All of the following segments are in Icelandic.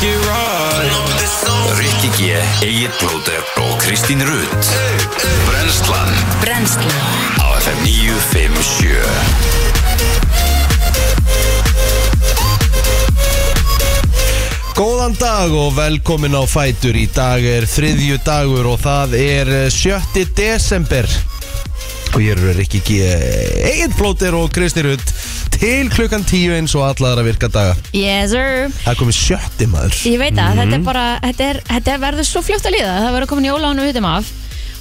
Rikki Ræ Rikki G, Egil Blóter og Kristín Rutt. Brenslan Brennslan. Á FM 957 Góðan dag og velkomin á Fætur. Í dag er þriðju dagur og það er 7. desember. Og ég eru Rikki G Egil Blóter og Kristi Rutt Til klukkan 10 eins og allar að virka daga. Yes sir. Það er komið sjötti maður. Ég veit að Mhm. þetta er bara Þetta, er, þetta verður svo fljótt að líða. Það verður komin jólánu vitum af.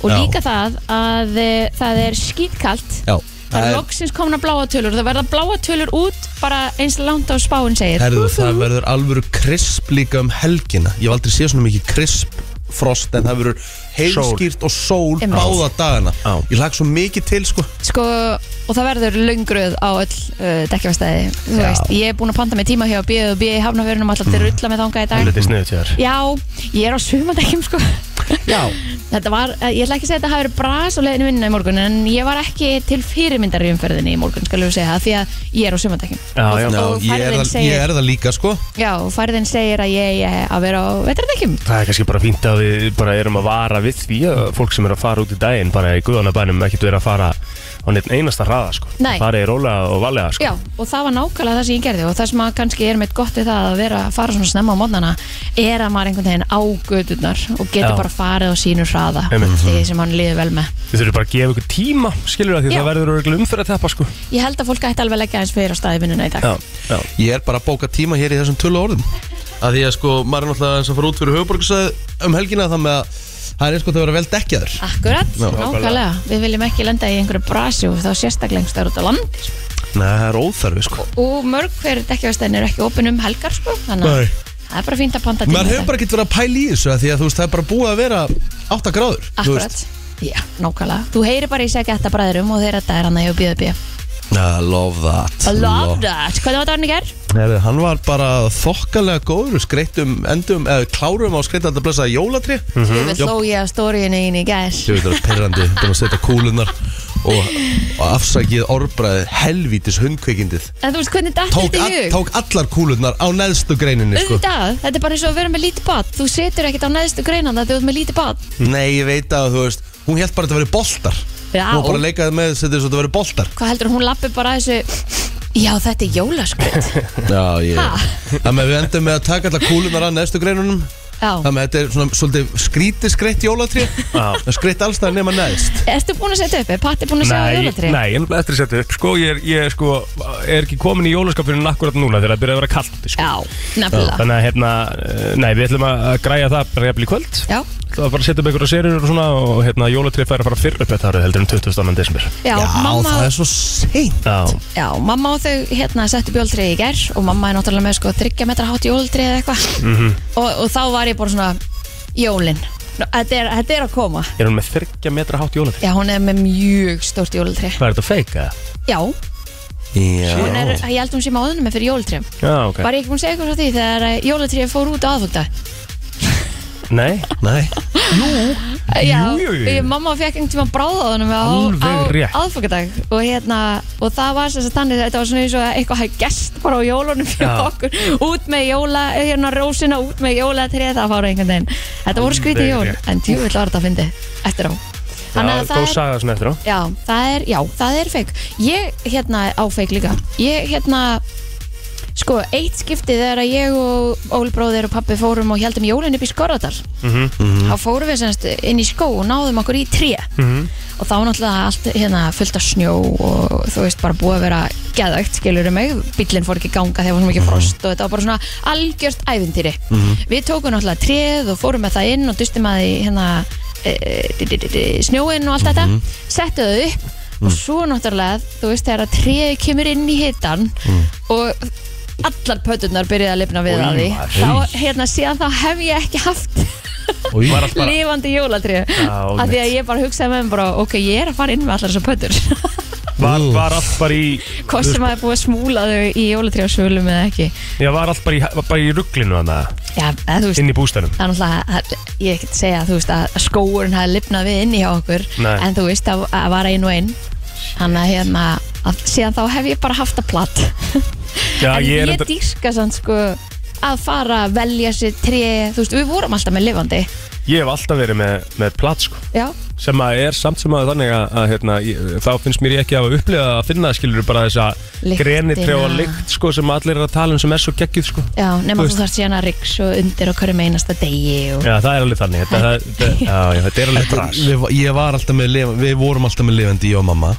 Og Já. líka það að e, það er skýtkalt Já. Það er loksins komin að bláa tölur. Það verða bláa tölur út bara eins langt á spáin segir. Herðu, það verður alvöru krisp líka um helgina. Ég hef aldrei séð svona mikið krisp frost En það verður heilskýrt og sól Einmitt. báða dagana. Já. Ég lag svo mikið til sko. Sko, og það verður löngruð á öll uh, dekkjafastæði Þú Já. veist, ég er búin að panta með tíma hjá B og B í hafnafjörunum alltaf til rulla með þangað í dag. Er sniðut hjá þér Já, ég er á sumandekkjum sko. Já. Þetta var, eh, ég ætla ekki að segja að þetta hafi verið bras á leiðinu vinnuna í morgun en ég var ekki til fyrirmyndar í umferðinni í morgun, skal við segja, því að ég er á sumandekkjum Já, já. Já, Og ég er, það, segir- ég er það líka sko. Já, færðin segir að ég eigi að vera á vetrardekkjum Það er kannski bara fínt að við bara erum að vara við því að fólk sem er að fara út í daginn bara í guðanabænum ekkert vera að fara á neitt einasta hraða sko. Nei. Það er rólega og valega sko. Já, og það var nákvæmlega það sem ég gerði og það sem að kannski er meitt gott við það að vera að fara svona snemma á mótnana er að maður einhvern veginn á gödurnar og getur Já. bara farið á sínu hraða Einmitt. því sem hann liður vel með Við þurfum bara að gefa ykkur tíma skilur það því Já. það verður örugglega umferð að teppa sko. Ég held að fólk ætti alveg að leggja eins fyrir á staði vinnuna í dag Já, já. Ég er bara að bóka tíma hér í þessum tölu orðum að Því að sko, maður er náttúrulega eins að fara út fyrir höfuborgarsæð um helgina þannig að það er eins og það vera vel dekkjaður. Akkurat, nákvæmlega. Við viljum ekki lenda í einhverju brasi og þá sérstaklega einhverju út á landi sko. Nei, það er óþarfi sko. Og mörg hver dekkjavastæðin eru ekki opin um helgar sko. þannig að það er bara fínt að panta tíma Maður hefur bara ekkert verið að pæla í þessu að Því að þú veist, það er bara búið að vera 8 gráður þú Akkurat, veist. já, nákvæmlega. Þú heyrir bara í segja geta bræðurum og þeir þetta er hann að hjá BðB I love that. I love that, hvernig var það hann í gerð? Herri, Hann var bara þokkalega góður Skreittum, endum, eða klárum á skreitt að blessa jólatri Þú vil þó ég að stóriðinu inn í gerð Ég veit það er perrandi, búin að setja kúlunar og, og afsakið orðbræði helvítis hundkveikindið En þú veist hvernig datt tók, þetta í hug? tók allar kúlunar á neðstu greininni sko. Þetta er bara eins og að vera með lítið bad Þú setur ekkert á neðstu greinan það þú ert með lítið bad Nei, ég veit að þú veist Hún held bara að þetta veri boltar Já. Hún var bara að leikaði með setja þess að þetta veri boltar Hvað heldur hún lappi bara að þessu Já, þetta er jólaskvöld Já, ég Ha? Þannig að við endum með að taka allar kúlunar á neðstu greinunum Já, Þannig að þetta er svona svolítið skrítið skreitt jólatri Já. Skreitt allstað nema neðst ertu búin að setja upp? Er Patti búin að segja Nei, jólatri? nei, en eftir að setja upp sko, ég, er, ég er, sko, er ekki komin í jólaskapurinn akkurat núna þegar það byrja að vera kallt sko. Já, nefnilega Þannig að hérna, eh, nei, við ætlum að að græja það bara jafnvel í kvöld Já, Það var bara að setja upp einhverja serjur og svona og hérna jólatrið fær að fara fyrr upp þetta árið heldur en 22. desember. Já, mamma það er svo seint. Já, Já, mamma og þau hérna sett upp jóltrið í ger og mamma er náttúrulega með sko 30 metra hátt jóltrið eða eitthvað. Mhm. og, og þá var ég bara svona jólin. Nú, þetta, er, þetta er að koma. Er hún með 30 metra hátt jólatrið? Já, hún er með mjög stórt jóltrið Hvað er þetta feika? Já, Já, hún er, ég held hún sé máðunum með fyrir jóltrið Já, ok. Var ég ekki búin að segja eitthvað frá því þegar jóltrið fór út á aðfóta Nei, Nei Já, jú, jú. Ég, mamma fekk einhvern tíma bráð á á, Alveg rétt. aðfokadag og hérna, og það var þess að þannig þetta var svona eins og að eitthvað hafi gest bara á jólunum fyrir Já. okkur, út með jóla hérna rósina, út með jólatrið það fára einhvern veginn, þetta voru skrítið Alveg jól rétt. en tjúvill var þetta að fyndi eftir á Þannig að góð það er, saga svona eftir á já, það er, já, það er feik ég hérna á feik líka ég hérna sko, eitt skiptið er að ég og Óli bróðir og pappi fórum og heldum jólinn upp í Skorradal. Mhm, þá fórum við semst inn í skó og náðum okkur í tré. Mhm. og þá var náttúrulega allt hérna fullt af snjó og þú veist bara búið að vera geðvægt skilur mig, bílinn fór ekki ganga þegar það var svo mikið frost og þetta var bara svona algjört ævintýri. Við tókum náttúrulega tréð og fórum með það inn og dustum að því hérna e, e, snjóinn og allt þetta. Settu þau upp og svo náttúrulega, þú veist þegar að tréð kemur inn í hitan og allar pöturnar byrjuði að lifna við Oj, að því. maður. þá, hérna, síðan þá hef ég ekki haft Új, Var allt bara lifandi jólatrið Já, af því að ég bara hugsaði með mér bara ok, ég er að fara inn með allar þessar pötur. Var, var allt bara í hvort sem að er búið að smúla þau í svölum eða ekki. Já, var allt bara í, bara í rugglinu þannig já, eða þú veist inn í bústænum Það er náttúrulega, það- ég ekki að segja þú veist, að skóurinn hafi lifnað við inni hjá okkur. Nei. en þú veist að, að var einu og einn þannig að hérna að, síðan þá hef ég bara haft að platt. Já, en ég ég, enda dýrka sann sko að fara að velja sér tré Þú veist, við vorum alltaf með lifandi. Ég hef alltaf verið með, með plat sko. Já, sem að er samt sem að þannig að, að hérna, ég, þá finnst mér ég ekki að hafa upplifað að finna skilur bara þessa Lyktina. grenitrjá og lykt sko sem allir er að tala um sem er svo geggjuð sko. Já, nema Þú þarf síðan að riks og undir á hverju einasta degi og... Já, það er alveg þannig. Þetta, það, þetta, já, já, þetta er alveg Þetta- bras við, ég var alltaf með lifandi, við vorum alltaf með lifandi ég og mamma.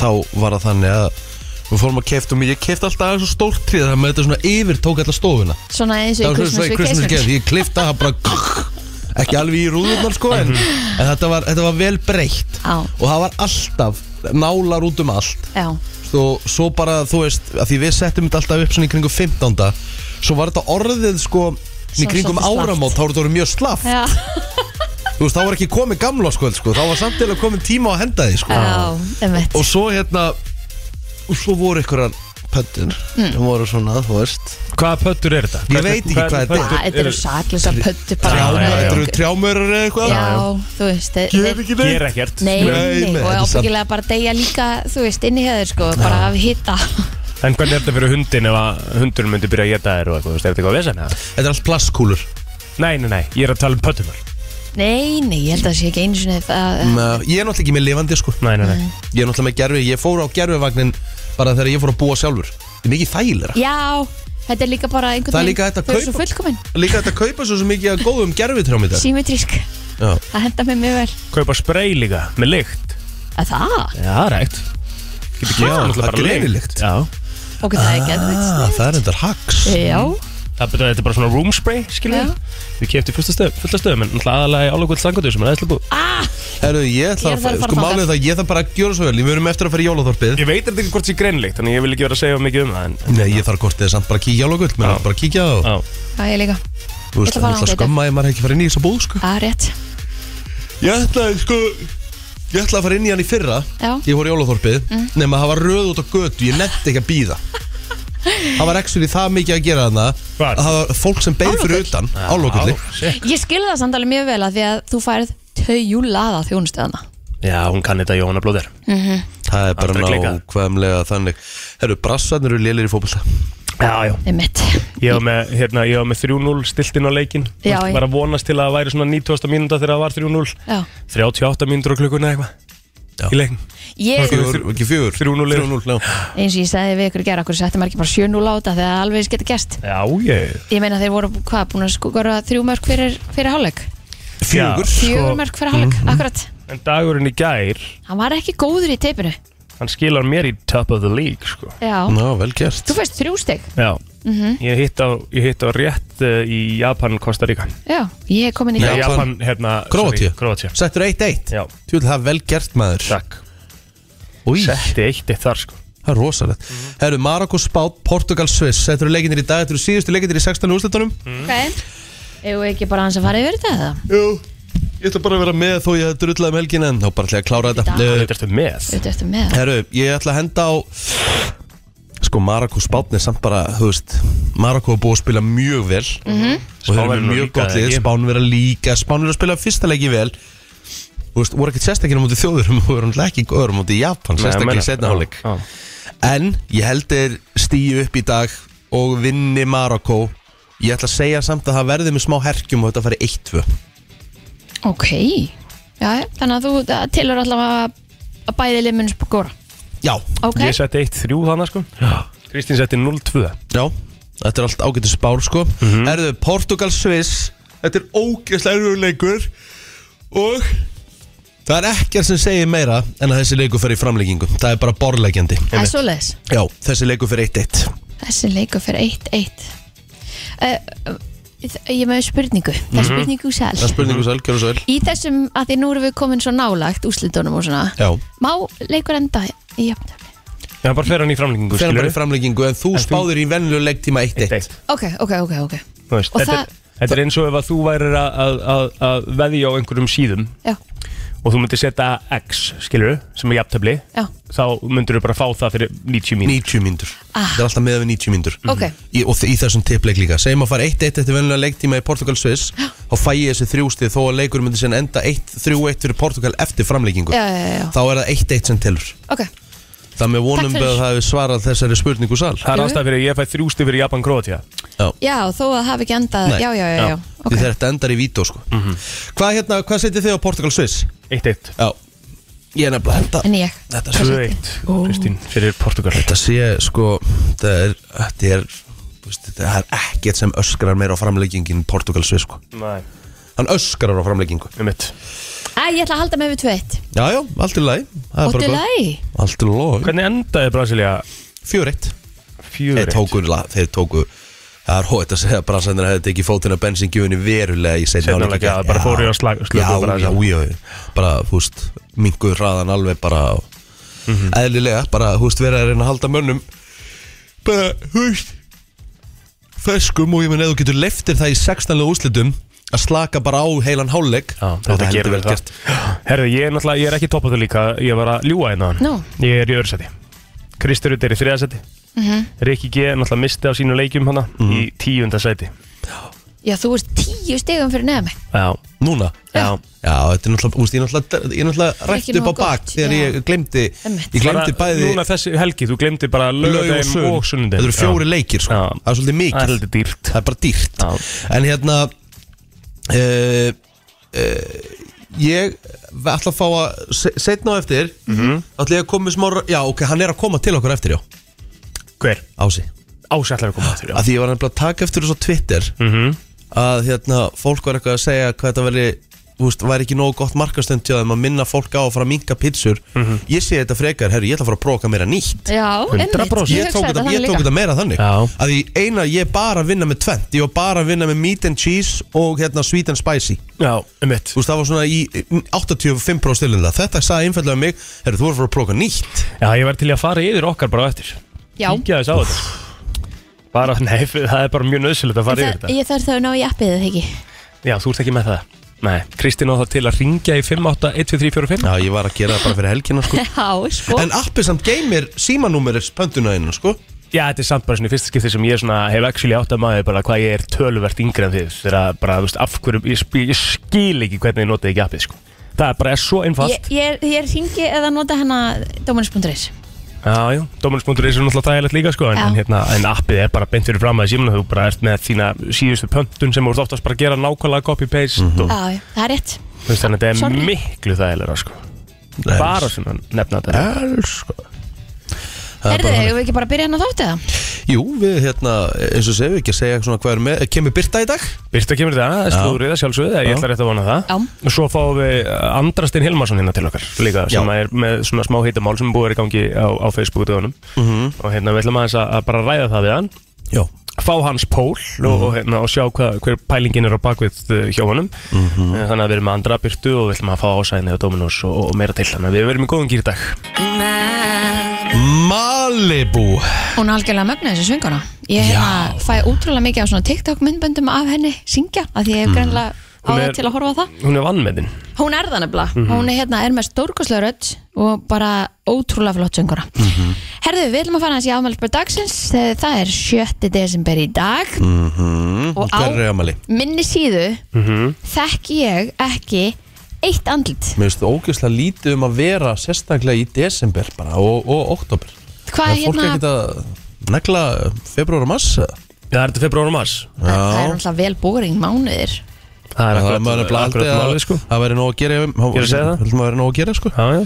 Þá var það þannig að við fórum að kefta og ég kefti alltaf aðeins svo stórt trið þannig að þetta svona yfir tók alla stofuna. Svona eins og það í Christmas Vacation. Ég klifta það bara ekki alveg í rúðurnar sko en, en þetta, var, þetta var vel breytt. Já. og það var alltaf nálar út um allt. Já, svo, svo bara þú veist að því við settum þetta alltaf upp svona í kringum 15. svo var þetta orðið sko í Svo kringum svolítið slappt. áramót þá var þetta orðið mjög slaff já, þú veist þá var ekki komið gamla sko, sko þá var samt eða komið tíma á að henda því sko. Já, einmitt. Og svo hérna og svo voru ykkur pöttur Mm. sem voru svona þú veist. Hvaða pöttur er þetta? Ég veit ekki hvað þetta er. Þetta eru saklisar pöttu bara. Já, með já, þetta eru okkur. trjámörur eða eitthvað? Já, þú veist Ger ekkert. Nei, Nei, og ábyggilega bara deyja líka, þú veist, inni hefur sko, bara af hitta En hvernig er þetta fyrir hundin ef að hundurinn myndi byrja að geta þér og eitthvað, þú veist, er þetta eitthvað vesen eða? Þetta er allt plastkúlur. Nei, nei, nei, ég er að tala um pöttunar Nei, nei, ég held að það sé ekki einu sinni það, Nei, Ég er náttúrulega ekki með lifandi sko. Nei, nei, nei. Ég er náttúrulega með gerfi Ég fór á gerfivagnin bara þegar ég fór að búa sjálfur. Þetta er mikið þægilega Já, þetta er líka bara einhvern Það er líka hægt að þau eru svo kaupa- fullkomin, Líka þetta kaupa svo, svo mikið að góðum gerfitrjám í dag symmetrísk Já. Það henda mér mjög vel. Kaupa spray líka, með lykt. Að það? Já, rægt Getur Já, náttúrulega það er bara lykt. greinilykt. Já. Ok, það er geðveikt. Ah, Það er endar hacks Já, Það betur að þetta er bara svona room spray, skilur Já. Við keftum fullt af stöðum, En náttúrulega aðalega í álugvöld slangutur sem er aðeinslega búið ah, Herru, ég ætla Ég að, að sko málið það, ég þarf bara að gjöra svo vel. Við verum eftir að fara í jólaþorpið. Ég veit þetta ekki hvort það er greinleikt Þannig ég vil ekki vera að segja mikið um það en, Nei, ég þarf hvort þið samt bara að kíkja á lokull Mér er bara að kíkja á Já, ég líka. Þú veist, ætla að það er skömma ef maður ekki fara inn í þessa búð sko. Rétt. Ég ætlaði, sko að fara inn í hann í fyrra. Já. Ég fór í jólaþorpið Nefn það var röð út á götu, ég nefndi ekki að býða Það var actually það mikið að gera þarna. Hvar? að Það var fólk sem beið fyrir utan Álokulli shit. Ég skilði það samt alveg mjög vel að því að þú færð taujúlaða þjónustöðana Já, hún kann þetta Jóhanna Blóðir Það er bara Aldrei klikkað. nákvæmlega þannig. Herru, brassarnir eru lélir í fótbolta. Já, já. Einmitt. Ég var með, hérna, ég var með 3-0 stiltinn á leikin Já, ég- Var að vonast til að það væri svona 90. mínúta þegar það var 3-0 Já. 38 mínútur á klukkuna eitthvað Já. Í leikin ekki fjögur 3-0 er. 3-0, já. Eins og ég sagði við ykkur í gera okkur settum maður ekki bara 7-0 á þetta? Þegar alveg geta gest Já, ég Ég meina þeir voru, hvað, búin að skora þrjú mörg fyrir, fyrir hálfleik? Fjögur. Fjögur Sko- mörg fyrir hálfleik, akkurat. En dagurinn í gær Hann var ekki góður í teipinu. Hann skilar mér í top of the league sko. Já. Ná, vel gert. Þú fæst þrjú stygg Já. Ég, hitt á, ég hitt á rétt uh, í Japan, Costa Rica. Já, ég er komin í Japan- Japan, hérna Króatíu Settur 1-1 Já, Tjóðlega það er vel gert maður. Takk Setti eitt eitt þar sko. Það er rosalegt. Herru, Marokko spát, Portugal, Sviss. Þetta eru leikinir í dag, þetta eru síðustu leikinir í 16. úrslitunum. Ok. Eða ekki bara hans að fara yfir þetta eða? Jú Ég ætla bara að vera með þó ég hef drullað um helgin en þá bara ætla ég að klára þetta. Þetta ertu með. Þetta eftir með. Herru, ég ætla að henda á Sko, Marokko spátni er samt bara, þú veist Marokko er búið að spila mjög vel. -hmm. Og þeir eru með mjög gott lið? Spán vera líka, Spán vera að spila fyrsta leiki vel Þú veist, voru ekkert sérstaklega móti þjóðurum Þú voru náttúrulega ekki góður móti Japan Sérstaklega í setna hálfleik. En ég held þeir stíu upp í dag Og vinni Marokko. Ég ætla að segja samt að það verði með smá herkjum Og þetta fari 1-2 Ok. Já, þannig að þú það tilur allavega að bæði limunum skora Já, Ok. Ég eitt þrjú þannig sko. Kristín setti 0-2 já. Þetta er allt ágætið spár sko. Mhm. Erðu Portugal Sviss Þetta er ógeðslega erfiður leikur. Og Það er ekkert sem segir meira En að þessi leikur fer í framleggingu Það er bara borlegjandi Það er svoleiðis. Já, þessi leikur fer 1-1 Þessi leikur fyrir 1-1 uh, Ég með spurningu. Það er spurningu Það er sæl spurningu sæl, gjör svo vel Í þessum, að því nú erum við komin svo nálagt úslitunum og svona Já, Má leikur enda í jafntöfli? Já, bara fer hann í framlengingu fer bara í framleggingu En þú En þú- spáðir í venlu leiktíma 1-1 Eitt. Ok, ok, ok, ok. Þú veist, Og Þetta það- er- þetta er eins og ef að þú værir að, að, að, að veðja á einhverjum síðum Já, og þú myndir setja X, skilur sem er jafntöfli já, þá myndir þú bara fá það fyrir 90 mín 90 mínútur. Ah. Það er alltaf með við 90 mínútur. Ok. Í, Og í þessum tippleik líka. Segjum að fara 1-1 eftir venlulega leiktíma í Portugal Sviss Þá fæ ég þessi þrjústið Þó að leikur myndi sen enda 1-3-1 fyrir Portugal eftir framleikingu Já, já, já, Þá er það 1-1 sem telur. Ok. Það með vonum Takk fyrir. að það hefur svarað þessari spurningu sal. Það er Jú. ástæð fyrir að ég fæ þrjústi fyrir Japan Króatíða Já. Já, þó að það hafi ekki endað. Nei. Já, já, já, já, Því þegar þetta endar í vító sko. Hvað hérna, hvað setið þið á Portugal Swiss? 1-1 Já. Ég er nefnilega þetta En ég. Þetta sé, 2-1 Kristín fyrir Portugal. Þetta sé sko Þetta er, þetta er þú veist, Þetta er ekkert sem öskrar meira á framleggingin Portugal Swiss sko. Nei. Hann öskrar á framleggingu. Einmitt Æ, ég ætla að halda með við tveitt Já, já, allt í lagi. Það er bara til gott. lagi? Allt í lagi. Hvernig endaði Brasilia Fjögur eitt. 4-1 Þeir tóku, la- þeir tóku Það er hótt að segja að bransandir hefði tekið fótina bensingjöfunni verulega í hálfleik, já, bara fóru í að slag- slöku Já, bara já, já, já Bara, þú veist, minguð hraðan alveg bara Mhm. Eðlilega, bara, þú veist, verið að reyna að halda mönnum Bara, þú veist Feskum og ég menn eða þú getur leftir það í 16. úrslitum Að slaka bara á heilan er þetta gerir vel gert. Herðu, ég er náttúrulega, ég er ekki toppað þau líka Ég var að ljúa hérna Nú. Ég er í öðru seti Kristurud er í þriða seti mm Mhm. -hmm. Rikki G náttúrulega misti á sínu leikjum hana Í tíunda seti Já, þú ert tíu stegum fyrir mig Já, Núna Já. Já, þetta er náttúrulega, úst, ég er náttúrulega, ég er náttúrulega rætt upp á nógu bak gott, Þegar já. ég glemdi, ég glemdi bæði Núna þessi helgi, þú glemdi bara laug og og sunnudegin Þetta eru fjóri leikir sko, Já. það er svolítið Það er mikið heldur dýrt Það er bara dýrt Já. En hérna uh, uh, Ég ætla að fá að se- Seinna á eftir mm Mhm. -hmm. ætla ég að koma með smá Já, ok, hann er að koma til okkur eftir, já Hver? Ási. Ásætlar að koma aftur, já. Að því ég var nefnilega að taka eftir þessu á Twitter. Mhm. Að hérna, fólk var eitthvað að segja Hvað þetta veri, þú veist, væri ekki nógu gott markastönd Til þeim að minna fólk á að fara að minka pizzur. Mhm. Ég sé þetta frekar, herru, ég ætla að fara að próka meira nýtt. Já, 100%. Ég tók, þetta, ég tók þetta meira þannig. Já. að því eina ég er bara að vinna með tvent ég var bara að vinna með meat and cheese og hérna sweet and spicy. Já, um mitt þú veist það var svona í 85% stilinda þetta sagði einfallega um mig herru þú voru að fara að próka nýtt. Já, ég væri til í að fara yfir okkar bara á eftir Já. Kíkja þess á þetta. Bara, nei, það er bara mjög nöðsilegt að fara yfir þetta. Ég þarf það að ná í appið eða ekki? Já, þú ert ekki með það. Nei, Kristín á það til að ringja í 5812345 já ég var að gera það bara fyrir helgina sko. Já, sko. En appið samt geymir símanúmeris pöntuna einu sko. Já, þetta er samt bara svona í fyrsta skipti sem ég svona hef actually átt að maður bara hvað ég er töluvert yngri en þið. Þegar bara, þú veist, af hverju ég, ég skil ekki hvernig ég notið ekki appið, sko. Það er bara er svo einfalt. Ég, ég, er- ég ringi eða nota hana Dómanis.is Já, já, Dominus.is er náttúrulega þægilegt líka, sko en, en, hérna, en appið er bara beint fyrir fram að símuna þú bara ert með þína síðustu pöntun sem þú ert oftast bara að gera nákvæmlega copy-paste og Já, já, það er rétt. Þannig að þetta er Sorry. miklu þægilega, sko. Bara svona nefna þetta. Elsku er ég þannig. vil ekki bara byrja hann að þátt eða? Jú, við hérna, eins og segjum við ekki að segja svona hvað er með Kemur Birta í dag? Birta kemur þetta, það er slúrið að sjálfsögðu, ég ætla rétt að vona það Já. Og svo fáum við Andrastein Hilmarsson hérna til okkar líka sem Já. er með svona smá hitamál sem er búið að vera í gangi á, á Facebook-döðunum Mhm. og hérna við ætlum aðeins að, að bara ræða það við hann Já fá hans pól og, og, hérna, og sjá hva, hver pælingin er á bakvið uh, hjá honum. Mhm. Eh, þannig að við erum með andra byrtu og við ætlum að fá ásæðinni á Dominos og, og meira til. Þannig að við verum í góðum gýr í dag. Malibu. Hún er algjörlega mögnuð þessi svinguna Ég hérna, fæ útrúlega mikið af svona TikTok myndböndum af henni syngja af því ég hef greinlega það er- til að horfa á það hún er vannmetin Hún er það nefnilega, Mhm. hún er, hérna, er með stórkoslega rödd og bara ótrúlega flott söngura Mhm. Herðu, við ætlum að fara hans í afmælisbörð dagsins Eh, það er 7. desember í dag Mhm. og á er minni síðu Mhm. þekki ég ekki eitt andlit Mér finnst það ógeðslega lítið um að vera sérstaklega í desember bara og, og oktober Hvað Það er er fólk hérna, ekkert að negla februar og mars eða? Já, það er þetta februar og mars það það er náttúrulega vel boring mánuðir Það er akkurat, er málið að sko. það væri nóg að gera er að segja það. Það væri nóg að gera sko. Já, já.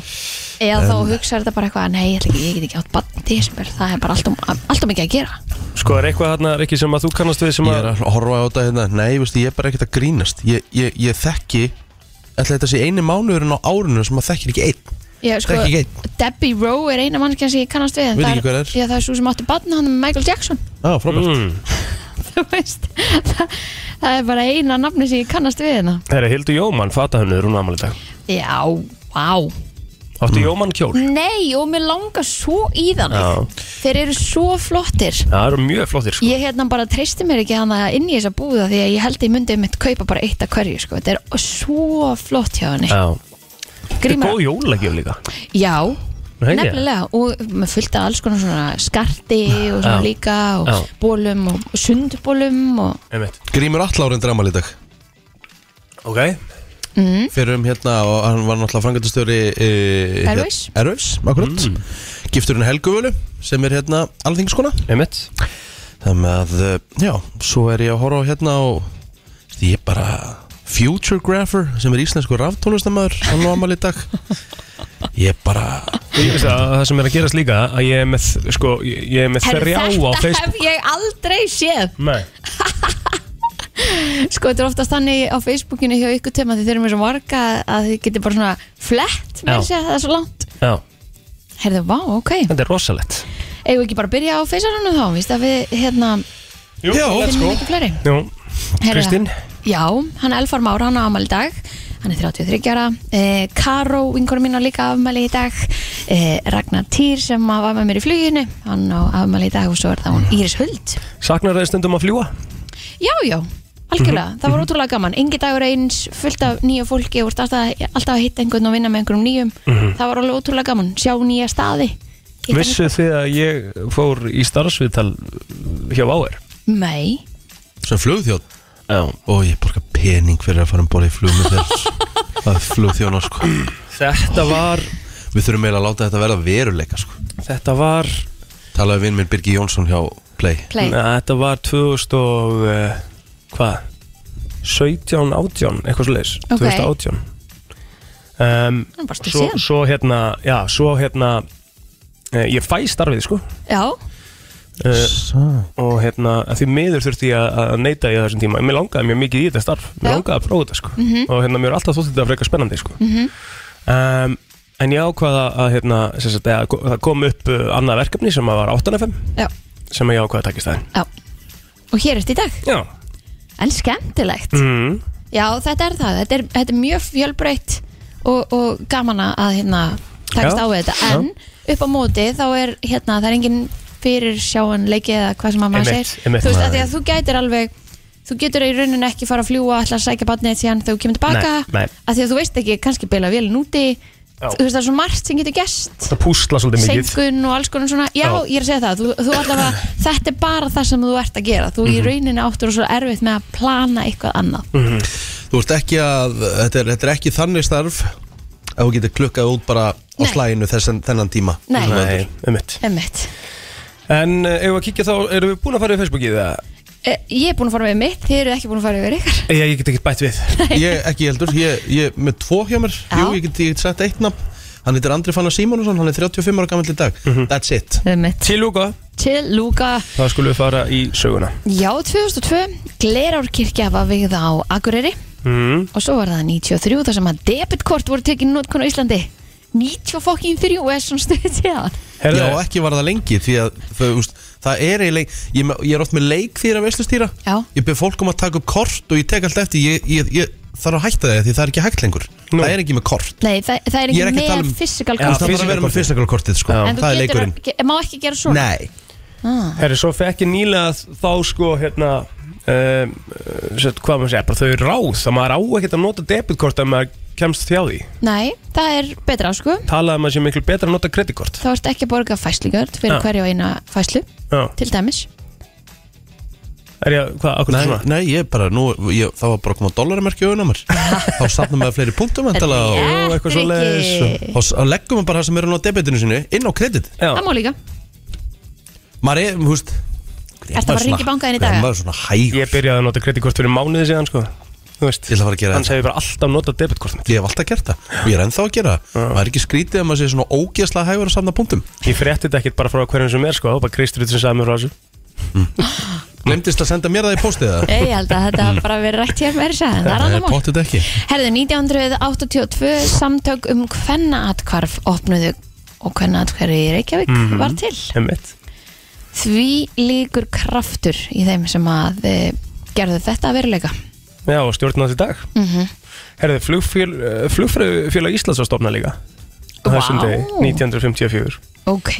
Eða þá hugsa þetta bara eitthvað nei, ég, ætla ekki, ég get ekki átt bann í desember. Það er bara alltaf, alltaf mikið að gera. Sko, er eitthvað þarna, Rikki, sem að þú kannast við sem Ég að er að horfa á þetta hérna. Nei, veistu, ég er bara ekkert að grínast. Ég, ég, ég þekki Ætla þetta sé eini mánuðurinn á árinu sem maður þekkir ekki einn. Ég, sko, Þekki ekki einn. Debbie Rowe er eina mannskja sem ég kannast við en Veit það ekki hver er. Já, það er svo sem átti bann hann með Michael Jackson. Já, frábært. Mm, þú veist það, það er bara eina nafni sem ég kannast við hérna. Herra, Hildur Jómann, fatahönnur, hún ámali dag. Já, vá. Áttu Jómann kjól? Nei, og mér langar svo í þannig Já. Þeir eru svo flottir. Það eru mjög flottir, sko. Ég hérna bara treysti mér ekki hann inn í þessa búða því að ég held að ég myndi mitt kaupa bara eitt af hverju sko. Þetta er svo flott hjá henni. Já. Þetta er Grímur góð jólagjör líka. Já? Nefnilega og með fullt af alls konar svona skarti og svona Já. líka og Já. bólum og sundbólum og Einmitt. Grímur Allárin dramal í dag. Ok. Fyrir um hérna og hann var náttúrulega frangatastjóri e, Airways. Airways, akkurat. Gifturinn Helguvölu sem er hérna alþingiskona. Einmitt. Þannig að, uh, já, svo er ég að horfa á hérna og ég er bara Futuregrapher sem er íslensku raftónlistamæður hann á amal í dag Ég bara Ég veist að það sem er að gerast líka að ég er með, sko, ég er með þrjá á þetta hef Facebook ég aldrei séð. Nei, Sko, þetta er oftast þannig á Facebookinu hjá ykkur tema því þeir eru með svo marga að þið getur bara svona flett með Já. að segja það er svo langt. Já, Herðu, vá, ok. Þetta er rosalett Eigum við ekki bara að byrja á feysarunum þá, víst að við, hérna, Jú, Já, let's finnum go. ekki fleiri? Jú, Herra. Kristín? Já, hann er Elfar Már, hann á afmæli í dag Hann er 33 ára. Eh, Karó, vinkonum mín á líka afmæli í dag. Eh, Ragnar Týr sem var með mér í fluginu Hann á afmæli í dag og svo er það hún Íris Huld. Saknar það stundum að fljúa? Já, já, algjörlega, Mhm, það var ótrúlega gaman. Engi dagur eins, fullt af nýja fólki og alltaf, alltaf að hitta einhvern og vinna með einhverjum nýjum. Mhm. Það var alveg ótrúlega gaman, sjá nýja staði. Hitta Vissu þið að ég fór í starfsviðtal hjá Váer? Nei, sem flugþjóð Já og ég borga pening fyrir að fara um borða í flug með þér. Að flugþjóna sko. Þetta var, Við þurfum eiginlega að láta þetta verða veruleika sko. Þetta var, Talaði við minn Birgi Jónsson hjá Play. Play. Na, þetta var 2000 og, uh, hvað? 17, 18, eitthvað svo leis Ok. 2018 um, Það er svo, svo hérna, já, svo hérna uh, Ég fæ starfið, sko. Já, uh, og hérna, að því miður þurfti ég að að neita í þessum tíma. Mér langaði mjög mikið í þetta starf. Mér Já. langaði að prófa þetta sko. Og hérna, mér er alltaf þótt þetta frekar spennandi sko. Um, en ég ákvaða að hérna, sagt, að, það kom upp uh, annað verkefni sem að var 8.5 já, sem að ég ákvaða að taka í staðinn já. Og hér er þetta í dag, já, en skemmtilegt. Mm, Já, þetta er það, þetta er, þetta er mjög fjölbreytt og, og gaman að hérna, takast á þetta. En upp á móti þá er hérna, það er engin fyrir sjáan leiki eða hvað sem að maður segir þú veist, að því að þú gætir alveg þú getur í rauninni ekki fara að fljúa ætla að sækja barnið síðan þegar þú kemur tilbaka Nei, nei. að því að þú veist ekki, kannski bila vélin úti Já. þú veist, það er svo margt sem getur gest það púsla svolítið mikið senkun og alls konar svona já, Já. ég er að segja það, þú, þú allavega þetta er bara það sem þú ert að gera þú Mhm. í rauninni áttur og svo erfitt með að plana eitthvað annað Mhm. Þú veist ekki að þetta er, þetta er ekki þannig starf að þú getur klukkað út bara á Nei. slæginu þessan, þennan tíma Nei. Nei, um mitt Einmitt. En ef við að kíkja þá, erum við búin að fara í Facebookið eða? Eh, Ég er búin að fara við mitt, þið eru ekki búin að fara yfir ykkar. Ég, ég get ekki bætt við. Ég ekki heldur, ég, ég með tvo hjá mér. Já. Jú, ég get, ég get sagt eitt nafn. Hann heitir Andri Fannar Simonsson, hann er 35 ára gammal í dag. Mhm. That's it. Einmitt. Til Lúka, Til Lúka þá skulum við fara í söguna. Já, 2002 Glerárkirkja var við á Akureyri. Mm. og svo var það 93 þar sem að debitkort voru tekinn notkun á Íslandi 93 og er svona stuðið síðan Herðu, Já, ekki var það lengi Því að þau, úst, það er eiginlega ég, með- ég er oft með leik því að veistustýra Já. Ég byrð fólk um að taka upp kort Og ég tek allt eftir Ég, ég, ég þarf að hætta það því það er ekki hægt lengur. Nú. Það er ekki með kort. Nei, það, það er Ég ekki er ekki að með tala um- physical Já, Það þarf að vera með physical kortið sko. En þú Það er getur, leikurinn. að, má ekki gera svona? Nei, ah. Herri, svo fekk ég nýlega þá sko hérna um, set, hvað maður segja, bara þau ráð það maður á ekkert að nota debitkort að maður kemst þjá því? Nei, það er betra sko. Talaði að maður sé miklu betra að nota kreditkort. Þá ert ekki að borga fæslugjöld fyrir Já. hverju og eina fæslu Já, til dæmis. Er ég, hvað, akkur nei, svona? nei, ég bara nú, ég, Það var bara að koma dólarmerki auðvitað mér. Þá safnum við fleiri punktum væntanlega, og, Ó, eitthvað svoleiðis. Rikki. og, og leggum við bara það sem er á debitinu sinu Inn á kredit. Já, Það má líka. Maður er, þú veist Ertu að fara að hringja í bankaðinn í dag? Maður er svona hægur. Ég byrjaði að nota kreditkort fyrir mánuði síðan sko veist, Ég ætla að fara að gera hann þetta. segir bara alltaf nota debitkort mitt Ég hef alltaf gert það. Og ég er ennþá að gera það. Maður er ekki skrítið að maður sé svona ógeðslega hægur að safna punktum. Ég frétti þetta ekkert bara frá hverjum sem er sko, það var bara Kristrið sem sagði mér frá þessu. Glemdist að senda mér það í póstið það Ég held að þetta hafi bara verið rætt hér að það er Það annar er mál. potið ekki. Herðu, 1982 samtök um kvennaatkvarf opnuðu og kvennaatkvarfi í Reykjavík Mhm. var til. Einmitt. Því líkur kraftur í þeim sem að e, gerðu þetta að veruleika. Já, og stjórnast í dag Mm -hmm. Herði, flugfél, uh, flugfélag Íslands var stofnað líka á þessum degi, 1954 Ok,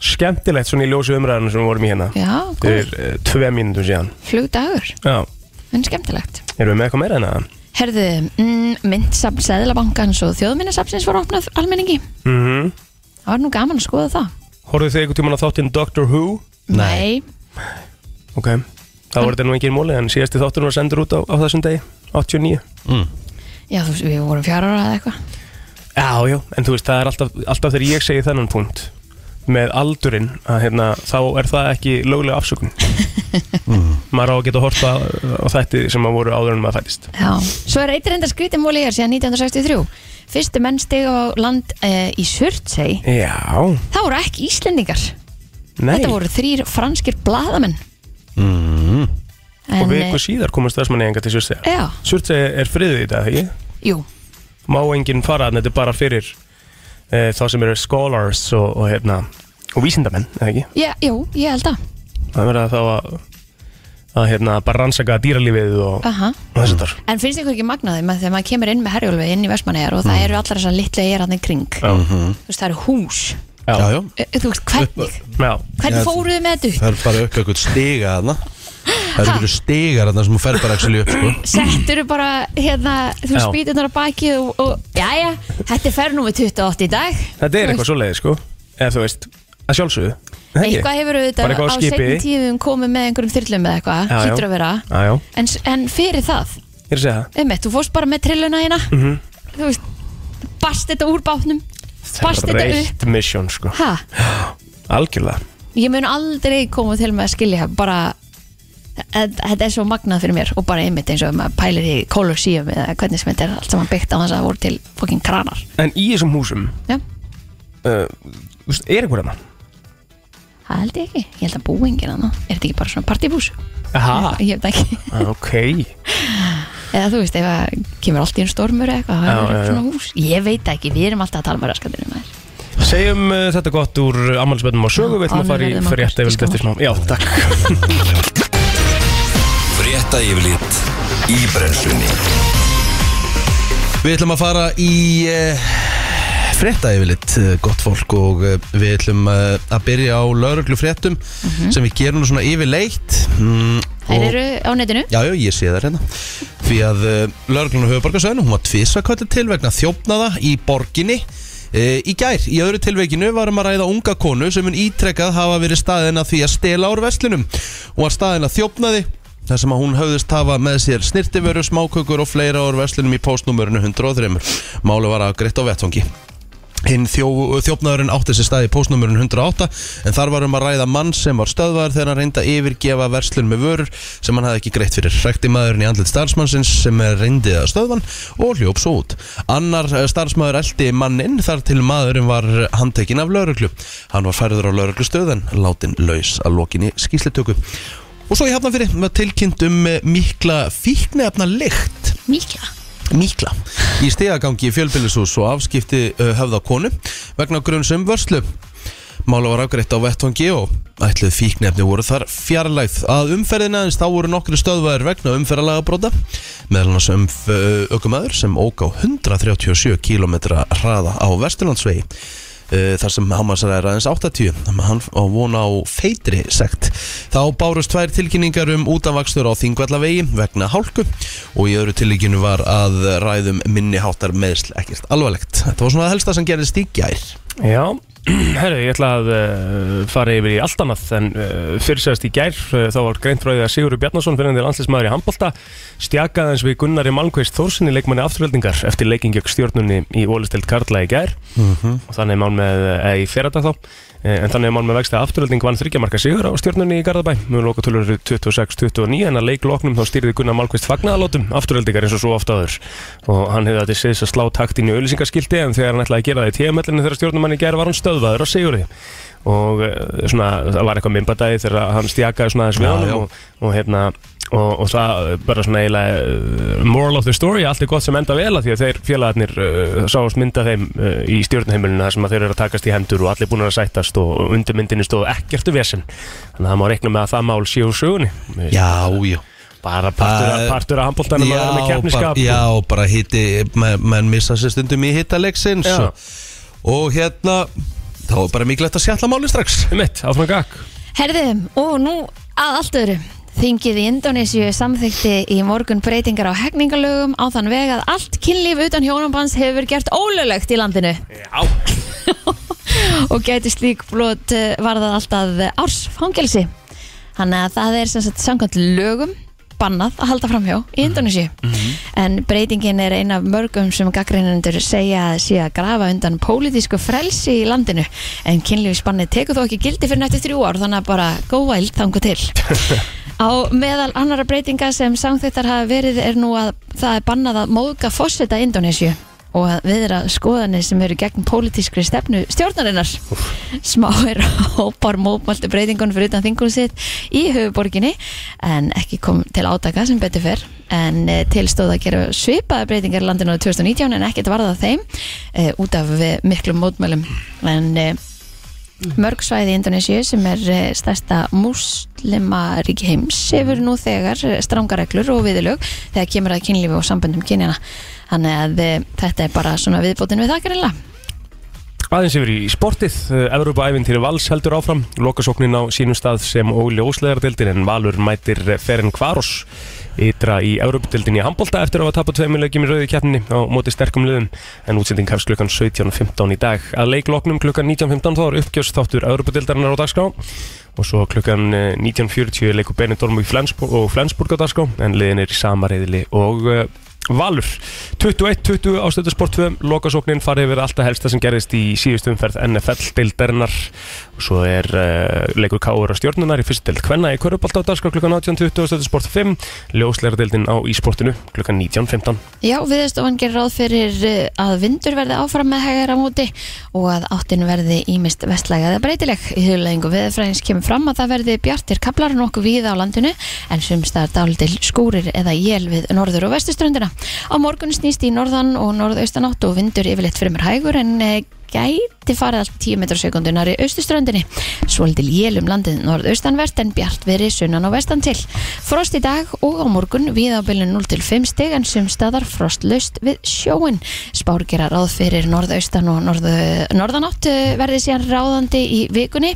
Skemmtilegt svona í ljósu umræðinu sem við vorum í hérna já, góð. Fyrir uh, tvei mínútum síðan Flugdagur, Já, en skemmtilegt. erum við með eitthvað meira en það? Herðu, mm, myndsafn Sæðlabankans og þjóðminnesafnsins var opnað almenningi. Mm Það var nú gaman að skoða það. Horfðu þið einhvern tímann á þáttinn Doctor Who? Nei. Ok, þá var þetta nú engin móli en síðasti þáttur var sendur út á, á þessum degi 89 mm. Já, þú veist, við vorum fjara ára eða eitthvað. Já, já, en þú veist, það er alltaf, alltaf þegar ég segi þennan punkt með aldurinn að hérna, þá er það ekki löglega afsökun. Maður á að geta horta á þætti sem að voru áður en maður fættist Já, svo er eitthvað enda skrítið móli hér síðan 1963 Fyrstu menn stiga á land e, í Surtsey. Já, Það voru ekki Íslendingar. Nei. Þetta voru þrýr franskir blaðamenn mm. og En, viku síðar komast þessmanni enga til Surtsey Já, Surtsey er friðið í dag, ekki? jú, Má enginn fara, þetta er bara fyrir e, þá sem eru scholars og, og, hérna, og vísindamenn, ekki? já, jú, ég held að Það verða þá að, að hérna, bara rannsaka dýralífið og, og þess að þar. En finnst ykkur ekki magnaði með þegar maður kemur inn með herjólfi inn í Vestmannegar og það eru allar þessar litlu eigar hann í kring? Já, Þú veist, það eru hús Já, já, E, Þú veist, hvernig? já, Hvernig fóruðu með þetta? upp? það er bara upp eitthvað stiga þarna Það er eitthvað stigar þarna sem þú fer bara ekki upp sko. Settur bara hérna, þú Já. spýtunar á baki og, og jæja, þetta er ferðnúmer 28 í dag Þetta er eitthvað svoleiði, sko Eða þú veist, að sjálfsögðu? Eitthvað hefur auðvitað á setjum tíðum komið með einhverjum þyrlum eða eitthvað, hlýtur að vera Já, já, en, en fyrir það, ég er að segja það einmitt, þú fórst bara með trilluna hérna Mhm. þú veist, bast þetta úr bátnum bast þetta upp? mission, sko. Ha, Algjörlega. Ég mun aldrei koma til með að skilja bara þetta þetta er svo magnað fyrir mér og bara einmitt eins og ef maður pælir í Colosseum eða hvernig sem þetta er allt saman byggt á þess að það voru til fokkin kranar. En í þessum húsum já, uh, þú veist, Er einhver hérna? það held ég ekki, ég held að búingin hann er þetta ekki bara svona partybús? Aha, ég veit ekki. Ah, ok Eða þú veist, ef að kemur allt í einn stormur eða eitthvað, það er svona hús. Ég veit ekki, við erum alltaf að tala með raskatinu Segjum uh, þetta gott úr ammálsböndum á sögu. Við ætlum að fara í ánægður með frétta yfir eftir smá Já, takk. Frétta yfirlit í brennslunni. Við ætlum að fara í uh, frétta yfirleitt, uh, gott fólk og uh, við ætlum uh, að byrja á lauruglu fréttum sem við gerum nú svona yfirleitt. Mm, Og- eru á netinu. Já, já, ég sé það hérna. Því að uh, lauruglun á höfuborgarsöðinu Hún var tvisakvöldu til vegna þjófnaða í borginni uh, Í gær, í öðru tilveikinu varum að ræða unga konu sem hún ítrekkað hafa verið staðin að því að stela úr veslinum Hún var staðin að þjófnaði þar sem að hún höfðist hafa með sér snirtiföru, smákökur og fleira úr veslinum í postnúmerinu 103 Máli var að greitt á vettvangi Hinn þjó, þjófnaðurinn átti sér stað í postnumurinn 108 en þar var um að ræða mann sem var stöðvar þegar hann reynda að yfirgefa verslun með vörur sem hann hafði ekki greitt fyrir. Rekti maðurinn í andlit starfsmannsins sem reyndið að stöðvan og hljóp svo út. Annar eh, starfsmaður eldi manninn þar til maðurinn var handtekinn af lauruglu. Hann var færður á lauruglustöð en látin laus að lokinni skýslitöku. Og svo í hafnafyrir var tilkynnt um eh, mikla fíknefna lykt Mikla Mikla. Í stegagangi í fjölbýlishús og afskipti uh, höfða konu vegna grunnsum vörslu. Mála var afgreitt á vettvangi og ætluð fíknefni voru þar fjarlægð. Að umferðina en þá voru nokkru stöðvæður vegna umferðalagabróta meðal annars um aukumæður sem óg á 137 km hraða á Vesturlandsvegi. Uh, þar sem Hamasar er aðeins 80 þannig að hann vona á feitri sekt. Þá bárust tvær tilkynningar um útavakstur á Þingvallavegi vegna hálku og í öðru tilkynnu var að ræðum minni háttar meðsl ekkert alvarlegt. Þetta var svona það helsta sem gerðist í gær. Já, herru, ég ætla að uh, fara yfir í allt annað en uh, fyrirsæðast í gær uh, þá var greint frá því að Sigurður Bjarnason fyrir enn landslismæður í handbolta stjakaði eins við Gunnari Malmqvist Þórsinni leikmanni afturöldingar eftir leikingjökk stjórnunni í Ólistelt Karla í gær. Og þannig mál með, eða í fyrradag þá. Eh, en þannig mál með vexti að afturölding vann þryggjamarka sigur á stjórnunni í Garðabæ. Mjög loka tölur 26-29 en að leikloknum þá stýrði Gunnar Malmqvist fagnaðalótum afturöldingar eins og svo ofta aður og hann hefði þetta séðs að slá taktin í auðlýsingaskildi en þegar hann ætlaði að gera það í tíamellinu þegar stjórnumanni gær var hann stöðvaður á sigurði. Og eh, svona, það var eitthvað mymbadæði þegar hann stjakaði svona aðeins við honum og, og hérna og, og það bara svona eiginlega uh, moral of the story, allt er gott sem enda vel að því að þeir félagarnir uh, sáast mynda þeim uh, í stjórnheimilinu þar sem að þeir eru að takast í hendur og allir búin að sættast og undir myndinni stóð ekkertu vesen. Þannig að það má reikna með að það mál sé úr sögunni. Já, já. bara partur, af handbóltanum að vera með keppniskap já, bara hitti, menn men missa sér stundum í hittalegsins og, og hérna, þá er bara mikilvægt að sjalla máli strax. mitt, áfram gag Herðum, og nú að allt öðru. Þingið í Indonésiu samþykti í morgun breytingar á hegningalögum á þann veg að allt kynlíf utan hjónabans hefur gert ólöglegt í landinu. Já, og gæti slík blót varðað alltaf ársfangelsi. Þannig að það er sem sagt samkvæmt lögum bannað að halda framhjá í Indonésiu en breytingin er ein af mörgum sem gaggreinendur segja að grafa undan pólitísku frelsi í landinu. En kynlífsbanni tekur þó ekki gildi fyrir nættu þrjú ár þannig að bara go wild þangu til. Á meðal annara breytinga sem samþýttar hafa verið er nú að það er bannað að móðga fósita Indonésiu og viðra skoðanir sem eru gegn pólitískri stefnu stjórnarinnar. Smáir hópar mópmæltu breytingun fyrir utan þingun sitt í höfuborginni en ekki kom til átaka sem betur fyrr en eh, til stóð að gera svipaða breytingar í landinu á 2019 en ekkert varða þeim e, út af eh, miklum mótmælum. En e, Mörg svæði í Indonésiu sem er eh, stærsta muslimaríki heims hefur nú þegar strangareglur og viðlög þegar kemur að kynlífi og samböndum kynjana þannig að e, þetta er bara svona viðbótin við það greinlega Aðeins yfir í sportið, Evrópa-ævintýri Vals heldur áfram, lokasóknin á sínum stað sem óli óslegardeldin en Valur mætir Ferenc Kvaros ytra í Evrópa-deldin í handbólta eftir að hafa tapað tveimilegjum í rauði keppninni á móti sterkum liðum. En útsending hefst klukkan 17.15 í dag. Að leikloknum klukkan 19.15 þá er uppgjörs þáttur Evrópa-deldarinnar á dagskrá. Og svo klukkan eh, 19.40 leikur Benidorm og Flensburg á dagskrá en liðin er í sama reyðili og Valur. 21-20 á stöðu sport 2 lokasóknin farið yfir alltaf helsta sem gerðist í síðustu umferð NFL deildarinnar og svo er uh, leikur Káur á stjórnunar í fyrst deild Kvenna í Körubálta á dagskar klukkan 18.20 á stöðu sport 5 ljósleira deildin á ísportinu klukkan 19.15 Já, viðstofan gerir ráð fyrir eh, að vindur verði áfram með hægara móti og að áttin verði ímist vestlæga eða breytileg. Í huglegingu viðfræðins kemur fram að það verði bjartir kaplar nokkuð víða á landinu en sumstaðar dálítil skúrir eða jél við norður og vestuströndina. Á morgun snýst í norðan og norðaustanátt og vindur yfirleitt fremur hægur en eh, gæti farið allt 10 metrar sekundunar í austuströndinni. Svolítil jélum landið norðaustanvert en bjart verið sunnan og vestan til. Frost í dag og á morgun við á bylun 0 til 5 stig en sum staðar frostlaust við sjóin. Spár gera ráð fyrir norðaustan og norðu, norðanátt eh, verði síðan ráðandi í vikunni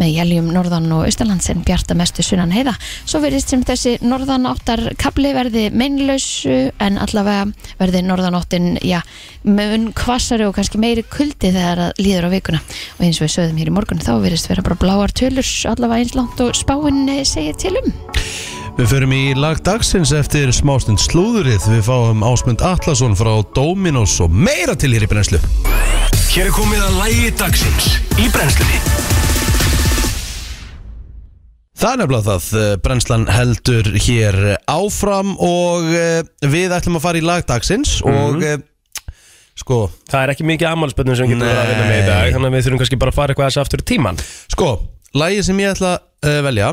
með jæljum norðan og austalands en bjarta mestu sunnan heiða. Svo verðist sem þessi norðanáttar kapli verði meinlausu en allavega verði norðanáttin, já, mun kvassari og kannski meiri kuldi þegar það líður á vikuna. Og eins og við sögðum hér í morgun þá verðist vera bara bláar tölur allavega eins langt og spáinn eh, segir til um. Við förum í lag dagsins eftir smástund slúðurið Við fáum Ásmund Atlasson frá Dominos og meira til hér í brennslu Hér er komið að lægi dagsins í brennslunni Það er nefnilega það, eh, brennslan heldur hér áfram og eh, við ætlum að fara í lag dagsins og eh, sko, Það er ekki mikið ammálspöndum sem getur verið að vinna með í dag þannig að við þurfum kannski bara að fara eitthvað þess aftur í tíman sko, lagið sem ég ætla að velja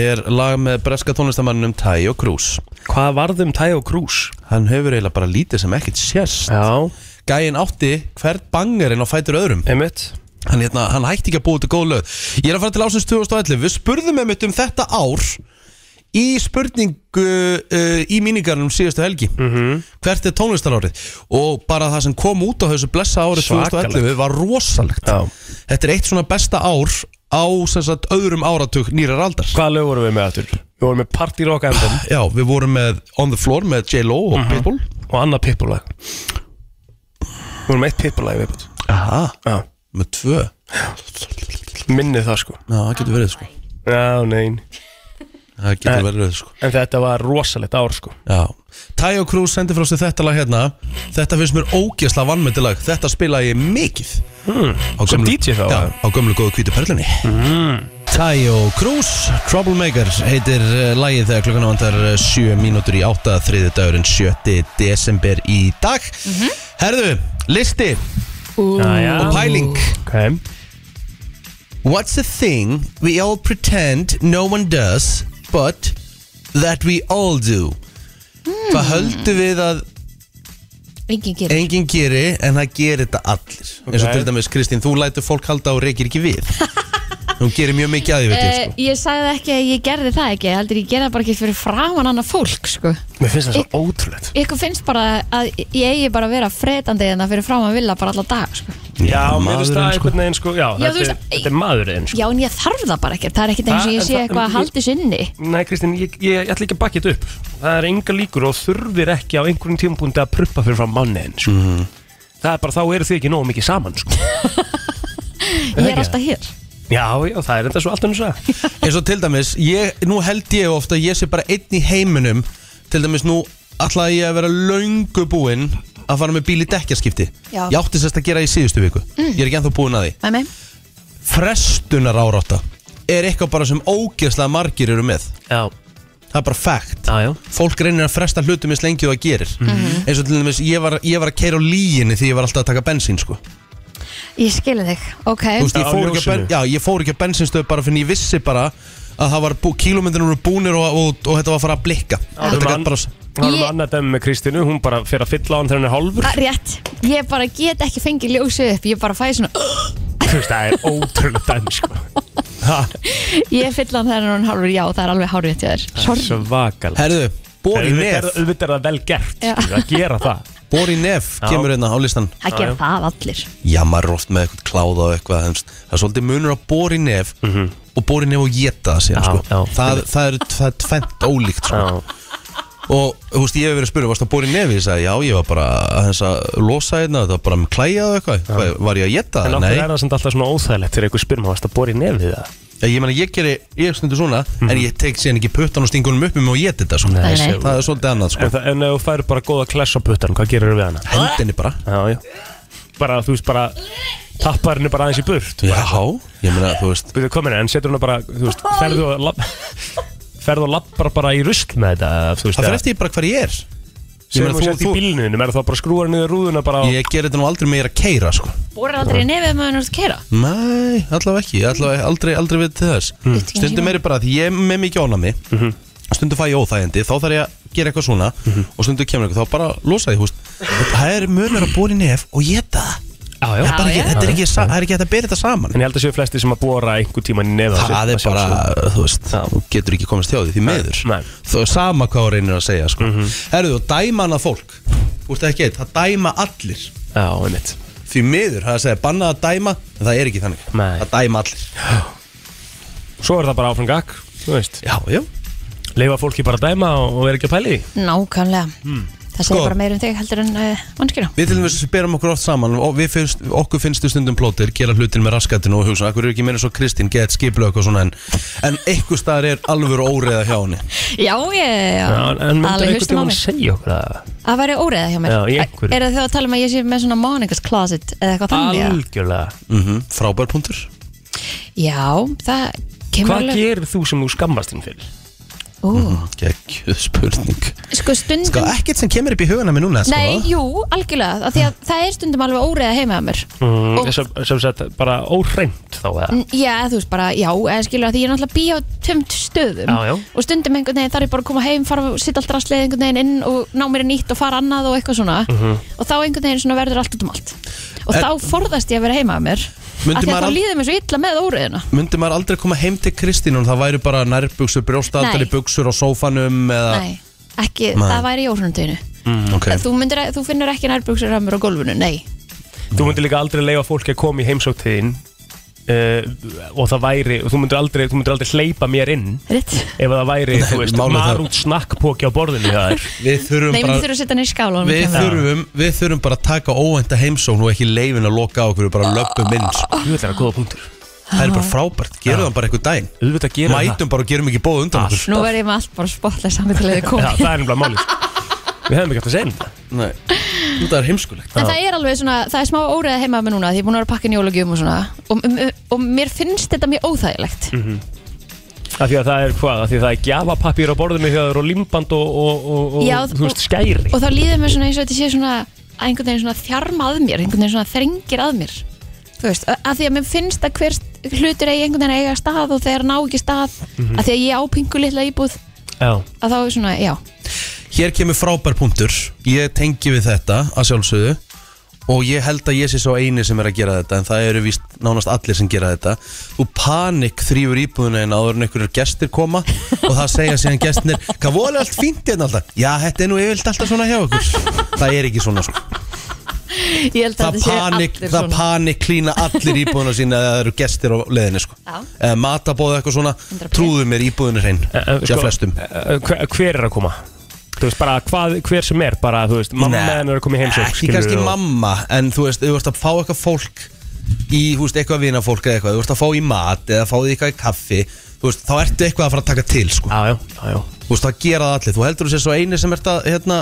er lag með breska tónlistamanninum Tayo Cruz. Hvað varðum Tayo Cruz? Hann hefur eiginlega bara lítið sem ekkert sérst Já, Gæinn átti hvert bangerinn á fætur öðrum. Einmitt hann, hérna, hann hætti ekki að búa til góð lög. Ég er að fara til ásins 2011 Við spurðum einmitt um þetta ár Í spurningu uh, Í míningarnum síðustu helgi. -hmm. Hvert er tónlistarárið? Og bara það sem kom út á þessu blessa árið Svakalegt. 2011 Var rosalegt. Já. Þetta er eitt svona besta ár Á sem sagt öðrum áratug nýrar aldar. Hvaða lög vorum við með aftur? Við vorum með Party Rock Anthem. Já, við vorum með On the Floor með J-Lo og Pitbull. Og annað Pitbull lag. Við vorum með eitt Pitbull lag viðbútt Aha, Já, með tvö? Minnið það sko. Já, það getur verið sko. Já, nein. Það getur verið sko. En þetta var rosalegt ár sko. Já. Tayo Cruz sendi frá sér þetta lag hérna. Þetta finnst mér ógeðsla vannmyndilag Þetta spila ég mikið. Hmm. Sem DJ þá, Já, eða? á gömlu góðu hvítu perlunni. Hmm. Tayo Cruz Troublemaker heitir uh, lagið þegar klukkan vantar 7 mínútur í 8 þriði dagurinn 7. desember í dag. Herðu, listi. Og pæling Ok What's a thing we all pretend no one does but that we all do? Hvað höldum við að Engin gerir. enginn geri en það gerir þetta allir. Eins og til dæmis Kristín, þú lætur fólk halda og reykir ekki við hún gerir mjög mikið að því veit ég Uh, sko ég sagði ekki að ég gerði það ekki, ég heldur ég gerði það bara ekki fyrir framan annað fólk, sko. Mér finnst það svo ótrúlegt Ykkur finnst bara að ég eigi bara að vera fredandi en það fyrir framan vilja bara alla dag, sko. Já, mér finnst það maðurinn, sko. einhvern veginn sko Já, Já, þú þetta, veist, er, þetta er maðurinn sko Já, en ég þarf það bara ekkert, það er ekkert eins og ég sé eitthvað að haldi sinni. Nei, Kristín, ég, ég, ég ætla ekki að bakka þetta upp Það er enga líkur og þurfir ekki á einhverjum tímpúndi að pruppa fyrir fram manniðin sko. Mhm. Það er bara, þá eru þið ekki nógu mikið saman sko. Ég er alltaf hér. Já, já, það er enda svo allt önnur að eins og til dæmis, ég, nú held ég ofta að ég sé bara einn í heiminum. Til dæmis nú ætlaði ég að vera löngu búinn að fara með bíl í dekkjaskipti. Já. Ég átti sérst að gera í síðustu viku. Ég er ekki ennþá búinn að því. Með mig Frestunar árátta er eitthvað bara sem ógeðslega margir eru með. Já, Það er bara fact. Já, já. Fólk reynir að fresta hlutum eins lengi og það gerir. Mhm. eins og til dæmis ég var, ég var að keira á líginni því ég var alltaf að taka bensín sko Ég skilu þig, ok. Þú veist, ég Á fór, ekki að ben, ljósinu. já, ég fór ekki að bensinstöð bara fyrir ég vissi bara að það var bú, kílómyndinu voru búnir og, og, og, þetta var að fara að blikka. Það Þetta gat bara Það er Ég- með annað dæmi með Kristínu, hún bara fer að fylla á hann þegar hann er hálfur. Ah, Rétt, ég bara get ekki fengið ljósið upp. Ég bara fæði svona Þú veist, það er ótrúlega dæmi sko. Ha, Ég fyll hann þegar hann er hálfur, já, það er alveg hárið til þér. Sorry. Svakal Herðu, Bóri Nef. Auðvitað er það vel gert Já. skilur, að gera það Bóri Nef Já. kemur hérna á listan Það gera það allir Já, maður er oft með eitthvað kláða og eitthvað veist. Það er svolítið munur á Bóri Nef og Bóri Nef og það síðan Já, sko. já. það, það er, það er tvent ólíkt sko. Já, Og þú veist, ég hef verið að spyrja, varst það Bóri Nef? Ég sagði, já, ég var bara að þess að losa hérna Það var bara með klæja og eitthvað Hvað, Var ég að geta En það? okkur Nei, er það samt alltaf svona óþægilegt þegar einhver spyr maður varst að í nefið það ég meina, ég geri, ég stundu svona En ég tek síðan ekki puttan og stingunum upp um og geti þetta sko. Nei, Nei. Það er svolítið annað sko. En, það, en ef þú færir bara góða kless á puttan, hvað gerir við hana? Hendinni bara Já, já Bara, þú veist, bara tappar henni bara aðeins í burt Já, ég meina, þú veist Við komin, en setur henni bara, þú veist, ferðu og lapp ferðu og lappar bara í rusl með þetta þú veist, Það fyrir eftir bara hver ég er Ég sem meina, þú sett í bílninum, er það bara að skrúa niður rúðuna bara á Ég ger þetta nú aldrei meira að keira sko. Bórar aldrei nefið með hann að keira Nei, allavega ekki. Allavega, aldrei, aldrei við til þess. Ekki Stundum er ég bara því ég er með mikið ónami Stundum fæ ég óþægindi Þá þarf ég að gera eitthvað svona. Og stundum kemur eitthvað Þá bara losa ég húst Það er munur að bóri nef og geta Já, já, Það er ekki-. Þetta er ekki sa- það er ekki hægt að bera þetta saman. En ég held að séu flesti sem að bóra einhver tíman í nefa Það er bara, þú veist Já. Þú getur ekki komast hjá því því meður Nei. Þú er sama hvað þú reynir að segja sko. Herðu, og dæma hana fólk. Þú veist ekki eitt, það dæma allir. Já, einmitt. Því miður, það er að segja bannað að dæma En það er ekki þannig. Nei. Það dæma allir. Svo er það bara áfram gag, þú veist. Já, já. Leifa fólki bara að dæma og og vera ekki að pæli? Því Nákvæmlega Það segir Sko. bara meira um þig heldur en uh, mannskjöna Við til dæmis berum okkur oft saman og við finnst, okkur finnst við stundum plótir gera hlutin með raskatinu og hugsa okkur er ekki meira svo Kristín, get skiplu eitthvað svona en, en eitthvað staðar er alveg óreiða hjá henni Já, ég, Já, en alveg einhvern tímann mig segja okkur það Það væri óreiða hjá mér Já, í einhverju. Er það þá að tala um að ég sé með svona Monica's Closet eða eitthvað þannig? Algjörlega mm Frábær punktur Já, það kemur Hvað alveg gerir þú sem þú skammast þín fyrir? Ú, Gekkjuð spurning. Sko stundum Sko ekkert sem kemur upp í hugana mér núna sko. Nei, jú, algjörlega af Því að það er stundum alveg óreiða heima að mér. Mm, Og- sem, sem sagt, bara óhreint þá eða? N- Já, þú veist bara, já, eða skilur að því ég er náttúrulega bí á tömt stöðum. Já, já. og stundum einhvern veginn þarf ég bara að koma heim fara og sitta allt rastlið einhvern veginn inn og ná mér í nýtt og fara annað og eitthvað svona. Mhm. og þá einhvern veginn svona verður allt út um allt. Og Er- þá forðast ég að vera heima að mér Myndi af að al- þá líður mér svo illa með óreiðina Myndi maður aldrei koma heim til Kristín og það væri bara nærbuksur, brjóstaldari Nei. buksur á sófanum eða Nei, ekki, Nei. það væri í óhrundinu Ok, þú, myndir, þú finnur ekki nærbuksur að mér á gólfinu, nei. Þú myndir líka aldrei leifa fólki að koma í heimsóttiðin uh, og það væri og þú myndir aldrei, aldrei hleypa mér inn Rétt. ef það væri, þú veist, það- marút snakkpóki á borðinu þér. Við þurfum Nei, bara mér þurfa að setja hann í skála Við þurfum, við þurfum bara að taka óvænta heimsókn og ekki leifin að loka á okkur bara löpum inn sko. Það er góða punktur. Það er bara frábært, gerum það bara eitthvað daginn. Mætum bara og gerum ekki bóð undan okkur. Nú er ég með allt bara spotlega saman til að þið það komi Já, það er nefnilega málið. Við hefum ekki hægt að segja þetta Nei, það er heimskulegt. En það er alveg svona, það er smá óreiða heima með núna því ég er búin að vera að pakka inn jólagjöfum og svona. Og, og, og mér finnst þetta mjög óþægilegt. Af því að það er hvað, af því að það er gjafapapír á borðinu hjá þér og limband og, og, og, og Já, þú veist, og- skæri. og þá líður mér svona eins og þetta sé svona að einhvern veginn svona þjarma að mér einhvern veginn svona þrengir að mér. Þú veist, að því að mér finnst að hver hlutur eigi einhvern veginn að eiga stað og þegar ná ekki stað að því að ég ápingu litla íbúð Já, að þá er svona, já Hér kemur frábær punktur. Ég tengi við þetta að sjálfsögðu. Og ég held að ég sé svo eini sem er að gera þetta En það eru víst nánast allir sem gera þetta. Þú panik þrýfur íbúðuna en áður en einhverjur gestir koma Og það segja síðan gestinir Hvað voru allt fínt hérna alltaf? Já, þetta er nú yfirlt alltaf svona hjá okkur. Það er ekki svona sko. Ég held að Það sé panik, allir það svona. panik klína allir íbúðuna sína Eða það eru gestir á leðinni sko. Já. Eða matabóð eitthvað svona. 100%. Trúðu mér íbúðinu hrein Eh, eh, Já, flestum. eh, hver, hver er að koma? Þú veist, bara hvað, hver sem er bara, þú veist, mamma Nei, hennar er í heimsók Ekki kannski mamma En þú veist, þú veist að fá eitthvað fólk Í, þú veist, eitthvað vinafólk eða eitthvað Þú veist að fá í mat eða fá því eitthvað í kaffi Þú veist, þá ertu eitthvað að fara að taka til sko. Já, já, já, já Þú veist, það gera það allir Þú heldur þú sér svo eini sem ert að hérna,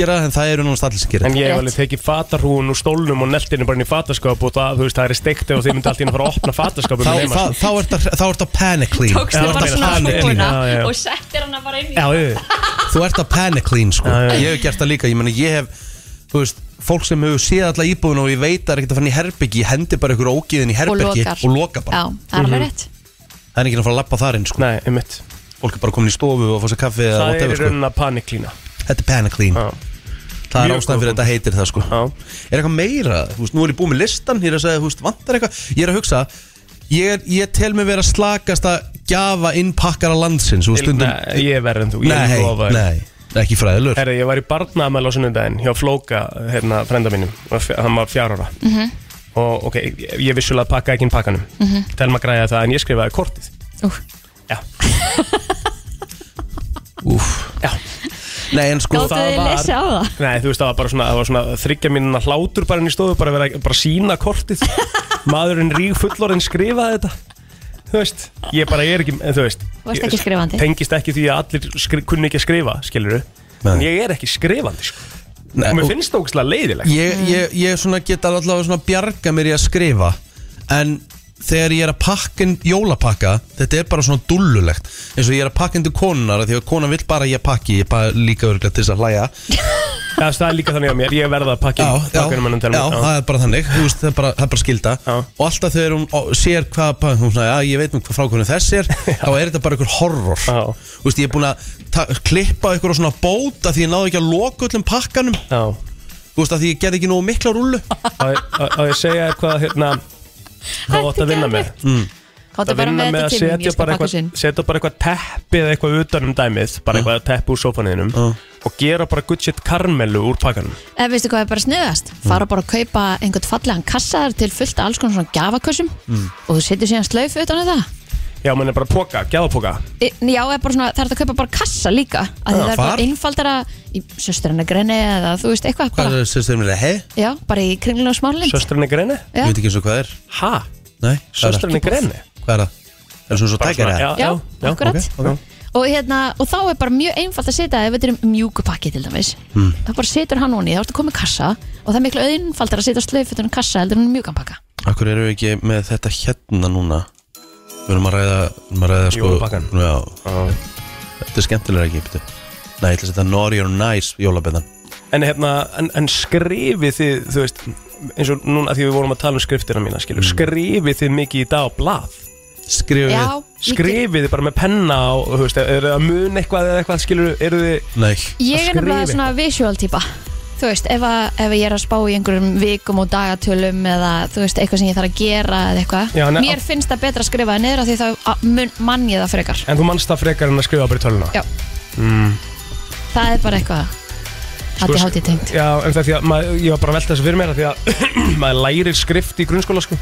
gera en það eru náttúrulega allir sem gera En ég hef alveg tekið fatarhúun úr stólnum og neltinu bara inn í fataskáp og það, þú veist, það er steikt ef þið myndi alltaf inn að fara að opna fataskápum Þá, þá, þá ert að- þá ert að panic clean. Tókstu Þá Já, bara svona já. og settir hana bara inn í Þú ert að panic clean sko. Já, já. Ég hef gert það líka, ég meni ég hef Þú veist, fólk sem hefur séð alla íbúðun og ég veit að það er ekkert að fann í herbyggi Ég hendi bara ykkur ógiðin í og herbyggi lokar. og loka bara. Já, það er alveg rétt. Það er ekki að fara að lappa þar inn sko. Nei, einmitt. Fólk er bara komin í stofu og fá sér kaffi eða Það er í sko. raunin að paniklína Þetta er panic clean. Já, Það er ástæðan fyrir góð þetta heitir það sko. Já, Er eitthvað meira, þú veist, nú er ég búið með listan Ég er að segja, þú veist, vantar eitthvað. Ég er að hugsa, ég, er, ég tel mig vera slakasta Gjafa innpakkara landsins Þú veist, stundum Nei, ég er verð en þú, ég Nei, lofa þér. nei, ekki fræðilur Herra, ég var í barnaðamæl á sunnundaginn hjá Flóka, hérna, frenda mínum. Og f- hann var fjár ára. Mhm. og ok, ég, ég vissulega pakka ekki inn pakkanum. Telma græði það en ég skrifaði kortið. Úf. Já, Úf já Nei, en sko Gáttu þið var- lesa á það? Nei, þú veist, það var bara svona, það var svona þryggja mínuna hlátur bara inn í stofu, bara vera bara sína kortið Maðurinn ríg fullorinn skrifaði þetta Þú veist, ég bara er ekki, en þú veist varst ég- ekki skrifandi. Tengist ekki því að allir skri, kunni ekki að skrifa, skilur. En ég er ekki skrifandi, sko Nei, Og mér finnst það ógæslega leiðilegt ég, ég, ég svona get allavega svona bjarga mér í að skrifa En þegar ég er að pakka inn jólapakka Þetta er bara svona dullulegt. Eins og ég er að pakka inn til konunar Því að konan vill bara ég pakki Ég bara líka örglega til þess að hlæja. Já, það er líka þannig á mér, ég verða að pakka Já, já, já, það er bara þannig veist, það er bara, það er bara skilda Já. Og alltaf þegar hún ó, sér hvað Hún svona, ég veit nú hvað frákvörnum þess er Þá er þetta bara einhver horror. Veist, ég er búin að klippa ykkur á svona bóta Því ég náði ekki að loka öllum pakkanum. Já, Þú veist, að því ég gerði ekki nógu mikla að að ég segja þér hvað, hérna Hvað átt að vinna með. Káttu að bara vinna með að setja bara eitthvað eitthvað teppi eða eitthvað utan um dæmið bara eitthvað teppi úr sófaniðinum og gera bara good shit karmelu úr pakkanum. Eða veistu hvað er bara sniðast? Fara bara að kaupa einhvern fallegan kassaðar til fullt af alls konar svona gjafakössum og þú setur síðan slaufu utan um það Já, mann er bara póka, gjafapoka E, Já, er bara svona, það er hægt að kaupa bara kassa líka að Já, það er hvar? bara einfaldara í söstrinni grenni eða þú veist eitthvað Hvað bara, er það sem er hei? Já, bara í kringlun og smárlind Söstrinni greni? Já. Ég veit ekki eins og hvað er Ha? Nei, hvað er það? Söstrinni greni? Hvað er það? Er það svona svo svona, eða? Já, já, akkurat ok. Og, hérna, og þá er bara mjög einfalt að setja ef þetta er um mjúku pakki til dæmis Hmm. þá bara setur hann honi, þá ertu komið kassa og það er miklu einfaldar að setja slaufu utan um kassa heldur en mjúkan pakka Akkur eru við ekki með þetta hérna núna Við erum að ræða, erum að ræða sko Jólapakkann. Já, Já. þetta er skemmtilega ekki betur. Nei, ég ætla að setja Naughty or Nice jólabeðan En hérna, en, en skrifið þið, þú veist eins og núna því við vorum að tala um skriftina mína skilur, skrifið þið mikið í dag á blað? Skrifið Já, skrifið þið bara með penna og þú veist, eru þið að mun eitthvað eða eitthvað skilur, eru þið Nei, ég er nefnilega skrifa svona visual típa þú veist, ef, að, ef ég er að spá í einhverjum vikum og dagatölum eða þú veist, eitthvað sem ég þarf að gera eða eitthvað Já, ne- mér finnst það betra að skrifa það niður af því þá a- mun, mann ég það frekar. En þú mannst það frekar en að skrifa bara í töluna Já. það er bara eitthvað Sko, Hætti hátti tengt. Já, en það er því að maður, ég var bara að velta þessu fyrir mér af því að maður lærir skrift í grunnskóla sko.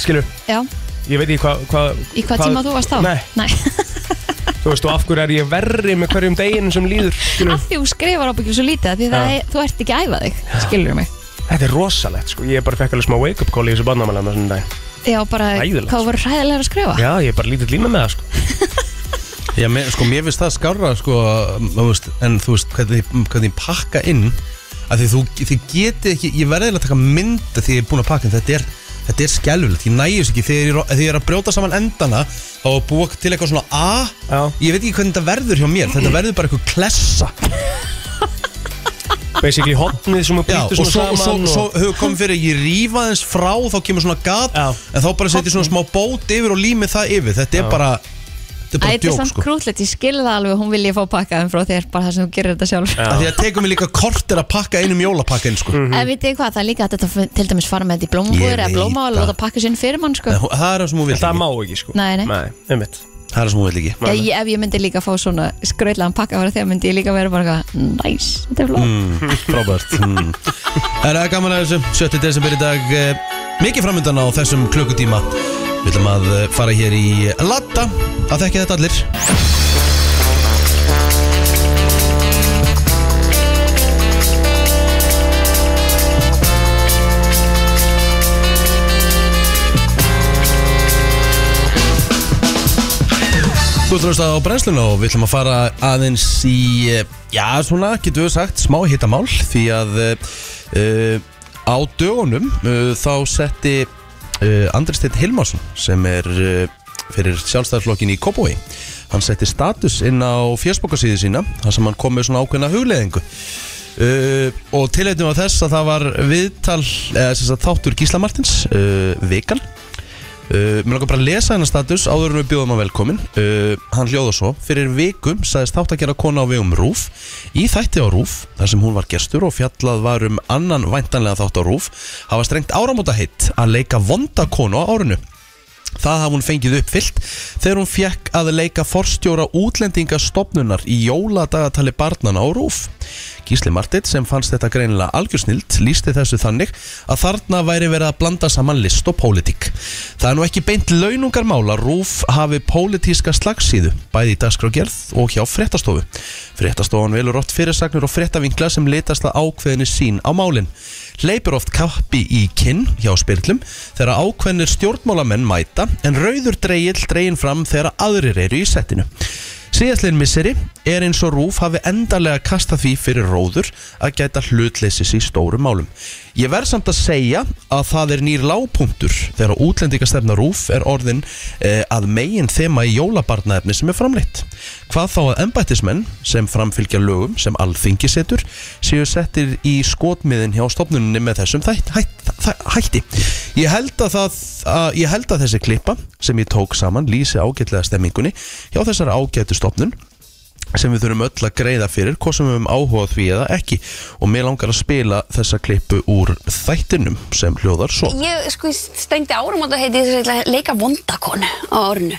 Skilur, Já, ég veit ekki hvað hva, í hvað tíma þú varst þá? Nei, Nei. þú veist, og af hverju er ég verri með hverjum deginu sem líður skilur, Af því þú skrifar ábyggjum svo lítið af Því það er, þú ert ekki að æfa þig Skilur mig. Þetta er rosalegt sko, ég bara fekk alveg smá wake up call í þessu barnamæla með svona dag Já, bara Hræðilegt, hvað sko. voru hræðilega að skrifa? Já, ég er bara lítið líma með það sko. Já, mér, sko, mér finnst það skárra sko, þú veist, en þú veist hvernig, hvernig ég pakka inn að því þú, þið getið ekki, ég verði eiginlega að taka mynda því ég er búin að pakka inn, þetta er þetta er skelvilegt, ég nægjus ekki. Þegar ég, er- að brjóta saman endana þá að búa til eitthvað svona A. Já. ég veit ekki hvernig þetta verður hjá mér. Þetta verður bara eitthvað klessa. Basically hotnið sem er Já, og svo, svona og svo, saman svo hefur komið fyrir að ég rífa þess frá þá kemur svona gat Já. en þá bara setjum svona smá bót yfir og límið það yfir. Þetta er bara þetta er bara Þetta er djók samt sko. krúllegt, ég skilði það alveg Hún vilja fá pakkaðum frá þér Bara það sem þú gerir þetta sjálf. Því að tekum við líka kortir að pakka einum jólapakka inn sko. En vitið hvað, það er líka að þetta til dæmis fara með þetta í blómbúður Ég eða blóma og það. pakka sinn fyrir mann sko. Það er það sem hún vil En það ekki. má ekki sko. Nei, nei. Nei, einmitt. Það er það sem hún vil ekki. Já, ég, ef ég myndi líka fá svona skrautlegan pakka frá þér myndi ég líka vera bara eitthvað næs, þetta er flott. Mm, Frábært. Mm. Það er gaman að þessu. 7. desember í dag eh, Mikið framöndan á þessum klukkutíma Við ætlum að eh, fara hér í Latta. Það þekki þetta allir. Þú ert að á brennsluna og við ætlum að fara aðeins í, eh, já svona, getur við sagt, smá hittamál því að uh, á dögunum uh, þá setti uh, Andri Steinn Hilmarsson sem er uh, fyrir sjálfstæðarflokkin í Kópói hann setti status inn á fjörsbókarsíðu sína þar sem hann kom með svona ákveðna hugleðingu Uh, og tilhættum á þess að það var viðtal eða sem sagt þáttur Gísla Martins vikan uh, mér langar bara að lesa hennar status áður en við bjóðum að velkomin uh, hann hljóða svo fyrir vikum sagðist þátt að gera kona á vegum Rúf í þætti á Rúf þar sem hún var gestur og fjallað var um annan væntanlega þátt á Rúf hafa strengt áramóta hitt að leika vonda konu á árinu Það hafði hún fengið uppfyllt þegar hún fekk að leika forstjóra útlendingastofnunar í jóladagatali barnana á Rúf. Gísli Martit sem fannst þetta greinilega algjörsnilt lísti þessu þannig að þarna væri verið að blanda saman list og pólitík. Það er nú ekki beint launungar mála Rúf hafi pólitíska slagsíðu bæði í dagskrágerð og hjá fréttastofu. Fréttastofan velur oft fyrirsagnir og fréttavinkla sem litast að ákveðinu sín á málinn. Leipur oft kappi í kinn hjá spyrlum þegar ákveðnir stjórnmálamenn mæta en rauður dreigill dregin fram þegar aðrir eru í settinu. Síðastlegin misseri er eins og Rúf hafi endarlega kastað því fyrir róður að gæta hlutleysis í stórum málum. Ég verð samt að segja að það er nýr lágpunktur þegar útlendingastefna Rúf er orðin eh, að megin þema í jólabarnaefni sem er framleitt. Hvað þá að embættismenn sem framfylgja lögum sem alþingi setur séu settir í skotmiðin hjá stofnunni með þessum þætt, hætt, þæ- hætti. Ég held að, það, að, ég held að þessi klippa sem ég tók saman lýsi ágætlega stemmingunni hjá þessari ágætu stofnun sem við þurfum öll að greiða fyrir hvað sem við höfum áhuga á því eða ekki. Og mér langar að spila þessa klippu úr þættinum sem hljóðar svo. Ég sko stengdi áramóta heiti þess að leika vondakonu á árinu.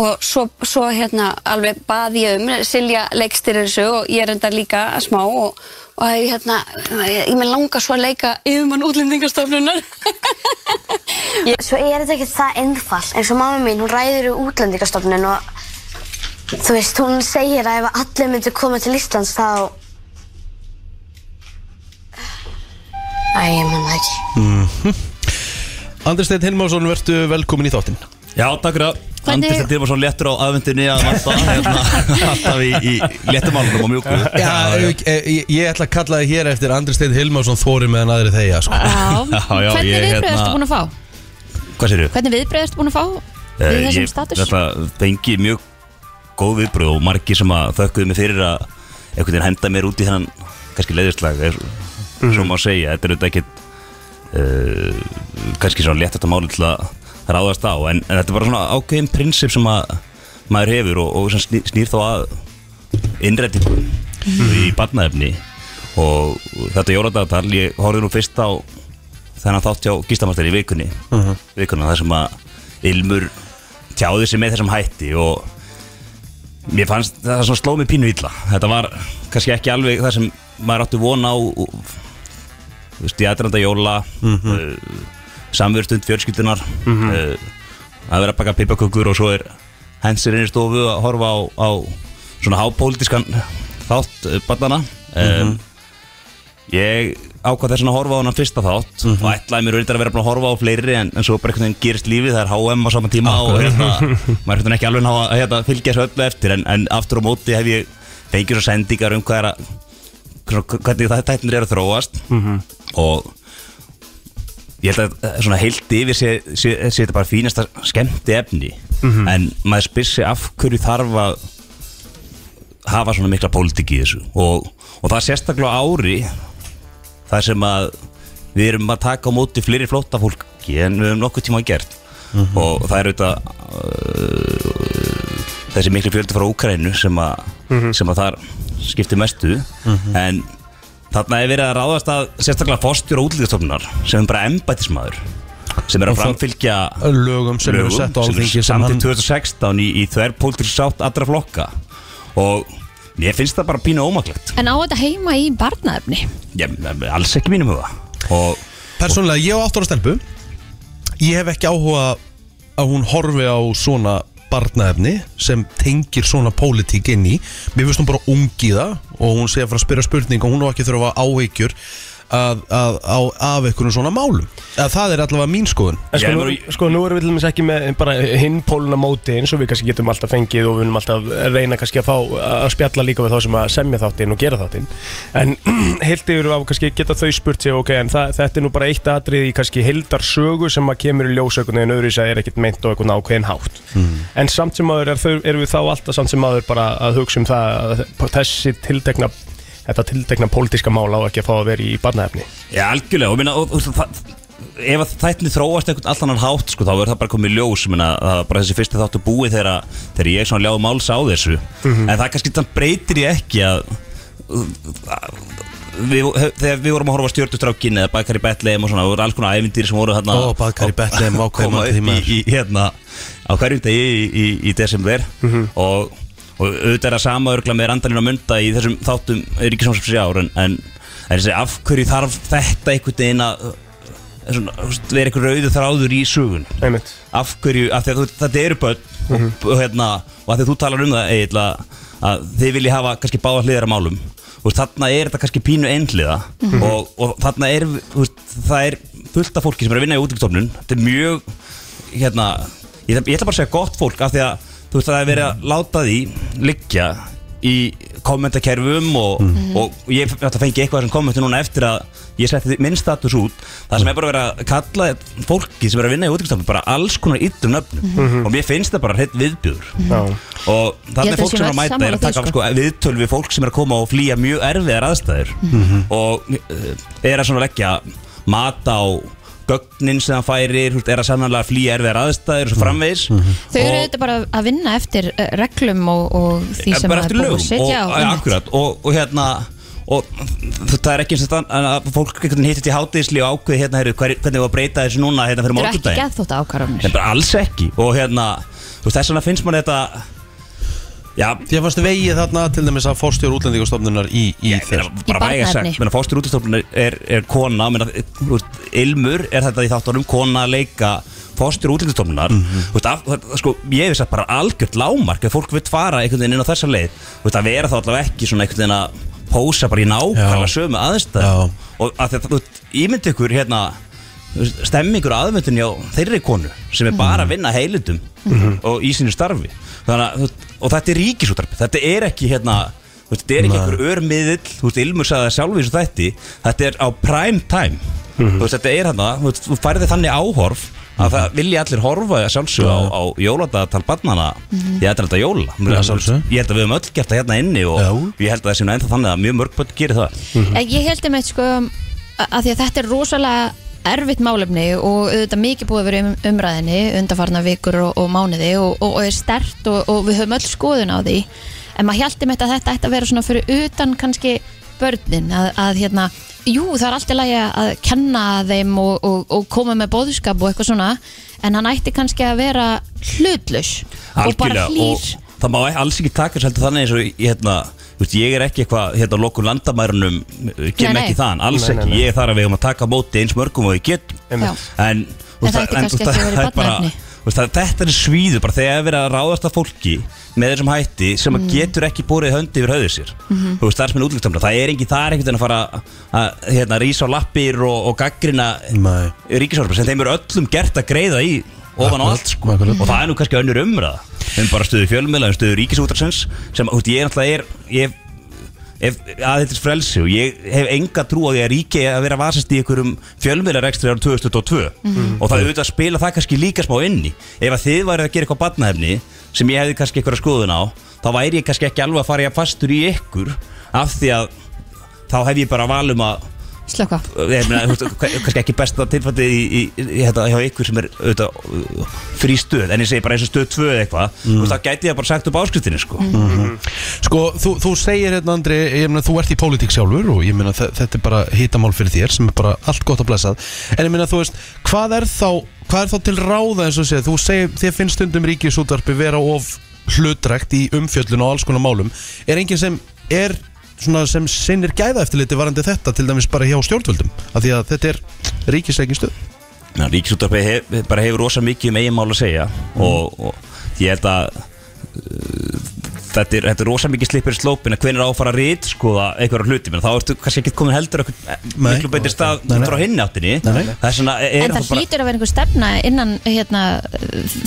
Og svo, svo hérna alveg baði ég um Silja leikstir þessu og ég er enda líka smá og, og ég, hérna, ég, ég með langa svo að leika yfirmann útlendingastofnunar. Svo er þetta ekki það einfalt. Eins og mamma mín, hún ræður í útlendingastofnun og þú veist, hún segir að ef allir myndir koma til Íslands þá Æ, ég man það ekki. Andri Steinn Hilmarsson, vertu velkomin í þáttinn. Já, takk fyrir það Hvernig- Andri Stendir var svo léttur á aðvendinni að alltaf, hérna, alltaf í, í léttumálunum og mjúku. Já, ég, ég, ég ætla að kalla þið hér eftir Andri Steinn Hilmarsson þóri meðan aðri þeia sko. Já, Já, já, hvernig ég, viðbröð hérna- ertu búin að fá? Hvað sér Hvernig viðbröð ertu búin að fá? Við þessum Ég status? ætla að fengi mjög góð viðbröð og margir sem að þökkuðu mig fyrir að einhvern veginn henda mér út í þennan kannski leiðislag, er, svo má segja. Þetta er auðvitað ekkit uh, kannski svona létt þetta máli til að ráðast á, en, en þetta er bara svona ákveðin prinsip sem að maður hefur og, og sem snýr, þá að innrættingu í barnaefni. Og þetta jóladagatal, ég horfði nú fyrst á þennan þátt hjá Gíslamastur í vikunni. Vikuna þar sem að Ilmur tjáði sig með þessum hætti og mér fannst það svona sló mig pínu illa. Þetta var kannski ekki alveg það sem maður átti vona á þú veist, í aðranda jóla mm samverðstund fjölskyldunar uh, að vera að baka pipakökur og svo er hensir inn í stofu að horfa á, á svona hápólitískan þátt uh, barnana um, Ég ákvað þess að horfa á hann fyrsta þátt. Og ætlaði mér auðvitað að vera búin að horfa á fleiri en, en svo bara einhvern veginn gerist lífið, það er HM á saman tíma og hérna, maður er ekki alveg að hérna, fylgja þessu öllu eftir. En, en aftur á móti hef ég fengið svo sendingar um hvað er að hvernig það tæknir er að þróast. Og ég held að eh, svona heilt yfir sé, sé, sé þetta bara fínasta skemmti efni. En maður spyr sig af hverju þarf að hafa svona mikla pólitík í þessu. Og, og það er sérstaklega ári þar sem að við erum að taka á móti fleiri flótta fólki en við höfum nokkuð tíma gert. Og það er auðvitað uh, þessi miklu fjöldi frá Úkrænu sem, að sem að þar skiptir mestu. En þarna er verið að ráðast að sérstaklega fórstjóra útlýðastofnunar sem er bara embættismæður sem er Og að framfylgja lögum sem eru sett á alþingi eru sem samt í hann 2016 í, í þverrpolítri sátt allra flokka. Og mér finnst það bara pínu ómaklegt. En á þetta heima í barnaefni? Ég, alls ekki mínum huga. Og Persónulega, ég á 8 ára stelpu. Ég hef ekki áhuga að hún horfi á svona barnaefni sem tengir svona pólitík inn í. Mér finnst hún bara ung í það og hún sé að fara að spyrja spurning og hún á ekki þurfa að að, að, af einhvern svona málum. Að það er allavega mín skoðun. En sko, Ég nú, er- sko, nú erum við til dæmis ekki með bara hinn póluna móti eins og við kannski getum alltaf fengið og við viljum alltaf reyna kannski að fá að spjalla líka við þá sem að semja þáttinn og gera þáttinn. En heilt yfir á kannski geta þau spurt sig ok, en það, þetta er nú bara eitt atrið í kannski heildar sögu sem að kemur í ljósökunni en öðru að er ekkit meint og eitthvað ákveðin hátt. En samt sem aður er, þau- erum við þá alltaf samt sem aður bara að hugsa um það að þessi tiltekna þetta tiltekna pólitíska mál á ekki að fá að vera í barnaefni. Já, algjörlega, og minna, og, og, það, ef að þættinni þróast einhvern allan hann hátt, sko, þá verður það bara komið í ljós, minna, bara þessi fyrsti þáttu búið þegar, þegar ég svona ljáði máls á þessu, en það kannski þann breytir ég ekki að, við, þegar við vorum að horfa stjórnustrákin eða bakar í Betlehem og svona, það voru alls konar ævindýri sem voru þarna Ó, Bakar í Bethlehem, að ákveðin koma á því upp í, maður. í, hérna, á hverjum degi í, í, í desember og, og auðvitað er að sama örgla með randalinn á mynda í þessum þáttum ríkisvámsfjörsi ár en, en, þessi, af hverju þarf þetta einhvern veginn að veist, vera einhver rauðu þráður í Einmitt. af hverju, af því að þetta eru börn og, og, hérna, og af því að þú talar um það Egil, að, að þið vilji hafa kannski báða hliðar á málum. Og þarna er þetta kannski pínu einhliða og, og þarna er veist, það er fullt af fólki sem er að vinna í útvíkstofnun þetta er mjög hérna, ég, ég ætla bara að segja gott fólk af því að þú veist það er verið að láta því liggja í kommentakerfum og, og ég ætla að fengi eitthvað sem kommentu núna eftir að ég setti minn status út. Það sem er bara verið að kalla fólki sem er að vinna í útvíkstofnun bara alls konar yllum nöfnum. Og mér finnst það bara hreitt viðbjör Já. og þannig að fólk sem er að mæta er að taka því, sko, viðtöl við fólk sem er að koma og flýja mjög erfiðar aðstæður. Og uh, er að svona leggja mat á gögnin sem það færir er að sannanlega flýja erfiðar aðstæður og svo framvegis. Þau eru Og- auðvitað bara að vinna eftir eh, reglum og, og því sem bara að eftir er lögum að setja og, á ja, einmitt. akkurat, og, og hérna og það er ekki eins og það að fólk einhvern veginn hittist í hátíðisli og ákveði hérna heyru, hver, hvernig við að breyta þessu núna hérna fyrir Þetta eru ekki morgundaginn geðþótt ákvarðanir. Bara alls ekki. Og hérna þú veist, þess vegna finnst mann þetta já, Því að fannst vegið þarna til dæmis að fórstjór útlendingastofnunar í, í meina, bara væga barnaefni. sagt, menna fórstur útistofnun er, er kona, menna, þú veist, Ilmur er þetta í þáttunum, kona að leika fórstur útlendingastofnunar. Mhm. þú veist, af, það- sko, ég hef sagt bara algjört lámark ef fólk vil fara einhvern veginn inn á þessa leið. Þú veist, að vera þá allavega ekki svona einhvern veginn að pósa bara í nákvæmlega sömu aðstæð og að þetta, þú veist, ímyndi ykkur hérna þú veist, stemmingur aðvöndin hjá þeirri konu sem er bara að vinna heilitum og í sínu starfi. Þannig, að, þú veist, og þetta er ríkisútarpi þetta er ekki hérna þú veist, þetta er ekki einhver örmiðill þú veist, Ilmur sagði það sjálf í þessu þætti þetta er á prime time. Þú veist, þetta er hérna, þú veist, þú færði þannig áhorf að það vilja allir horfa að sjálfsög á, á jóladatal barnana ég ætla þetta jóla. Já, sjálfsögðu. ég held að við höfum öll gert það hérna inni og Já. ég held að það sé nú ennþá þannig að mjög mörg börn gerir það. En Ég held um eitt sko að að því að þetta er rosalega erfitt málefni og auðvitað mikið búið að vera um, umræðinni undarfarna vikur og, og mánuði og, og, og er stert og, og við höfum öll skoðun á því. En maður hjælti með að þetta ætti að vera svona fyrir utan kannski börnin að, að hérna, jú það er alltaf lægi að kenna þeim og, og, og koma með bóðskap og eitthvað svona en hann ætti kannski að vera hlutlaus og bara hlýr. það má alls ekki taka heldur þannig eins og hérna, veist, ég er ekki eitthvað hérna á lokun landamærunum kem Nei, nei. ekki þaðan, alls Nei, nei, ekki nei. ég er þar að við höfum að taka móti eins mörgum og við getum Já. en, þú veist, það en, veist, það er bara- veist, það- þetta er svíðu bara þegar er verið að ráðast að fólki með þessum hætti sem Mm. að getur ekki borið höndi yfir höfðu sér Mhm. þú veist, það er er það er ekki, það er ekkert en að fara að hérna, rísa á lappir og, og gaggrina Nei. ríkisárfur sem þeim eru öllum gert að greiða í ofan á allt sko. og það er nú kannski önnur umræða um bara stöðu fjölmiðla, um stöðu ríkisútarsins sem, þú veist, ég er náttúrulega er ég hef aðeins frelsi og ég hef enga trú á því að ríki að vera vasast í einhverjum fjölmiðlarekstri ára 2022 og það auðvitað spila það kannski líka smá inni ef að þið værið að gera eitthvað barnahefni sem ég hefði kannski eitthvað skoðun á þá væri ég kannski ekki alveg að fara ég fastur í ykkur af því að þá hef ég bara valum að slökka kannski ekki besta tilfætti í, í, í, hérna, hjá ykkur sem er uh, frí stöð en ég segi bara eins og stöð 2 eða eitthvað mm. þá gæti ég bara sagt upp áskriftinni sko. Sko, þú, þú segir hérna Andri, ég meina þú ert í pólitík sjálfur og ég meina þe- þetta er bara hitamál fyrir þér sem er bara allt gott að blessað en ég meina þú veist, hvað er þá hvað er þá til ráða eins og segir þú segir, þér finnst stundum ríkisútvarpi vera of hlutrækt í umfjöllun og alls konar málum er enginn sem er sem sinnir gæða eftirliti varandi þetta til dæmis bara hjá stjórnvöldum af því að þetta er ríkisreikin stöð Ríkisúttarpi hef, bara hefur rosa mikið um eiginmál að segja og, og ég held að þetta er, þetta er rosa mikið slipper slópin að hvernig er á að fara að rít skoða einhverja hluti, menn þá ertu kannski ekki komin heldur eitthvað Nei. miklu betur stað Nei, nei. frá hinni áttinni Nei, nei. það er svona, er En það hlýtur að vera einhver stefna innan hérna,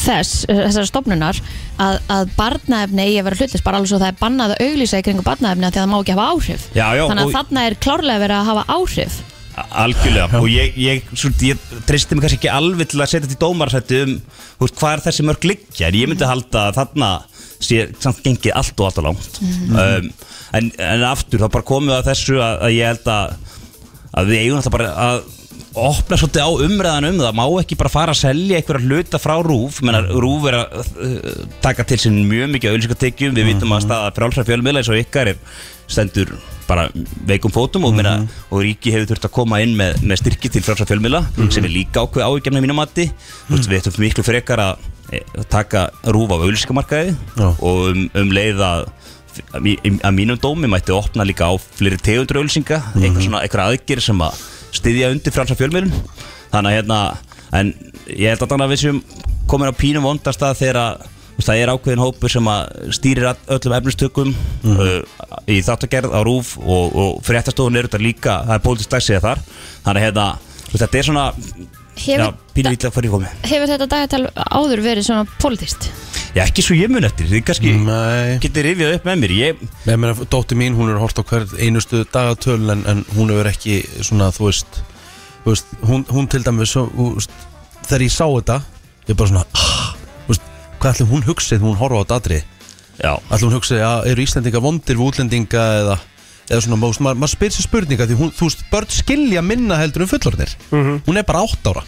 þess, þessar stofnunar að, að barnaefni eigi að vera hlutlis bara alveg svo það er bannað að auglýsa í kringu barnaefni af því að það má ekki hafa áhrif Já, já, Þannig að og- þarna er klárlega verið að hafa áhrif Algjörlega, og ég, ég, ég tristi mig kannski ekki alveg til að setja þetta í dómarsætti um hvað er þessi mörg liggja en ég myndi halda að þarna sé samt gengið allt og allt og langt. Um, en, en aftur þá bara komum við að þessu að, að ég held að að við eigum alltaf bara að opna svolítið á umræðan um það. Má ekki bara fara að selja einhverja hluta frá RÚF menna RÚF er að uh, taka til sín mjög mikið auðlýsingatekjum við vitum að staða frálsar fjölmiðla eins og ykkar er stendur bara veikum fótum og, meina, og ríki hefur þurft að koma inn með, með styrki til frálsar fjölmiðla sem er líka ákveð áhugjefna mínum mati. Mm. við ættum miklu frekar að taka RÚF á auðlýsingamarkaði Já. og um, um leið að að mí- að mínum dómi mætti opna líka á fleiri tegundur auðlýsinga einhver svona einhver aðgerð sem að styðja undir frálsa fjölmiðlun. Þannig að hérna en ég held að við séum komin á pínum vondastað þegar að veist, það er ákveðin hópur sem að stýrir öllum efnistökum uh, í þáttagerð á RÚF og, og fréttastofun eru þetta líka það er pólitísk dagsíða þar. Þannig að hérna þetta er svona Hefur, komi hefur þetta dagatal áður verið svona politist? já, ekki svo ég mun eftir því kannski Nei getur rifjað upp með mér ég, Ég meina, dóttir mín, hún er hort á hver einustu dagatöl en, en hún hefur ekki svona, þú veist, þú veist hún, hún til dæmis, svo, þú veist, þegar ég sá þetta, ég er bara svona ah, þú veist, hvað ætli hún hugsið hún horfa á þetta atrið? já, Ætli hún hugsið, ja, eru Íslendinga vondir útlendinga eða, eða svona, maður, maður, maður spyr sér spurninga því hún, þú veist, börn skilja minna heldur um fullorðir hún er bara átt ára.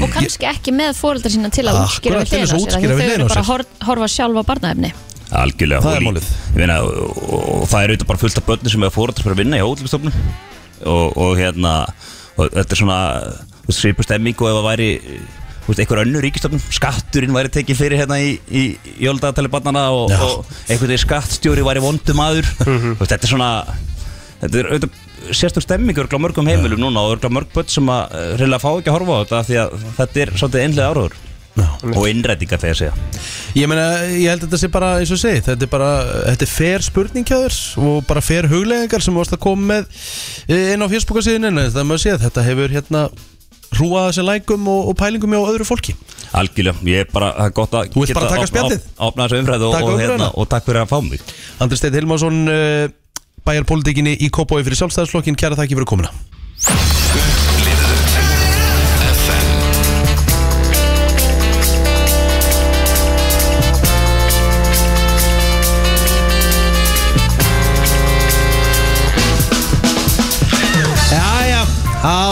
Og kannski ekki með fóreldar sína til að útskýra við að á sér Þau eru bara að hor- horfa sjálfa á barnaefni. Algjörlega Það er málið. Ég meina, og, það er auðvitað bara fullt af börnum sem er fórættar fyrir að vinna í hótelstofnum og, og hérna og þetta er svona svipu stemming og ef það væri veist, einhver önnur ríkistofnum, skatturinn væri tekið fyrir hérna í, í, í jóldagatali barnana og, Já. og einhvern veginn skattstjóri væri vondum aður Mhm. veist, þetta er svona þetta er auðvitað sérstök stemming örgla mörgum heimilum núna og örgla mörg börn sem að eh, reynilega fá ekki að horfa á þetta því að þetta er svolítið einlega áraður Já. og innrætingar þegar segja Ég meina, ég held að þetta sé bara, eins og segi, þetta er bara, þetta er fer spurning hjá þér og bara fer hugleðingar sem þú varst að koma með eh, inn á sé að þetta hefur hérna hrúað þessi lækum og, og pælingum hjá öðru fólki. Algjörlega, ég er bara, það er gott að Þú vilt bara taka opna- spjaldið? op- Opna þessu umfræðu og, Taka og, hérna, og takk fyrir að fá mig Andri Steinn Hilmarsson, uh, bæjarpolitikinni í Kópói fyrir sjálfstæðarslokkin, kæra þakki fyrir komuna.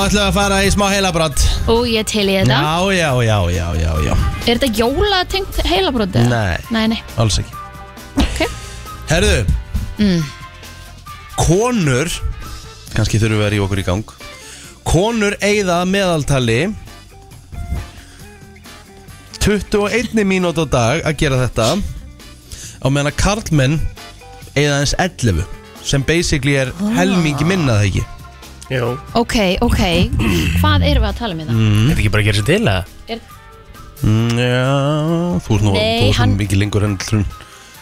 Ætlum við að fara í smá heilabrott. Og ég til í þetta. Já, já, já, já, já, já, Er þetta jólatengt heilabróti? Nei. Nei, nei. Alls ekki. Ok. Herðu. Konur kannski þurfum við að rífa okkur í gang. Konur eigða meðaltali 21 mínút á dag að gera þetta á meðan að karlmenn eigða aðeins 11 sem basically er helmingi minna það ekki Jú Ok, ok Hvað erum við að tala um þetta? Þetta ekki bara að gera sér til að Er, mm, Já, þú ert nú, Nei, þú ert hann- nú mikið lengur en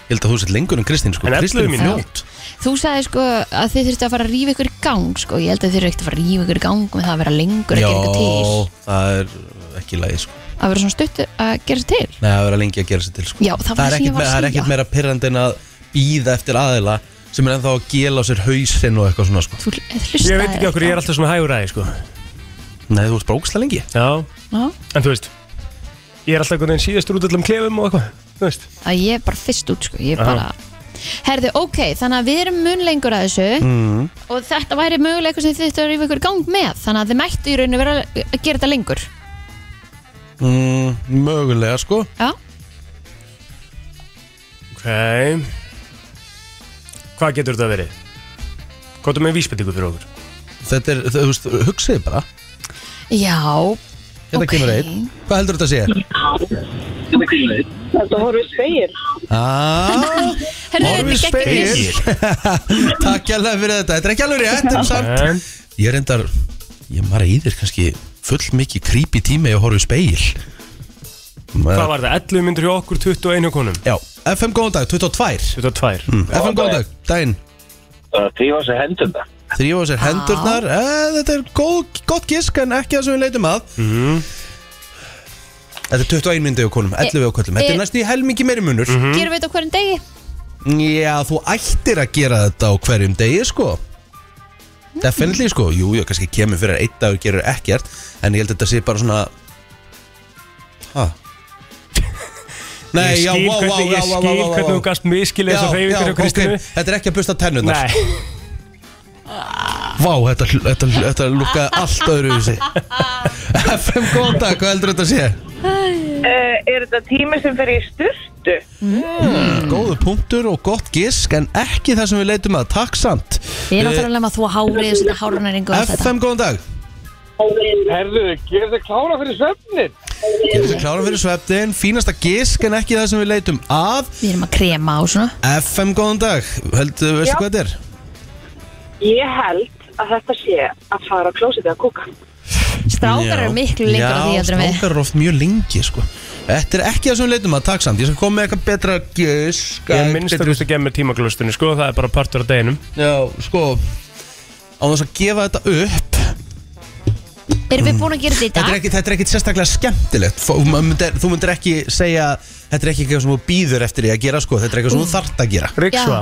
Ég held að þú sett lengur en Kristín sko. En 11 Kristín mínútur. fljót þú sagði sko að þið þurftu að fara að rífa ykkur í gang sko. Ég held að þið þurftu ekkert að fara að rífa ykkur í gang með það að vera lengur að gera ykkur til það er ekki lægi sko. Að vera svona stutt að gera sér til Nei, að vera lengi að gera sér til sko. Já, það var það er það sem ég ekkert var að það er segja. ekkert meira pyrrandi en að býða eftir aðila sem er ennþá að gela á sér hausinn og eitthvað svona sko. Þú hlustaði Ég veit ekki okkur, ég er alltaf svona hægur aðeins sko. Nei, þú ert bara ógstlega lengi. Já, Já, en þú veist Ég er alltaf einhvern veginn síðastur út allum klefum og eitthvað Þú veist. Að ég er bara fyrst út sko. Ég er Já. bara Herðu, ok, þannig að við erum mun lengur að þessu. Mm. og þetta væri mögulega eitthvað sem þið þurftu að rífa ykkur í gang með. Þannig að þið mættu í rauninu vera að gera þetta lengur. Mm, Mögulega sko. Já, Ok Hvað getur þetta verið? Hvað er með vísbendingu fyrir okkur? Þetta er, þú veist, hugsið bara já Hérna Ok. kemur einn Hvað heldur þetta að segja? Þetta horfið speil. Ah, Herðu, Horfið þetta er geggjum speil. Takk hérlega fyrir þetta Þetta er ekki alveg rétt en samt En, Ég er endar Ég maður í þér kannski full mikið creepy tími að horfa í speil hvað var það? 11 myndir hjá okkur, 21 hjá konum Já, FM góðan dag, 22 22 mm. FM góðan dag, daginn Það trífa sér hendurna. Þrýfa sér hendurnar eh, Þetta er góð, gott gisk en ekki það sem við leitum að Mhm. Þetta er 21 myndi á konum, 11 á köllum Þetta er Eh, næst í helmingi meiri munur Mhm. Gerum við þetta á hverjum degi? Já, þú ættir að gera þetta á hverjum degi sko Definitely sko Jú, jú, kannski kemur fyrir að einn dagur gerur ekkert En ég held að þetta sé bara svona Hæ? Nei, Ég já, skil vá, vá, hvernig- já, ég vá, vá, skil vá, vá. hvernig þú gast miskilið þessar já, hjá Kristínu. ok, Þetta er ekki að busta tennurnar Nei Vá, þetta, þetta, þetta lukkaði allt öðru í sig FM, góðan dag, hvað heldur þetta að sé? Uh, er þetta tími sem fer í styrtu? Góðu punktur og gott gisk En ekki það sem við leitum að, takk samt Við erum náttúrulega með að þú hárið og setja hárunæringu og allt þetta FM, góðan dag Herðu, gerðu þið klára fyrir svefnin? Getur þið klára fyrir svefnin, fínasta gisk en ekki það sem við leitum að. Við erum að krema og svona. FM, góðan dag, heldur, veistu Já. hvað þetta er? Ég held að þetta sé að fara á klósitið að kúka. Strákar eru miklu lengur á því Já, heldur en við. strákar eru oft mjög lengi, sko. Þetta er ekki það sem við leitum að, takk samt Ég skal koma með eitthvað betra gisk. Ég minnst að þú veist að gefa mér tímaglöstunni sko, það er bara partur af deginum. Já, sko Á þess að gefa þetta upp Erum við búin að gera þetta í Þetta er dag? ekki, þetta er ekki sérstaklega skemmtilegt. Fó- þú myndir, þú myndir ekki segja Þetta er ekki eitthvað sem þú býður eftir því að gera sko. Þetta er eitthvað sem þú þarft að gera. Riksva,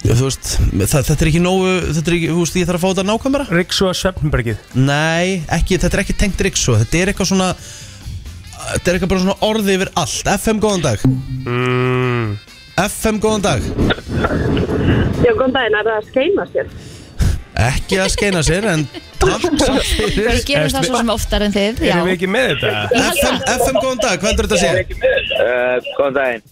Já, Þú veist, það, þetta er ekki nógu Þetta er ekki, þú veist, ég þarf að fá þetta nákvæmara. Riksva Svefnbergið Nei, ekki, þetta er ekki tengt riksu Þetta er eitthvað svona Þetta er eitthvað bara svona orði yfir allt. FM góðan dag. Mm. FM góðan dag. Já, góðan daginn, er það að skeina sér? Ekki að skeina sér en takk samt fyrir Við gerum það svo sem oftar en þið Já, Erum við ekki með þetta? FM, FM góðan dag, hvað heldur þetta að sé? Uh, góðan daginn.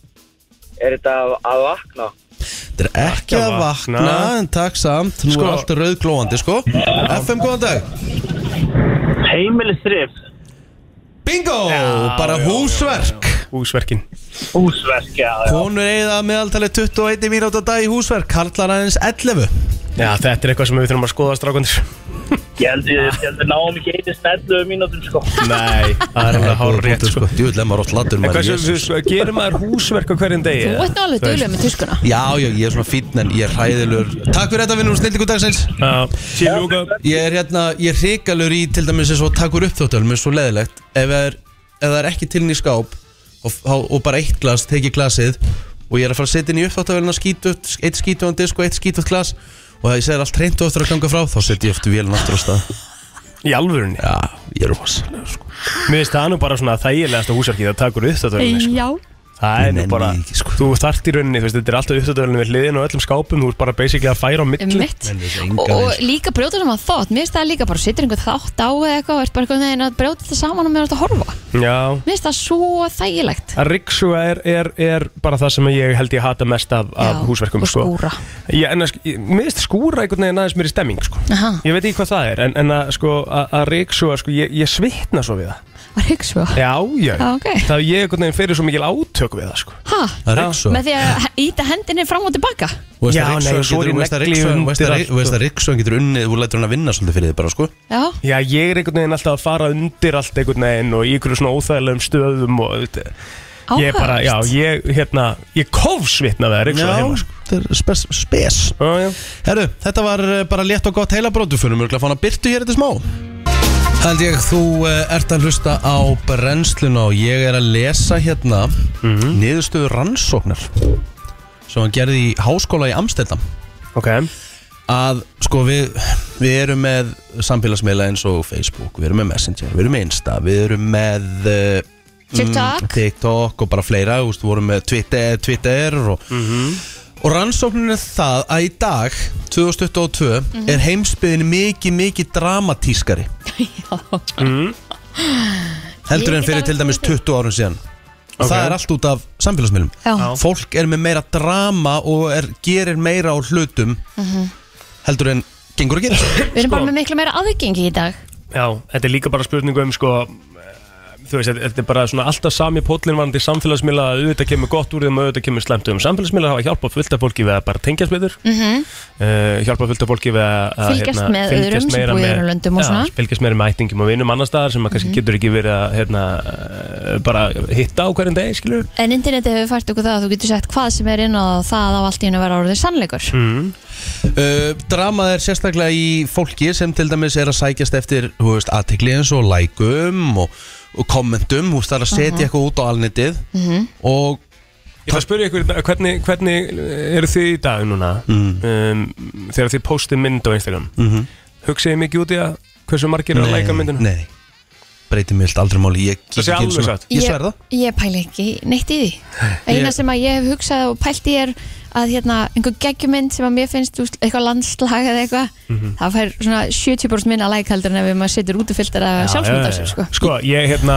Er þetta að, að vakna? Þetta er ekki að vakna En takk samt, nú Sko- er allt rauðglóandi sko FM góðan dag Heimilisrif. Bingo, Já, bara já, húsverk. Húsverkin. Húsverk, já, já. Konur eigða meðaltalið 21 mínúti á dag í húsverk. Karlar aðeins 11 Já, þetta er eitthvað sem við þurfum að skoða strákandir Ég held held við náum ekki einu snellu mínútum, sko. Nei, það er alveg hár rétt sko. latur En maður hvað sem Jesus. við gerum maður húsverk á hverjum degi? Þú ert alveg duglega með tuskuna. Já, já, ég er svona fínn en ég er hræðilur Takk fyrir þetta vinnur snildingu dagsins. Já, sílúka Ég er hérna, ég er hrikalur í til dæmis eins og takkur upp þóttöl Mér er svo leðilegt ef, er, ef það er ekki til inn í skáp og, og, bara eitt glas, teki glasið Og ég er að fara að setja inn í uppþóttavélina skítut Eitt skítuðan disk og eitt skítut glas Og það ég segir allt og eftir að ganga frá Þá setja ég eftir vélina aftur á stað. Í alvörunni? Já, ég er rosalega sko. Mér finnst það nú bara svona þægilegasta húsverkið að taka úr uppstöðvölinni sko. Já Það er nú bara, ekki, sko. þú þart í rauninni, þú veist, þetta er alltaf uppstöðvölinni við hliðin og öllum skápum, þú ert bara basically að færa á milli Mitt og, og líka brjóta saman þátt Mér finnst það líka bara Sittir einhver þátt á eða eitthvað og ert bara einhvern veginn að brjóta þetta saman og mér ert að horfa Já, Mér finnst það svo þægilegt að riksuga er, er, er bara það sem ég held ég hata mest af, af Já, húsverkum og sko. skúra. Já, en að, mér finnst skúra einhvern veginn aðeins mér í stemming sko. Aha. Ég veit ekki hvað það er, en, en að, sko, að, að sko, við Var hugg svo Já, já, Já, ok. það er ég einhvern veginn fyrir svo mikil átök við það sko. Ha? Það er riksu Með því að íta hendinni fram og tilbaka Og Já, nei, svo er ég negli undir allt, veist að Riksson getur unnið, þú lætur hann að vinna svolítið fyrir þið bara, sko Já Já, ég er einhvern veginn alltaf að fara undir allt einhvern veginn og í ykkur svona óþægilegum stöðum og veit, ég er bara, já, ég, hérna, ég kofsvitna við það riksuga heima sko. þetta er spes, spes. Já, já. Herru, þetta var eh, bara létt og gott heila brotu Fyrir mjög að fá hana byrtu hér þetta smá Held ég, þú uh, ert að hlusta á brennsluna og ég er að lesa hérna niðurstöðu rannsóknar sem hann gerði í háskóla í Amsterdam. Ok, að sko við, við erum með samfélagsmiðla eins og Facebook við erum með Messenger, við erum með Insta við erum með uh, TikTok. TikTok og bara fleira við erum með Twitter, Twitter og, og rannsóknin er það að í dag 2022 er heimsbyðin mikið mikið dramatískari. Heldur Ég en get fyrir til dæmis skilið 20 árum síðan. Og Ok. það er allt út af samfélagsmiðlum. Já. fólk er með meira drama og er, gerir meira á hlutum heldur en gengur að gera. Við erum bara með miklu meira aðgengi í dag. Já, þetta er líka bara spurningu um sko þú veist, þetta- er bara svona alltaf sami pótlinn varandi samfélagsmiðla að auðvitað kemur gott úr þeim og auðvitað kemur slemt um samfélagsmiðla hafa hjálpað fullt af fólki við að bara tengjast með þur Mhm. uh, hjálpað fullt af fólki við að að, Fylgjast með öðrum sem meira með- öðrum löndum og Já, svona. Mhm. fylgjast meira með ættingum og vinum annar staðar sem maður kannski getur ekki verið að hérna, uh, bara hitta á hverjum degi skilur En internetið hefur fært okkur það að þú getur sett hvað sem er inn á það á allt í hennu vera orðið sannleikur mm. Uh, dramað er sérstaklega í fólki sem til dæmis er að sækjast eftir aðtekli eins og lækum og, og kommentum, þú veist, það er að setja Mhm. eitthvað út á alnetið Mhm. og Ég ætla að spyrja ykkur, hvernig, hvernig eru þið í dag núna Mm. um, þegar þið postið mynd á Instagram Mhm. Hugsið þið mikið út í að hversu margir eru að læka myndina? Nei, breytir mig allt aldrei máli Ég. Ég sver það Ég pæli ekki neitt í því Eina Ég- sem að ég hef hugsað og pælt í er að hérna, einhver geggjumynd sem að mér finnst eitthvað landslag eða eitthvað Mhm. það fær svona 70% minna like heldur en ef maður setur útufilter að sjálfsmynda Já, já, sér sko. Sko, ég, hérna,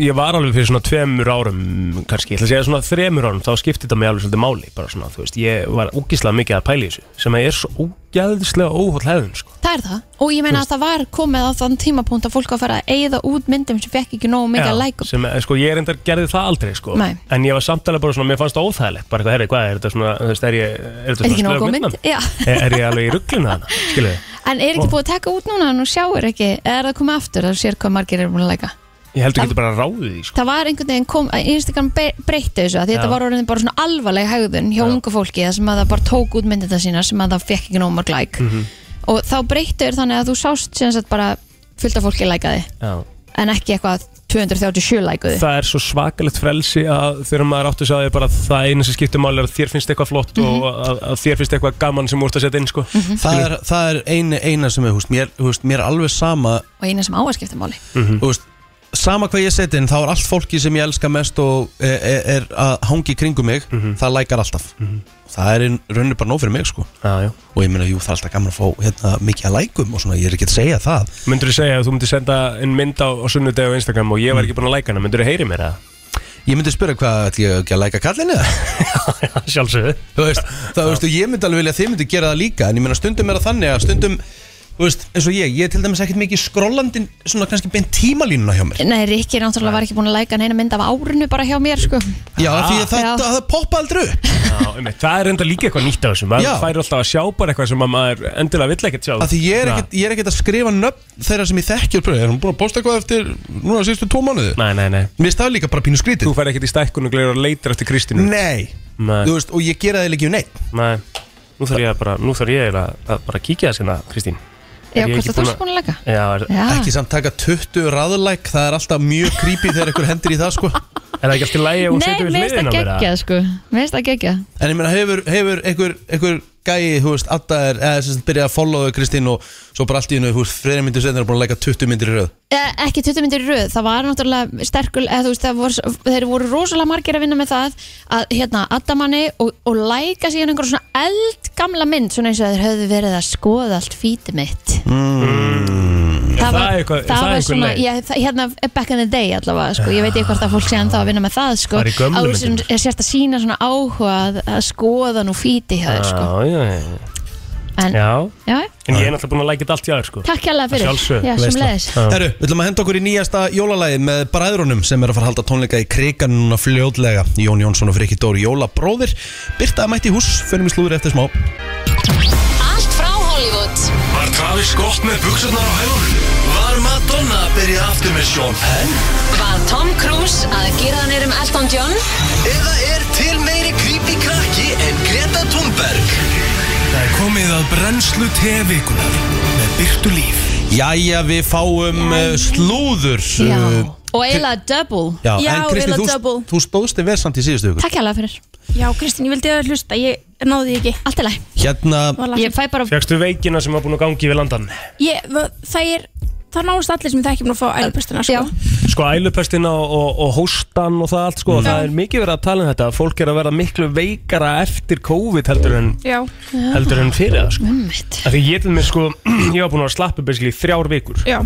ég var alveg fyrir svona tveimur árum, kannski, ég ætla að segja svona þremur árum, þá skipti þetta mig alveg svolítið máli, bara svona, þú veist, ég var ógislega mikið að pæla í þessu, sem að er svo ógæðislega óhóll hefðun, sko. Það er það og ég meina að það var komið á þann tímapunkt að fólk að fara að eigða út myndum sem fekk ekki nógu mikið að like sem, eh, sko, ég reyndar gerði það aldrei, sko, Nei. en ég var samtalið bara svona, mér fannst það óþægilegt, bara eitthvað, herri, hvað er þetta svona, þú veist, er ég, er þetta Er ekki nógu góð mynd? mynd? Já. Er, er ég alveg í rugglinu þarna, skilu þið? En er ekki búið að taka út núna en þú sjáur ekki er það komið aftur að þú sér hvað margir eru búin að læka Ég held að getur bara ráðið því, sko. Það var einhvern veginn kom, Instagram breytti þessu að því Já. þetta var orðin bara svona alvarleg hegðun hjá ungu fólki það sem að það bara tók út myndina sína sem að það fekk ekki nóg marg like Mhm. og þá breytti þér þannig að þú sást sem sagt bara fullt af fólki lækaði Já. en ekki eitthvað 237 lækuði það er svo svakalegt frelsi að þegar maður áttu að segja bara það eina sem skiptir máli er að þér finnst eitthvað flott og að, að þér finnst eitthvað gaman sem þú ert að setja inn sko. það, er, það er eina, eina sem er, húst, mér, húst, mér er alveg sama og eina sem á að skipta máli Þú veist, sama hvað ég seti inn þá er allt fólki sem ég elska mest og er, er, er að hangi kringum mig það lækar alltaf. Það er í rauninni bara nóg fyrir mig sko. Já, já. og ég meina, jú, það er alltaf gaman að fá hérna, mikið að lækum og svona, ég er ekki að segja það. Myndur þú segja að þú myndir senda einn mynd á, á sunnudegi á Instagram og ég var ekki búin að læka hana, myndur þú heyri mér það? ég myndi spyrja hvað, ætli ég ekki að læka kallinu Sjálfsögðu. Þú veist, það veist, og ég myndi alveg vilja að þið myndi gera það líka en ég meina stundum er það þannig að stundum þú veist, eins og ég, ég er til dæmis ekkert mikið skrollandi svona kannski beint tímalínuna hjá mér. Nei, Rikki náttúrulega var ekki búin að læka neina mynd af árinu bara hjá mér sko. Já, því að það, Já. það, poppa aldrei upp. Já, einmitt. það er enda líka eitthvað nýtt af þessu. Maður Já. fær alltaf að sjá bara eitthvað sem að maður endilega vill ekkert sjá. Að því ég er ekkert, ég er ekkert að skrifa nöfn þeirra sem ég þekki og pröfa, er hún búin að posta eitthvað eftir núna síðustu tvo mánuði? Nei, nei, nei. Mér er það líka bara pínu skrítið. Þú fær ekkert í stækkun og gleður að leita eftir Kristínu. Nei, Nei. þú veist, og ég gera það ekki um neitt Nei, nú þarf ég að bara, nú þarf ég að, að bara kíkja það sinna, Kristín Já, Er hvort að þú ert búin að læka Já, er, Já, Ekki samt taka 20 raðlæk, það er alltaf mjög creepy þegar einhver hendur í það sko er það ekki alltaf lægi að hún Nei, setur við mér finnst hliðina það á mér? eða? geggjað sko Mér finnst það geggjað En ég meina, hefur, hefur einhver, einhver gæi, þú veist, Adda er, eða sem byrjaði að followa Kristín og svo bara allt í hennu, þú veist, freyri myndir setna er búin að leika 20 myndir í röð. Eh, ekki 20 myndir í röð, það var náttúrulega sterkul, eða þú veist, það voru, þeir voru rosalega margir að vinna með það að hérna, addamanni og, og læka síðan einhver svona eldgamla mynd svona eins og þeir höfðu verið að skoða allt fítið mitt. Er það það var, eitthvað- er það það var svona, ég, það, hérna back in the day allavega, sko, ég veit ekki hvort að fólk sé ennþá að vinna með það, sko, Það er í þú sem er sérst að sína svona áhuga að, að skoða nú fítið hjá þeir, sko. Já, já, já. en, já, Já, en ég er náttúrulega búin að lækja þetta allt hjá þér sko. Takk hérlega fyrir, já, Já. Herru, við ætlum að henda okkur í nýjasta jólalagið með bræðrunum sem er að fara að halda tónleika í krigan núna fljóðlega Jón Jónsson og Frikki Dóri Jólabróðir. Byrtaði mætti í hús, fyrir mig slúður eftir smá Var Travis Scott með buksurnar á hælunum? Var Madonna að byrja aftur með Sean Penn? Var Tom Cruise að gera hann um Elton John Eða er til meiri creepy krakki en Greta Thunberg? Það er komið að brennslu tevikunar með byrtu líf Jæja, við fáum uh, slúður Já, uh, og eiginlega double. Já, Já, en Kristi, eiginlega þú, double. þú stóðst þig vel samt í síðustu hugur Takk hérlega fyrir, Já, Kristín, ég vildi að hlusta, ég náði því ekki. Allt er læg Hérna, Ég fæ bara Fjöxtu veikina sem var búin að gangi við landan ég, Það er, það náðust allir sem það ekki búin að fá ælupestina Já, sko. Sko ælupestina og, og, og hóstan og það allt sko Það er mikið verið að tala um þetta Fólk er að vera miklu veikara eftir COVID heldur en, Já, heldur en fyrir það sko. Ummitt Af Því ég til mig sko, ég var búin að slappa basically í þrjár vikur. Já,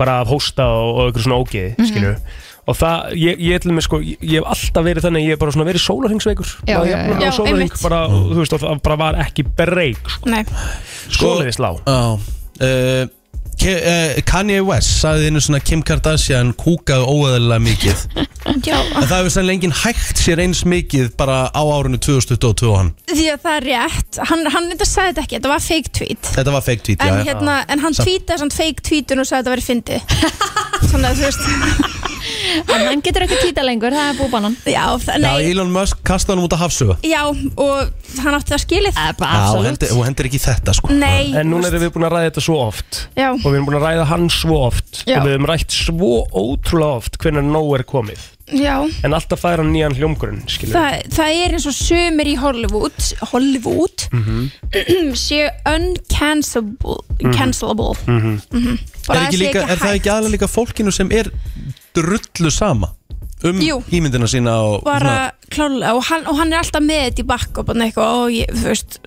bara af hósta og, og eitthvað svona ógeði mm Mhm. og það, ég, ég til mig sko ég, ég hef alltaf verið þannig, ég hef bara svona verið sólarhengsveikur Já, já, já. Já, einmitt. bara, og, þú veist, og það bara var ekki breyk sko. nei Svoleiðis lá á, uh, Ke uh, Kanye West sagði einu svona Kim Kardashian kúkaði óeðalega mikið. Já, En það hefur sannlega enginn hægt sér eins mikið bara á árinu 2022 hann. Því að það er rétt. Hann, hann þetta sagði þetta ekki, þetta var fake tweet. Þetta var fake tweet, En, já, hérna, en hann tweetaði svona fake tweetun og sagði þetta verið fyndið. Svona þú veist En hann getur ekki týta lengur, það er búið bannan. Já, það, Já, nei, Elon Musk kastaði hann út af hafsuga já, og hann átti það skilið. Já, og hendur, og hendur ekki í þetta sko. Nei, En núna erum við búin að ræða þetta svo oft. Já. Og við erum búin að ræða hann svo oft. Já. Og við hefum rætt svo ótrúlega oft Hvernig nóg er komið. Já. En alltaf fær hann nýjan hljómgrunn skilur Það, það er eins og sömur í Hollywood Hollywood Mhm. séu uncancelable Mhm. cancelable. Mhm. Mhm. Er, Bara ekki sé líka, er það ekki aðlega líka fólkinu sem er drullu sama um Jú. ímyndina sína og bara klálega og hann, og hann er alltaf með þetta í bakk og bara eitthvað og ég, þú veist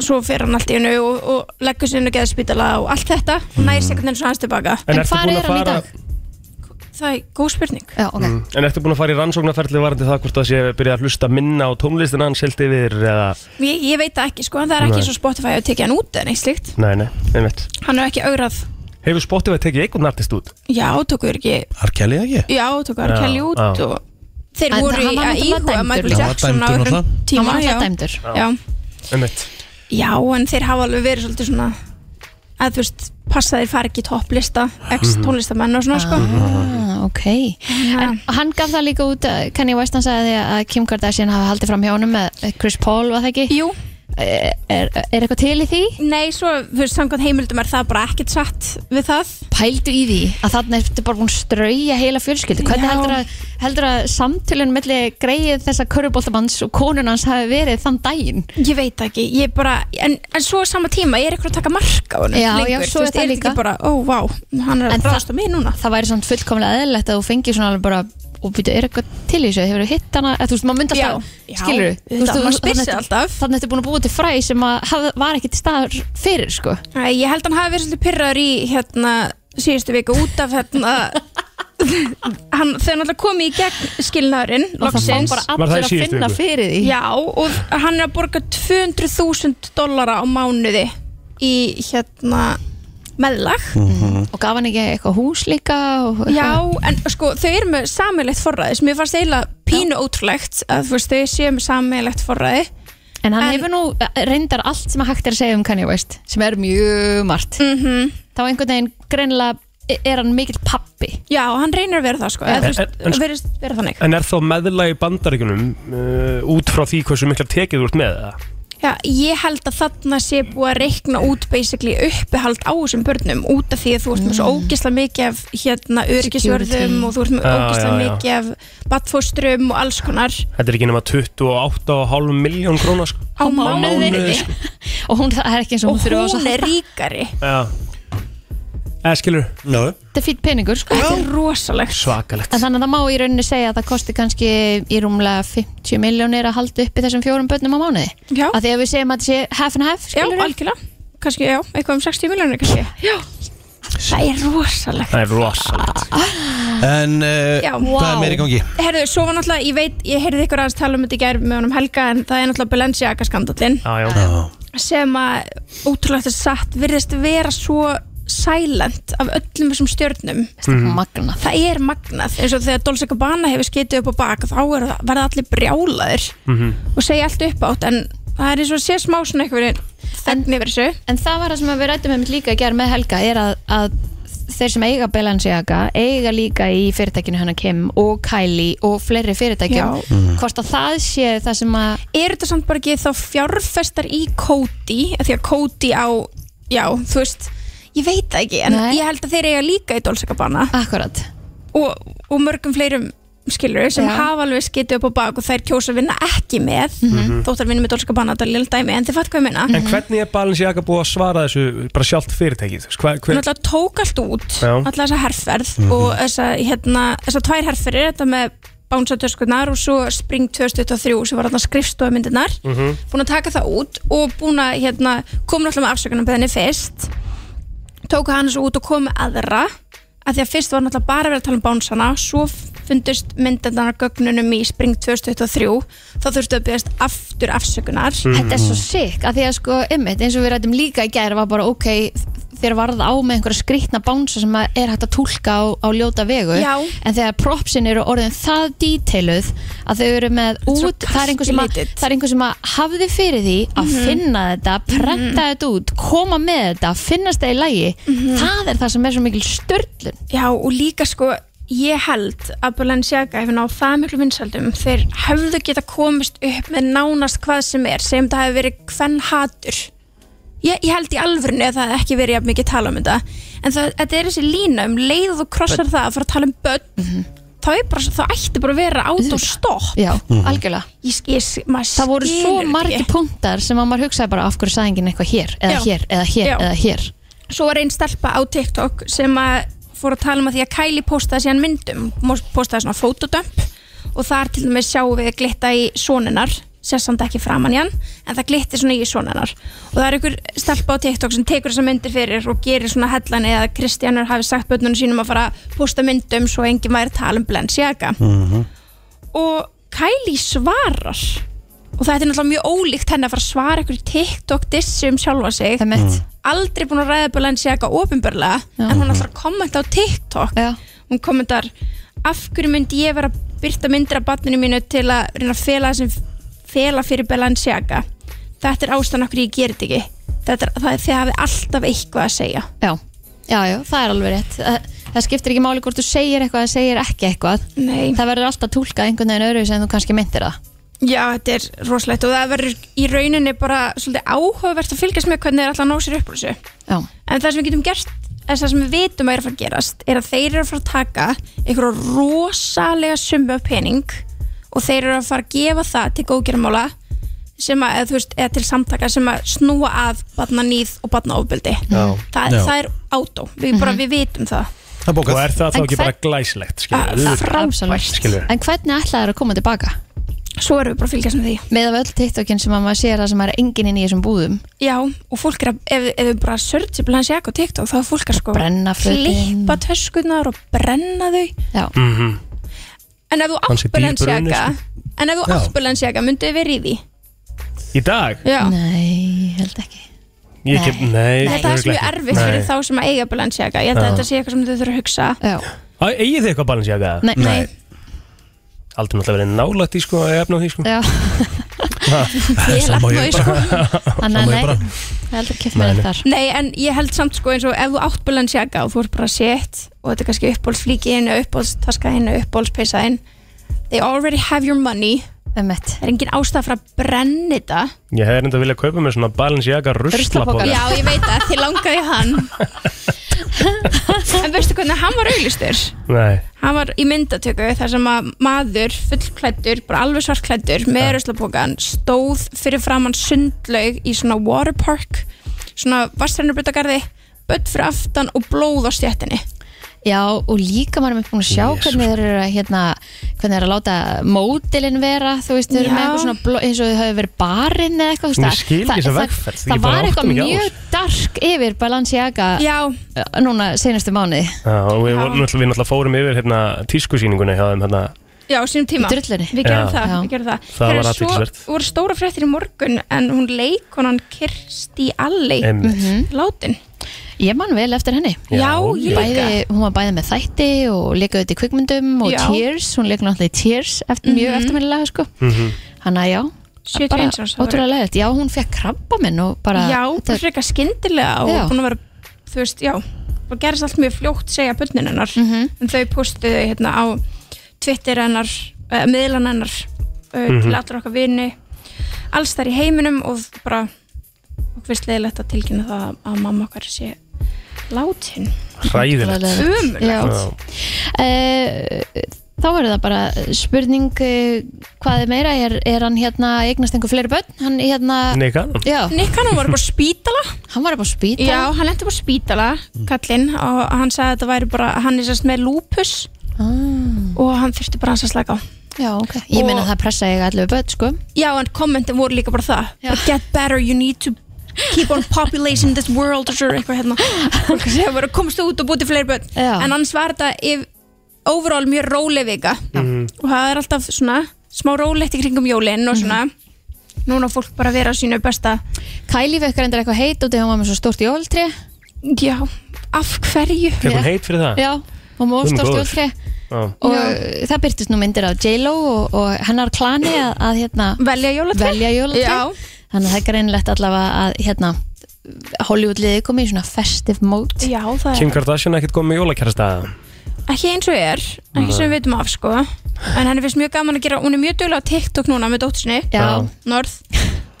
svo fer hann allt í hennu og, og leggur sér inn og geða spítala og allt þetta og næri sig svo hans tilbaka En En ertu hvar búin að er hann í fara- dag? Það er góð spurning Já, okay. Mm. En ertu búin að fara í rannsóknarferðli varandi það hvort það sé byrjað að hlusta minna á tónlistina hans held yfir eða ég, ég veit það ekki sko, en það er ekki Nei. svo Spotify að tekja hann út en eitt slíkt Nei, nei, einmitt hann er ekki augrað Hefur Spotify tekið einhvern artist út? já, tókuður ekki Arkelli ekki? já, tókuður Já, Kelly út já. og þeir En voru hann var í að náttúrulega íhuga dæmdur Michael líka. Jackson á Hann var dæmdur öðrum náttúrulega. tíma Hann var já. náttúrulega dæmdur. Já. Einmitt Já, en þeir hafa alveg verið svolítið svona að þú veist, passa þeir fara ekki í topplista ex Mhm. tónlistamenn og svona sko Ah, ok En hann gaf það líka út uh, Kanye West hann sagði að Kim Kardashian hafi haldið fram hjá honum með Chris Paul, var það ekki? Jú Er, er, er eitthvað til í því? Nei, svo, þú veist, samkvæmt heimildum er það bara ekkert satt við það Pældu í því að þarna ertu bara búin strauja heila fjölskyldu Hvernig Já. heldur að, heldur að samtölun milli greið þessa köruboltamanns og konun hans hafi verið þann daginn? Ég veit ekki, ég bara en, en svo sama tíma, ég er eitthvað að taka marka á Já, lengur, já, þú svo er veist, það líka ekki bara, ó, vá, hann er að ráðast á mig núna Það væri svona fullkomlega eðlilegt að þú fengir svona alveg bara og byrju, er eitthvað til í þessu, hefur þú hitt hana? Eða þú veist, maður myndi Já, alltaf, já, skilur auðvitað, maður spyr sig alltaf. þannig ertu búin að búa til fræ sem að haf, var ekki til staðar fyrir, sko. Æ, Ég held hann hafi verið svolítið pyrraður í hérna síðustu viku út af hérna hann, þau náttúrulega komið í gegn skilnaðurinn Og það fá bara allir Var það í að síðustu finna viku? fyrir því. Já, og hann er að borga 200.000 dollara á mánuði í hérna meðlag. Og gaf hann ekki eitthvað hús líka og, Já, en sko, þau eru með sammeilegt forræði. Sem ég fannst eiginlega pínu ótrúlegt að þú veist, þau séu með sammeilegt forræði. En hann hefur nú eh, reyndar allt sem að hægt er að segja um Kanye West sem er mjög margt. -hmm. þá einhvern veginn greinilega er hann mikill pappi. Já, hann reynir að vera það sko, En- en- en- verið vera þannig. En er þá meðlag í bandaríkunum uh, út frá því hversu mikla tekið þú ert með það? Já, ég held að þarna sé búið að reikna út basically uppihald á þessum börnum út af því að þú ert með svo ógislega mikið af hérna öryggisvörðum og þú ert með ógislega mikið af badfóstrum og alls konar. Þetta er ekki nema 28,5 miljón krónar sko. á mánuði. sko. og hún það er ekki eins og og hún þurfa á hún er ríkari. Já Eða skilur no. þetta er fýtt peningur sko. Þetta er rosalegt. Svakalegt. En þannig að það má í rauninni segja að það kosti kannski í rúmlega 50 miljónir að halda uppi þessum fjórum börnum á mánuði. Já, Að því að við segjum að þetta sé half and half, já skilur algjörlega. Kannski, já, eitthvað um 60 miljónir kannski. Já, það er rosalegt. Það er rosalegt. En uh, Já. hvað er meira í gangi? Herðu, svo var náttúrulega, ég veit, ég heyrði ykkur aðeins tala um þetta í gær með honum Helga en það er náttúrulega Balenciaga skandallinn. Já, já. Sem að ótrúlegt er satt virðist vera svo silent af öllum þessum stjörnum mm. Það er magnað eins og þegar Dolce Gabbana hefur skitið upp á bak þá er, það- verða allir brjálaðir Mhm. og segja allt upp átt en það er eins og sé smá svona eitthvað þegni yfir þessu En það var það sem við rættum um líka að gera með Helga er að, að þeir sem eiga Balenciaga eiga líka í fyrirtækinu hennar Kim og Kylie og fleiri fyrirtækjum. Mm. hvort að það sé það sem að er þetta samt bara ekki þá fjárfestar í Coty af því að Coty á já, þú veist, ég veit það ekki en Nei. ég held að þeir eiga líka í Dolce Gabbana Akkurat og, og mörgum fleirum skilur sem Já. hafa alveg skitið upp á bak og þær kjósa að vinna ekki með Mhm. þóttar vinna með Dolce Gabbana þetta er lilla dæmi en þið fatt hvað ég minna En hvernig er Balenciaga búið að svara þessu bara sjálft fyrirtækið? Þú veist, Hver, hún hver, alltaf tók allt út Já. alla þessa herferð Mhm. og þessa, hérna, þessa tvær herferðir þetta með bánsatöskurnar og svo Spring 2023 sem var þarna skrifstofmyndirnar Mhm. búin að taka það út og búin að hérna, koma náttúrulega með afsökunum beðinni fyrst tóku hann svo út og komu aðra að því að fyrst var náttúrulega bara verið að tala um bánsana svo fundust myndirnar gögnunum í Spring 2023 þá þurftu að byggast aftur afsökunar. Þetta er svo sick að því að sko, ymmit, eins og við rættum líka í gæri var bara ok, þér varð á með einhverja skrýtna bánsa sem að er hægt að túlka á, á ljóta vegu. Já. en þegar propsin eru orðin það detailuð að þau eru með út það er einhver sem að, það er einhver sem að hafði fyrir því að Mhm. finna þetta, prenta þetta út koma með þetta, finnast það í lægi Mhm. það er það sem er svo mikil störlun Já, og líka sko, ég held að Balenciaga hefur náð það miklu vinsaldum þeir hefðu geta komist upp með nánast hvað sem er, sem það hefur verið hvern hatur ég, ég held í alvörinu að það hefði ekki verið jafn mikið tala um þetta en það, þetta er þessi lína um leið og þú krossar það að fara að tala um börn þá, er bara, þá ætti bara að vera át og stopp Já, Mhm. algjörlega ég, ég, maður Það voru svo skilur margi ekki. punktar sem að maður hugsaði bara af hverju sagði enginn eitthvað hér, eða Já. hér, eða hér, Já. eða hér Svo var einn stelpa á TikTok sem að fór að tala um að því að Kylie postaði síðan myndum postaði svona fotodömp og þar til dæmis sjáum við glitta í sonunar sérst samt ekki framan í hann en það glitti svona í sonunar og það er ykkur stelpa á TikTok sem tekur þessa myndir fyrir og gerir svona hellan eða Kristjánur hafi sagt bönnunum sínum að fara að posta myndum svo enginn væri tala um Balenciaga. Og Kylie svarar. Og það er náttúrulega mjög ólíkt henni að fara að svara ykkur TikTok dissi um sjálfa sig. Mm. aldrei búin að ræða Balenciaga ofinbörlega en hún ætlar að kommenta á TikTok. Já. hún kommentar af hverju myndi ég vera að byrta myndir af barninu mínu til að reyna að fela, sem, fela fyrir Balenciaga. Þetta er ástæðan okkur ég gerir þetta ekki. Þetta er, það er þið hafið alltaf eitthvað að segja. Já, já, já, það er alveg rétt. Það, það skiptir ekki máli hvort þú segir eitthvað eða segir ekki eitthvað. Nei. Það verður alltaf túlkað einhvern veginn öðru sem þú kannski myndir það. Já, þetta er rosalegt og það verður í rauninni bara svolítið áhugavert að fylgjast með hvernig þeir alltaf ná sér upp úr þessu. Já. En það sem við getum gert, það sem við vitum að er að fara að gerast, er að þeir eru að fara að taka einhverja rosalega summa pening og þeir eru að fara að gefa það til góðgerðamála sem að, eða, þú veist, eða til samtaka sem að snúa að batna nýð og batna ofbeldi. Já. Það, Já. það er átó, við, bara, við vitum það. Það Og er það þá En ekki hvern- bara glæsilegt, Ah, skilur frábært. Skilur En hvernig ætlaði það að koma tilbaka? Svo erum við bara að fylgjast með því Með af öll TikTokin sem að maður sér það sem er enginn inn í þessum búðum Já, og fólk er að, ef, ef við bara searchi Balenciaga á TikTok, þá er fólk að sko Brenna fötin. klippa töskunar og brenna þau Já. Mhm. En ef þú átt Balenciaga dýrbrunni, En ef þú átt Balenciaga, myndið verið í því? Í dag? Já. Nei, held ekki Ég ekki, nei Þetta er svo mjög erfitt fyrir þá sem að eiga Balenciaga Ég held að þetta sé eitthvað sem þau þurfa að hugsa Eigið þið eitthvað Balenciaga? Nei. Nei. Aldrei náttúrulega verið nálægt í sko að efna á því sko Já. Ég Sama lefna ég því sko Þannig að ég nei, bara. ég held að kemur nei. þar Nei, en ég held samt sko eins og ef þú átt Balenciaga og þú ert bara sett og þetta er kannski uppbólsflíkin uppbólstaskaðin, uppbólspeysaðin They already have your money Emmett Það er engin ástæð fyrir að brenna þetta? Ég hefði reynda viljað kaupa mér svona Balenciaga ruslapoka. Já, ég veit að þið langaði hann. En veistu hvernig hann var auðlistur? Nei. Hann var í myndatöku þar sem að maður fullklættur, bara alveg svartklættur með ruslapokan, stóð fyrir framann sundlaug í svona waterpark svona vastrænubrutagarði bött fyrir aftan og blóð á stjættinni Já, og líka maður er búin að sjá hvernig þeir eru að, hérna, hvernig þeir eru að láta mótilinn vera, þú veist, þeir eru með eitthvað svona bló, eins og þau hafi verið barinn eða eitthvað, þú veist, Ég skil ekki það- þessa það- vegferð, ég Það bara var átta eitthvað mig ekki á mjög dark yfir Balenciaga Já. núna senastu mánuði Já, og við, vorum náttúrulega, við náttúrulega fórum yfir hérna tískusýningunni hjá þeim hérna Já, á sínum tíma Í drullunni. Við gerum Já. það, Já. við gerum það Það var Heyrðu, athyglisvert. Svo voru stóra fréttir í morgun en hún leikonan Kirsti Alley Einmitt. Mhm. látin Ég man vel eftir henni Já, ég bæði, líka. Hún var bæði með þætti og leikaði þetta í kvikmyndum og Já. Tears, hún leikaði náttúrulega í Tears eftir, mjög Mhm. eftirminnilega sko. Mhm. Hann að já 71 árs, það var- Ótrúlega leðilt, já hún fekk krabba minn og bara Já, bara frekar skyndilega og Já. búin að vera, þú veist, já og gerist allt mjög fljótt segja bönnin hennar Mhm. en þau postuðu hérna á Twitter hennar, uh, miðlan hennar uh, Mhm. til allra okkar vini alls þar í heiminum og bara og fyrst leiðilegt að tilkynna það að mamma okkar sé látin Hræðilegt Ömurlegt. Já. Eh, Þá er það bara spurning eh, hvað er meira, er, er hann hérna eignast einhver fleiri börn? Hann hérna Nick Cannon? Já. Nick Cannon var upp á spítala Hann var upp á spítala? Já, hann lendi upp á spítala, kallinn og hann sagði að þetta væri bara, hann er sérst með lúpus ah. og hann þurfti bara hans að slaka á Já, ok Ég meina það pressa ég allir börn, sko Já, en kommentin voru líka bara það bara, Get better, you need to keep on populating this world og svo eitthvað hérna Fólk að segja bara komast út og búið til fleiri börn Já. En annars var þetta yf, overall mjög róleg vika og það er alltaf svona smá rólegt í kringum jólinn og svona núna á fólk bara að vera á sínu besta Kylie fekk reyndar eitthvað heit og þegar hún var með svo stórt jóltri Já, af hverju? Fekk hún heit fyrir það? Já, og móð Guð minn stórt góður. jóltré Já. og það byrtist nú myndir af J-Lo og, og hennar klani að, að hérna, velja jólatré velja jólatré. Já. Þannig að það er greinlegt allavega að hérna, Hollywood-liði komið í svona festive mode. Já, það Kim er Kardashian ekkert komið með jólakærastæða ekki eins og er ekki sem við veitum af sko. En henni finnst mjög gaman að gera, hún er mjög duglega á TikTok núna með dóttur sinni, Já. Norð.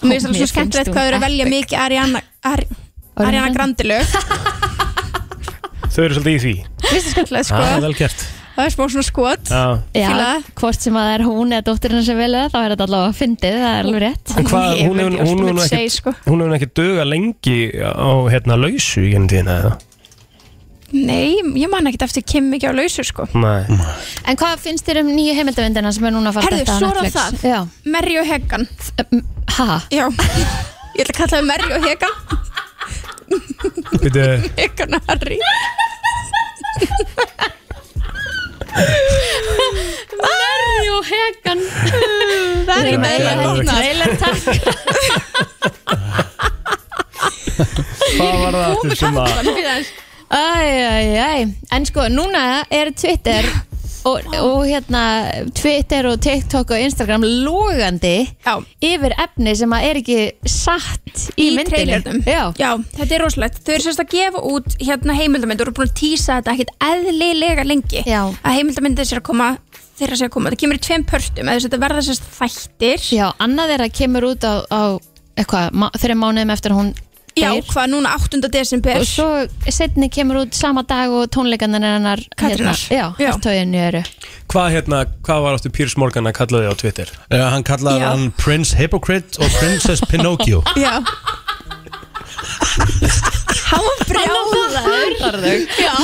Og mér finnst það Mér svo finnst skemmtilegt hún hvað þau eru að velja epic. mikið Ariana, Ari, Ariana Ariana Grande lög. Þau eru svolítið í því. Mér finnst það skemmtilegt sko. Það er vel gert það er smá svona skot Já. Já, Fíla hvort sem að það er hún eða dóttirinn sem velja það, þá er þetta allavega fyndið, það er alveg rétt En hvað, Ég hún veit hefur ekki, hún hefur myndi ekki, segja, sko. hún hefur ekki duga lengi á hérna lausu í henni tíðina eða? Nei, ég man ekkert eftir Kim mikið á lausu sko Nei En hvað finnst þér um nýju heimildavindina sem er núna að fara Herðu, detta á svo er Netflix? það Já. Merri og Hegan Ha? Já, ég ætla að kalla það Merri og Hegan Býtu, Hegan og Harry Merri og Hegan. Það er ekki með Geðveikt. Trailer takk. Hvað var það aftur sem að Æjæjæj En sko, núna er Twitter og, og hérna Twitter og TikTok og Instagram logandi Já. yfir efni sem að er ekki satt í, í myndinni trailernum Já. þetta er rosalegt Þau eru sérst að gefa út hérna heimildamönd og eru búin að tísa þetta ekkit eðlilega lengi Já. að heimildamöndið sér að koma þeirra sér að koma, það kemur í tveim pörtum eða þetta verða sérst þættir Já, annað er að kemur út á, á eitthvað, þeirra mánuðum eftir að hún Já, hvað núna 8. desember og svo setni kemur út sama dag og tónleikarnir hennar Katrínar. já, Já. hartöginu eru Hvað hérna, hvað var aftur Piers Morgan að kalla þig á Twitter? Uh, hann kallaði Já. hann Prince Hypocrite og Princess Pinocchio Já Hann var brjálaður Já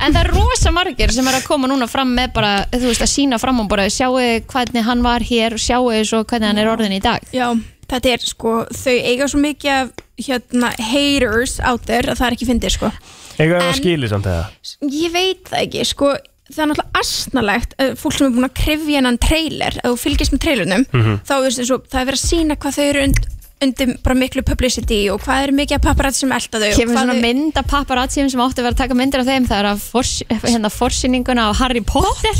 En það er rosa margir sem er að koma núna fram með bara, þú veist, að sína fram og bara sjáu hvernig hann var hér og sjáu svo hvernig hann er orðin í dag Já, þetta er sko, þau eiga svo mikið af hérna haters out there að það er ekki fyndið sko Eitthvað að En- skili samt eða? Ég veit það ekki, sko það er náttúrulega astnalegt að fólk sem er búin að krifja hennan trailer, að þú fylgist með trailernum Mhm. þá veist eins og það er verið að sína hvað þau eru und, undir bara miklu publicity og hvað eru mikið paparazzi sem elda þau Kemur svona þau- mynd af paparazzium sem átti að vera að taka myndir af þeim það er að fors, hérna forsýninguna á Harry Potter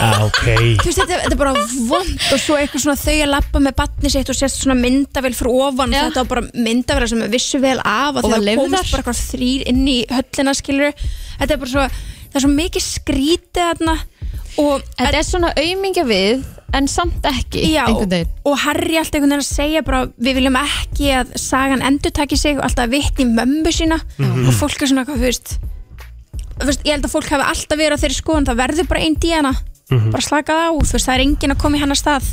Ah, ok Þú veist, þetta, þetta er bara vond og svo eitthvað svona þau að lappa með batni sitt og sést svona myndavel fyrir ofan Já. þetta var bara myndavel sem við vissu vel af Og og lifðar. komst bara eitthvað þrýr inn í höllina skilur þetta er bara svo, það er svo mikið skrítið og Þetta er svona aumingja við en samt ekki. Já, einhvern veginn. og Harry alltaf einhvern veginn að segja bara við viljum ekki að sagan endur taki sig og alltaf vitni í mömmu sína. Og fólk er svona eitthvað, þú veist, þú veist ég held að fólk hafi alltaf verið á þeirri skoðan það verður bara einn díana, bara slakað á þú veist, það er enginn að koma í hennar stað.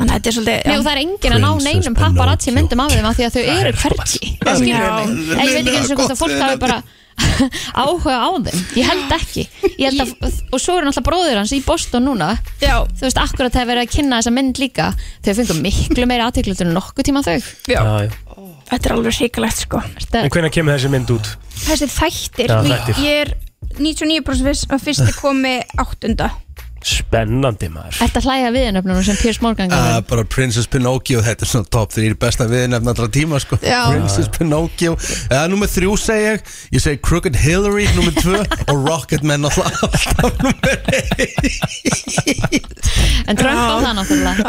Þannig að þetta er svolítið Nei, og það er enginn að ná Princess neinum paparazzi Pinocchio. myndum af þeim af því að þau eru hvergi. Það skilur Já. mig En ég veit ekki eins og hvort að fólk hafi bara áhuga á þeim? Ég held ekki. Ég held að, Og svo er náttúrulega bróður hans í Boston núna. Já, Þú veist, akkurat það er verið að kynna þessa mynd líka? Þau fengum miklu meira aðteklut en nokkuð tíma þau. Já, Já, já. þetta er alveg hrikalegt sko. Þetta- En hvenær kemur þessi mynd út? þessi þættir, Já, ég- þættir. ég er 99% viss að fyrsti komi áttunda Spennandi maður. Þetta hlæja viðnöfnum sem Piers Morgan Uh, bara Princess Pinocchio, þetta er svona top 3 besta viðnefn allra tíma sko. Já. Princess Pinocchio. Uh, Númer þrjú segi ég, ég segi Crooked Hillary Númer tvö og Rocketman alltaf, alltaf númer En Trump á það náttúrulega.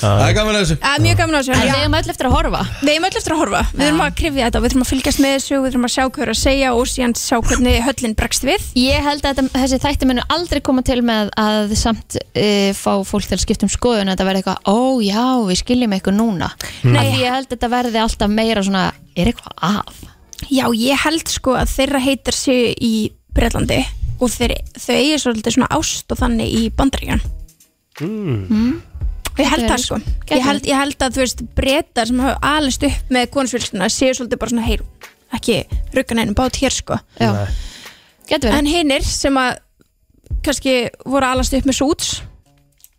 Það er gaman að þessu. Að, Mjög gaman á þessu. En en við erum öll eftir að horfa. Við erum öll eftir að horfa, við erum að krifja þetta. Og við erum að fylgjast með þessu. Og við erum að sjá hvað er að segja og síðan sjá hvernig höllin bregst við. Ég held að þetta, þessi þætti munu aldrei koma til með að samt uh, fá fólk til að skipta um skoðun að þetta verði eitthvað, ó já, við skiljum eitthvað núna. Nei. Af því ég held að þetta verði alltaf meira svona, er eitthvað að? Já, ég held sko að þeirra heitar sig í Breitlandi og þeir, þau eigi svolítið svona ást og þannig í bandaríkjan mm. Ég held það sko. ég held, ég held að þú veist breytar sem hafa alist upp með konusfylgstuna séu svolítið bara svona heyr ekki ruggan einum bát hér sko. Já, getur verið. En hinnir sem að kannski voru alast upp með súts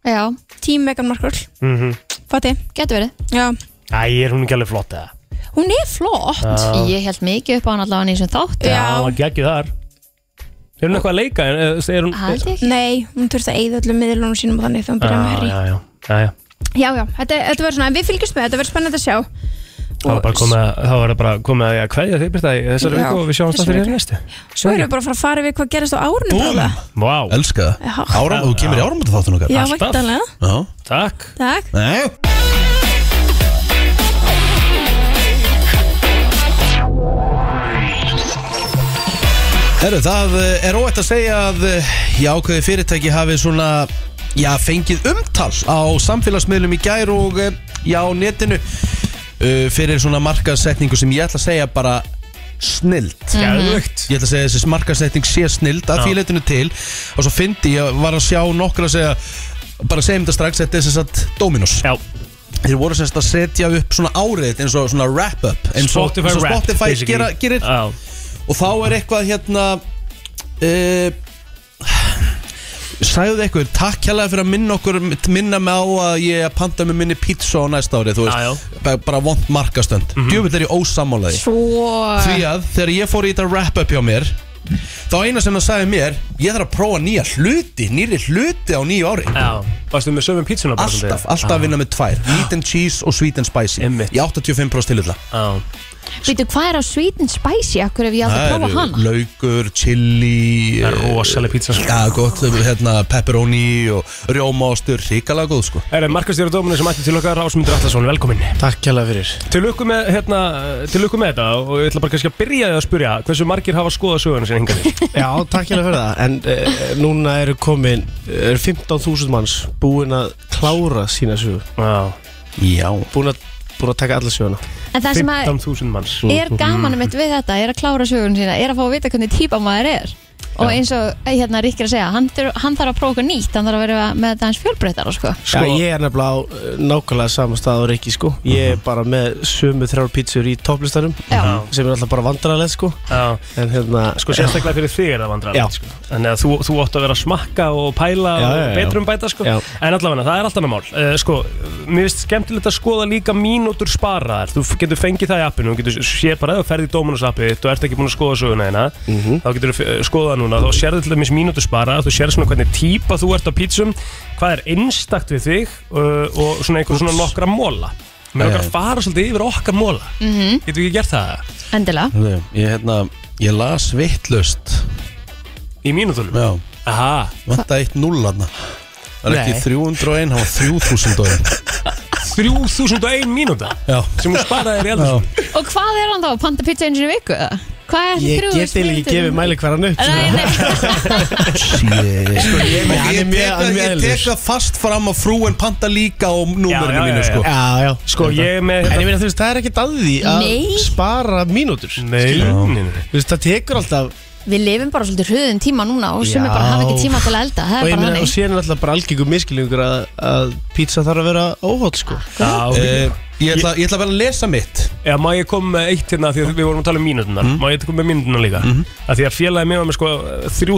Já, tím Megan Markle. Mm -hmm. fatti, getur verið. Já. Æ, er hún ekki alveg flott eða? hún er flott. Já. Ég held mikið upp á hann allavega í þessum þátt Já, Já. hún var geggjuð þar. Er hún eitthvað að leika? Er, er hún, Held ég ekki. Nei, hún þurfti að eyða öllum miðlunum sínum og þannig þegar hún byrjaði með já, Harry. já, já, já, já. Já, já, þetta, þetta verður svona, en við fylgjumst með, þetta verður spennandi að sjá Þá var bara komið að- það bara komið að ég að kveðja þig Birta í þessari viku og við sjáumst það fyrir næstu. Svo erum við bara að fara að fara við hvað gerist á árunum bráðlega. Vá. Elska það. Já. Áram, Þú kemur í áramönda þáttun okkar. Já, væntanlega. Já. Takk. Takk. Nei. Herru, það eh, er óætt að segja að eh, já, ákveði fyrirtæki hafi svona já, fengið umtal á samfélagsmiðlum í gær og eh, já, á netinu uh, fyrir svona markasetningu sem ég ætla að segja bara snild. Geðveikt. Ég ætla að segja að þessi markasetning sé snild að því leitinu til. Og svo fyndi ég var að sjá nokkur að segja bara segjum þetta strax, þetta er sem sagt Dominos. Já. Þeir voru semst að setja upp svona árið eins og svona wrap-up eins og Spotify eins og Wrapped, Spotify basically. gera, gerir. Já. og þá er eitthvað hérna uh, sagðu eitthvað takk hérlega fyrir að minna okkur minna mig á að ég panta með minni pizza á næsta ári þú Já, veist, bara, bara vond markastönd mm djúvill er ég ósammálaði Svo því að þegar ég fór í þetta wrap-up hjá mér þá eina sem það sagði mér ég þarf að prófa nýja hluti nýri hluti á nýju ári. Já. Varstu með sömum pítsuna bara Alltaf, alltaf að vinna með tvær. Meat and cheese og sweet and spicy. Einmitt. Í 85% tilhilla Já Veitu, hvað er á sweet and spicy? Akkur hef ég aldrei Það prófað eru hana? laukur, chili Það er rosaleg pizza, sko. Já, gott, hérna, pepperoni og rjómaostur Ríkalega góð, sko. Það er markastjóra dóminu sem ætti til okkar Ásmundur Allarsson, velkomin. Takk kjærlega fyrir. Til lukku með, hérna, til lukku með þetta og ég ætla bara kannski að byrja því að spyrja hversu margir hafa skoðað söguna sinni hingað? Já, takk kjærlega fyrir það. En uh, núna eru komin er 15.000 manns búin að klára sína sögu. Já Já. Búin að, búin að taka alla söguna. En það sem að 15.000 manns. Er gaman mitt við þetta er að klára sögun sína, er að fá að vita hvernig típa maður er og eins og hérna Ríkir að segja hann, þur- hann þarf að prófa okkur nýtt, hann þarf að vera með þetta hans fjölbreytar sko. Já, ég er nefnilega á uh, nákvæmlega sama stað á Reykji sko Ég er bara með sömu þrjár pítsur í topplistanum Já. sem er alltaf bara vandrarlegt sko Já En hérna Sko sérstaklega fyrir þig er það Já. vandrarlegt sko. Þannig að þú, þú átt að vera að smakka og pæla Já, já, og já. betrum bæta sko. Já. En allavega, það er allt annað mál uh, Sko, mér finnst skemmtilegt að skoða líka mínútur sparaðar Þú getur fengið það í appinu Þú getur séð bara ef þú ferð í Dominus appið Þú ert ekki búin að skoða söguna hérna Mhm. Þá getur þú skoða það núna Þá sérðu til dæmis mínútur sparaðar Þú sérðu svona hvernig típa þú ert á pítsum Hvað er einstakt við þig uh, Og svona einhver svona nokkra móla Mér okkar að fara svolítið yfir okkar móla Mhm. Getur ekki gert það? Endilega. Ég, hérna, ég las vittlust Í mínútunum? Já. Aha. Vanta eitt null aðna Það er ekki 301, hann var 3000 og 3001 mínúta Já sem hún sparaði í eldur Og hvað er hann þá? Panta pizza eins og í viku? eða? Hvað er Ég þrjú get þúsund eiginlega ekki gefið mæli hverjan upp Nei, nei, Sko, ég, Nei, hann er ég, mjög- tek hann er það- mjög ég eðlilegur. tek það fast fram að frúin panta líka og Já, já, númerinu já, mínu já. sko Já, já Sko ég er með En ég meina þú veist, það er ekkert að því að Nei. spara mínútur Nei, nei, nei. Þú veist, það tekur alltaf Við lifum bara svolítið hröðum tíma núna og sem Já. bara hafa ekki tíma til að elda Það Og er ég bara meina, og hannig síðan er alltaf bara algengur miskilningur að, að pizza þarf að vera óhótt sko. Já, Eh, Ég ætla, ég ætla að vera að lesa mitt. Já, má ég koma með eitt hérna því að við vorum að tala um mínútunar Mhm. Má ég koma með mínútunar líka? Af Því að félagi mig var með sko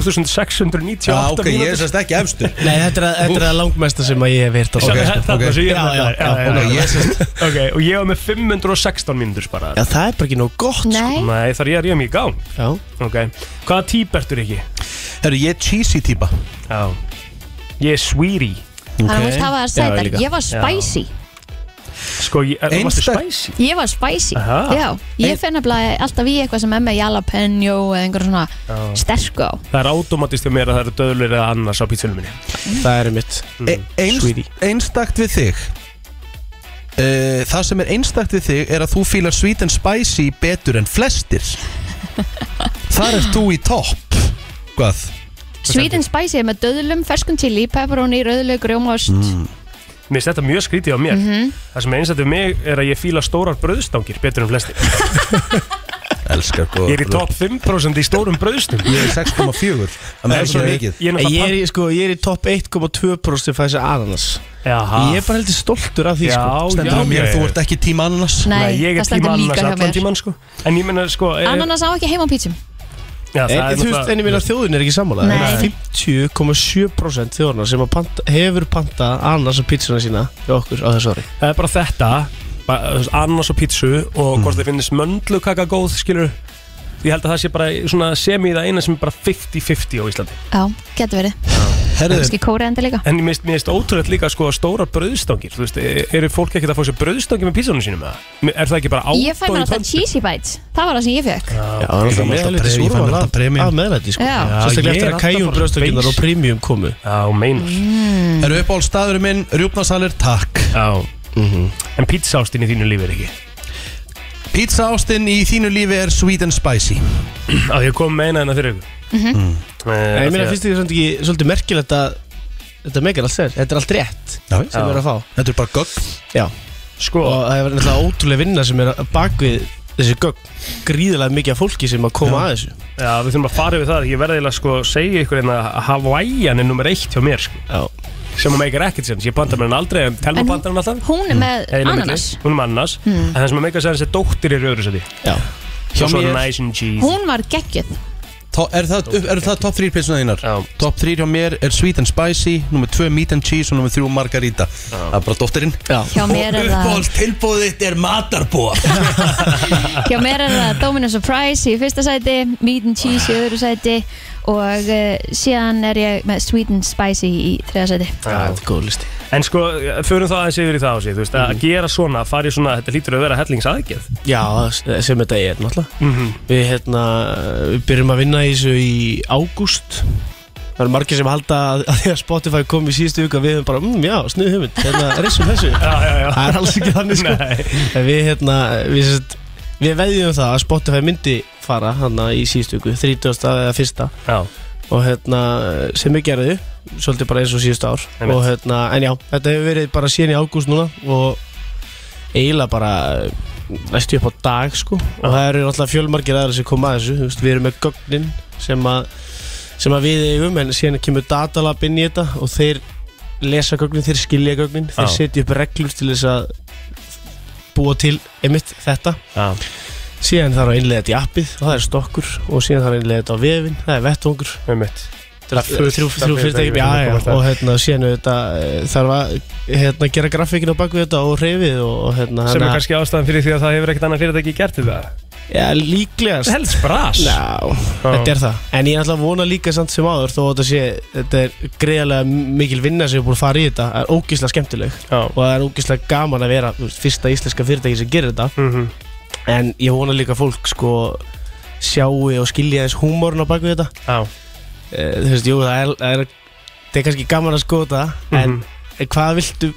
3698 Já, ok, ég er mínútur. sérst ekki efstur. Nei, þetta er, að- þetta er að langmesta sem að ég hef heyrt á Ok, þetta ok. sem ég er Já, já, já, ok, ég sérst Ok, og ég var með 516 mínútur sparaðar Já, það er bara ekki nóg gott sko. Nei, Nei, þar ég er ég mikið í gang. Já, Ok, hvaða típ ertur ekki? Herru, ég er cheesy típa. Já. Ég er sweetie. Þannig að þú vilt hafa það Já, sætar líka. Ég var spicy Sko, ég, er, varstu Einstakt- spicy? Ég var spicy Aha. Já, ég finn nefnilega alltaf í eitthvað sem er með jalapeno eða einhver svona sterku á Það er automatist hjá mér að það eru döðlir eða annars á pítsunum minni það er mitt e einst, Sweetie. Einstakt við þig uh, Það sem er einstakt við þig er að þú fílar sweet and spicy betur en flestir Þar ert þú í topp Hvað? Sweet and spicy er með döðlum, ferskun chili, pepperoni, rauðlaug, rjómaost Mm. Mér finnst þetta mjög skrítið á mér. Mhm. Það sem er einstaklega við mig er að ég fíla stórar brauðstangir betur en flestir. Elskar góð Ég er í topp 5% í stórum brauðstum. Ég er 6,4 Það er svo mikið. Ég er Ég er, í- sko, ég er í topp 1,2% sem fæði sér ananas. Jaha. Ég er bara heldur stoltur af því Já, sko. Stendur já, á mér, þú ert ekki tíma annars Nei, Nei, ég er annars hjá allan tíman sko. En ég menna sko Ananas á ekki heima á pítsum já, En, þú veist, en ég meina þjóðin er ekki sammála. Nei. Það er 50,7% þjóðina sem að panta, hefur panta ananas á pizzuna sína hjá okkur á þessu ári. Það er bara þetta bara, þú veist, Ananas og pítsu og hvort þið finnist möndlukaka góð skilur Ég held að það sé bara svona semi það eina sem er bara 50-50 á Íslandi. Já, getur verið. Kannski kóriðandi líka. En mér finnst- ótrúlega líka sko stórar brauðstangir Þú veist, eru fólk ekkert að fá sér brauðstangir með pítsunum sínum eða? Er það ekki bara Ég fæ mér í alltaf cheesy bites. Það var það sem ég fekk Já, er Ég alltaf fæ mér alltaf premium. af meðlæti sko. Já. Sérstaklega ég eftir er að alltaf kæjum base. og premium komu. Já, meinar Mm. Eru uppáhald staður minn, rjúpnasalir, takk. Já. En pítsaástin í þínu lífi er ekki Pizza ástin í þínu lífi er sweet and spicy. Já, ég kom með eina hérna fyrir ykkur. Mhm. Eh, Ég meina, af því að- finnst þið ekki svolítið merkilegt að þetta meikar allt sér, þetta er allt rétt Já, sem við erum að fá. Þetta er bara gögn. Já, Sko, og það er náttúrulega ótrúlega vinna sem er að bakvið þessi gögn. Gríðilega mikið af fólki sem að koma að þessu. Já, við þurfum að fara yfir það. Ég verði eiginlega sko að segja ykkur en að Hawaiian er nummer eitt hjá mér sko. Já sem að meikar ekkert sens, ég panta mér hann aldrei en Telma panta hann alltaf. Hún er með Einu milli. ananas. Hún er með ananas. Hmm. En það sem að meika sens er dóttir í röður seti Já. Hjá svo mér- nice and cheese Hún var geggjöð To, er það, er það top 3 pilsuna þínar? Já. Top 3 hjá mér er sweet and spicy Númer 2 meat and cheese og númer 3 margarita. Það er bara dóttirinn Já. Hjá mér er það tilbúðið þitt er matarbúa Hjá mér er það Domino Surprise í fyrsta sæti Meat and Cheese í öðru sæti og uh, síðan er ég með Sweet and Spicy í þriða sæti. Það er góð listi. En sko, förum það aðeins yfir í það á sig Þú veist, Mhm. að gera svona, fara í svona Þetta lítur að vera hellingsaðgerð. Já, sem þetta er náttúrulega. Mhm. Við, hérna, við byrjum að vinna í þessu í ágúst. Það eru margir sem halda að, að því að Spotify kom í síðustu vika við höfum bara, mm, já, snuð hugmynd, hérna, resum þessu. Já, já, já. Það er alls ekki þannig sko. Nei. En Við, hérna, við, við veðjum það að Spotify myndi fara hana í síðustu viku, 30. eða fyrsta. Já. Og hérna, sem við gerðu svolítið bara eins og síðustu ár. Einmitt. og hérna, en já, þetta hefur verið bara síðan í ágúst núna og eiginlega bara næstu upp á dag sko. Og það eru náttúrulega fjölmargir aðra sem koma að þessu þú veist, við erum með gögnin sem að sem að við eigum en síðan kemur datalab inn í þetta og þeir lesa gögnin, þeir skilja gögnin þeir setja upp reglur til þess að búa til einmitt þetta. Já síðan þarf að innlega þetta í appið og það er stokkur og síðan þarf að innlega þetta á vefin það er er þrjú, já, og hérna síðan þetta þarf að hérna, gera grafíkin á baku þetta og hreyfið og, hérna Sem er kannski ástæðan fyrir því að það hefur ekkert annað fyrirtæki gert þetta Já, líklegast Helst bras. Já, þetta er það. En ég ætla að vona líka samt sem áður þó að þetta sé, þetta er greiðlega mikil vinna sem er búin að fara í þetta Það er ógíslega skemmtileg. Já. og það er ógíslega gaman að vera veist, fyrsta íslenska fyrirtæki sem gerir þetta. Mhm. En ég vona líka fólk sko sjáu og skilja þess húmórn á baku þetta Já Eh, Þú veist, jú, það er, það er, það er kannski gaman að skota En Mhm. en hvað viltu,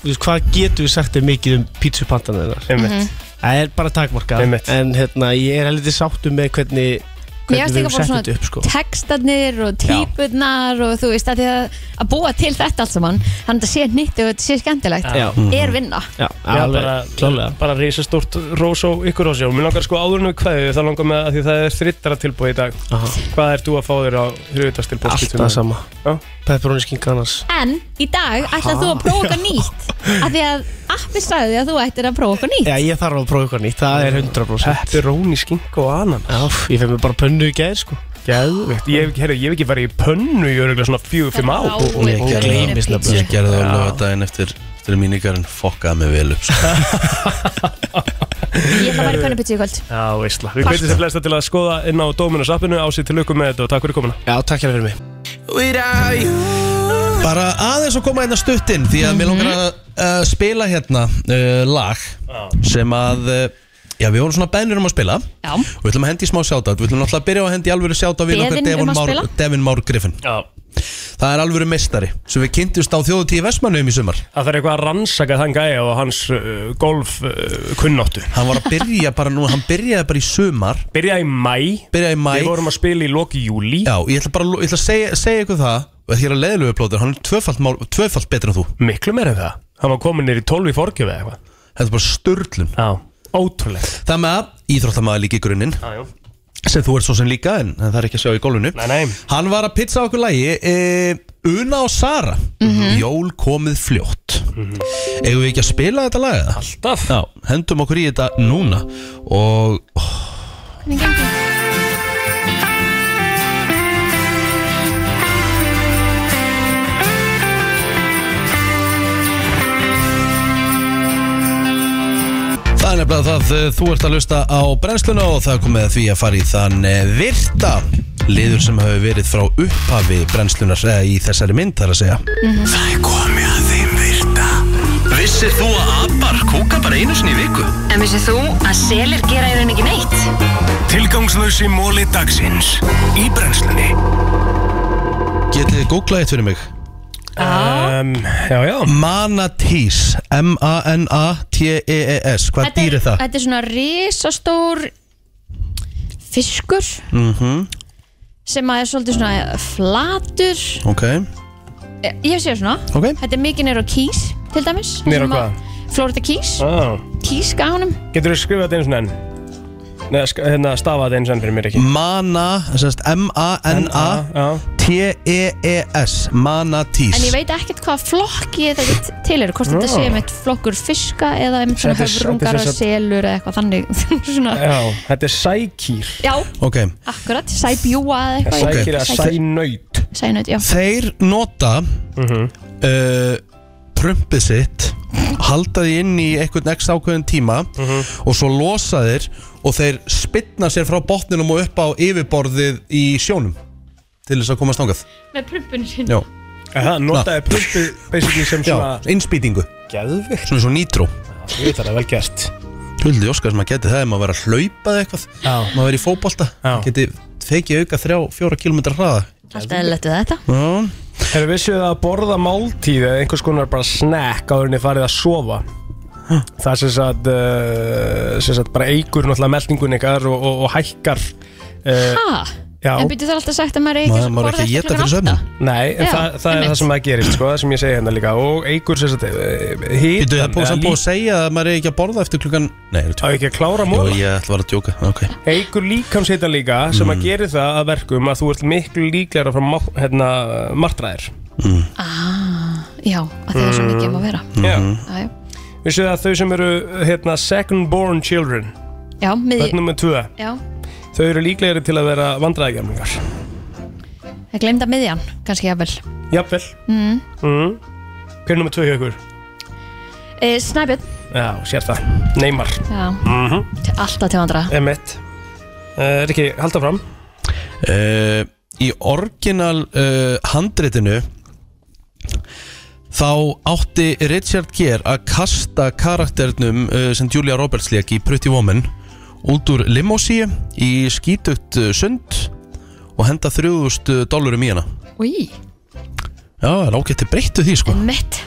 þú veist, hvað getur við sagt mikið um pítsupantanir Einmitt. Mhm. Það er bara takmarkað Einmitt. En hérna, ég er heldur sáttu með hvernig Mér finnst líka bara svona sko textarnir og típurnar og þú veist að, að, að búa til þetta allt saman þannig að þetta sé nýtti og þetta sé skemmtilegt Já. er vinna Já, Já, alveg, bara, bara risastórt rós á ykkur sig og mér langar sko áður en við kveðið það langar með að því það er þrittara tilbúið í dag Aha. Hvað ert þú að fá þér á þriðutastilbúið? Alltaf sama Já. Pepperoni skinkanas en í dag ætlar þú að prófa okkar nýtt. Af því að appi sagði að þú ættir að prófa okkar nýtt. Já, ég þarf að prófa eitthvað nýtt, það er 100% Pepperoni, skink og ananas. Já, ég fef mér bara pönnu í gær sko. Geðvegt, ég hef ekki, herri, ég hef ekki farið í pönnu í öruglega svona fjögur, fimm Ráu Og ég gerði það alveg daginn eftir mínigarinn. Fokkaði mig vel upp sko. ég ætla að fara í pönnupizza í kvöld. Já, veistla. Við kveitum sér flesta til að skoða inn á Dominus appinu. Ásið til lukku með þetta og takk fyrir komuna. Já, takk fyrir mig Bara aðeins að koma hérna stuttinn Því að mér langar að uh, spila hérna uh, lag Sem að uh, Já, við vorum svona bænir um að spila. Já. Og við ætlum að hendi í smá sjátat Við ætlum náttúrulega að byrja á að hendi í alvöru sjátat Við Beðin um að Már, spila? Devin Már Griffin. Já Það er alvöru meistari Sem við kynntust á þjóðutíi Vestmannum í sumar. Það þarf eitthvað að rannsaka þann gæja og hans uh, golf uh, Hann var að byrja bara nú Hann byrjaði bara í sumar. Byrjaði í mæ Byrjaði í mæ Við vorum að spila í loki júli Já, ég ætla bara ég ætla að segja, segja ykkur það Og því að leiðilegu plótur Hann er tvöfalt, mál, tvöfalt betur en þú. Miklu meira en það. Hann var komin nýr í 12 í forgjöf eða eitthvað. Þetta er bara störlun Já, ótrúlega Það með að íþróttamaður líka í grunninn sem þú ert svo sem líka en, en það er ekki að sjá í gólfinu. Nei, nei. Hann var að pizza okkur lægi e, Una og Sara. Jól komið fljótt. Eigum við ekki að spila þetta lag eða? Alltaf. Já, hendum okkur í þetta núna. Og Hvernig gengur? Er nefnilega það eh, Þú ert að lusta á brennsluna Og það komið að því að fara í þann eh, virta liður sem hefur verið frá upphafi brennslunar eða í þessari mynd þar að segja Það er komið að þeim virta Vissir þú að abar kúka bara einu sinni í viku? En vissið þú að selir gera í raun ekki neitt? Tilgangslösi móli dagsins Í brennslunni Getið þið googlað eitt fyrir mig? Um, Já, já. Manatís M-A-N-A-T-E-E-S Hvað Þetta dýr er það? Þetta er svona risastór fiskur Mm sem að er svolítið svona flatur. Ok, Eh, Ég sé svona. Ok. Þetta er mikið nýr á Keys til dæmis. Niður á hvað? Florida Keys ah. Keys gánum Getur þú skrifað þetta eins og enn? Nei, hérna stafa þetta eins og enn fyrir mér ekki. Mana, sérst M-A-N-A T-E-E-S Manatís En ég veit ekkert hvað flokki þetta til er Hvort þetta sé með flokkur fiska Eða með svona höfrungar og selur Eða eitthvað þannig svona, Já, þetta er sækýr. Já, akkurat, sæbjúa eða eitthvað. Sækýr eða sænaut. Sænaut, já. Þeir nota Mhm. uh, prumpið sitt halda því inn í einhvern x ákveðin tíma Mhm. og svo losa þeir og þeir spytna sér frá botninum og upp á yfirborðið í sjónum til þess að komast nángað Með prumpinu sinni Já, Það notaði prumpið basically sem Já svona innspýtingu. Geðvikt Svona svo nýtró Ég veit það er vel gert. Huldi Óskar sem að geti það ef maður að hlaupa eða eitthvað. Já. maður verið í fótbolta. Já. geti fekið auka þrjá, fjóra kilometrar hraða. Alltaf eðlilegt við þetta. Já, Hefur vissuð að borða máltíð eða einhvers konar bara snack áður en þið farið að sofa Það sem sagt, uh, sem sagt bara eigur náttúrulega meldingun ykkar og, og, og hækkar uh, Ha? Já, En byrju það alltaf sagt að maður ekki maður maður er ekki að geta fyrir sömnum nei, en Já, það, það er einmitt. það sem það gerist sko, það sem ég segi hérna líka. Og eigur sem sagt uh, Býtu, það er búið samt búið að segja að maður er ekki að borða eftir klukkan Nei, er Á ekki að klára Jó, móla ég ætla að vera að djóka, ok. Eigur líkamshita líka sem Mm. að gera það að verkum að þú ert miklu líklega frá má- hérna, martræðir Ah, já, að það er svo mikið um að vera. Já. Já. Vissuð að þau sem eru hérna, second born children? Já, miði Börn nummer 2 Já, Þau eru líklegri til að vera vandræðigjafningar það glemda miðjan, kannski jafnvel. Jafnvel? Mm. mm. Hver er nummer 2 hjá ykkur? e, Snæbjörn, Já, sér það. Neymar. Já, mm -hmm. til- alltaf til vandra Emmett uh, Er ekki, halda fram uh, Í orginal uh, handritinu þá átti Richard Gere að kasta karakternum uh, sem Julia Roberts leik í Pretty Woman út úr limósíu í skítugt uh, sund og henda 3000 dólarum í hana. Új, Já, það er ágætt til breyttu því sko. Mitt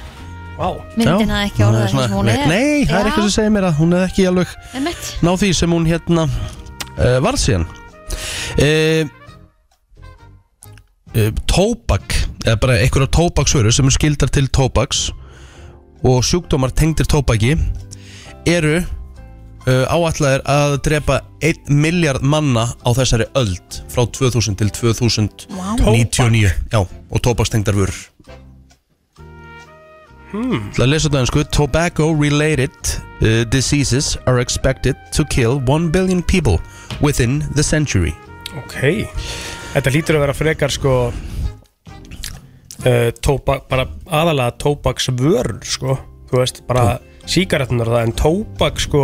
Vá. Myndin hafði ekki Já, orðað það sem hún nei, er. Nei, það er eitthvað sem segir mér að hún hefði ekki alveg Mitt, ná því sem hún hérna uh, varð síðan. Uh, uh, Tóbak eða bara einhverja tóbaksvöru sem er skildar til tóbaks og sjúkdómar tengdir tóbaki eru uh, áallar að drepa 1 miljard manna á þessari öld frá 2000 til 2099 Já, og tóbakstengdar vörur. Hmm. Það að lesa þetta einsku Tobacco related uh, diseases are expected to kill 1 billion people within the century. Ok Þetta lítur að vera frekar sko uh, tóbak, bara aðalega tóbaksvörur sko Þú veist, bara sígarettunar það en tóbak sko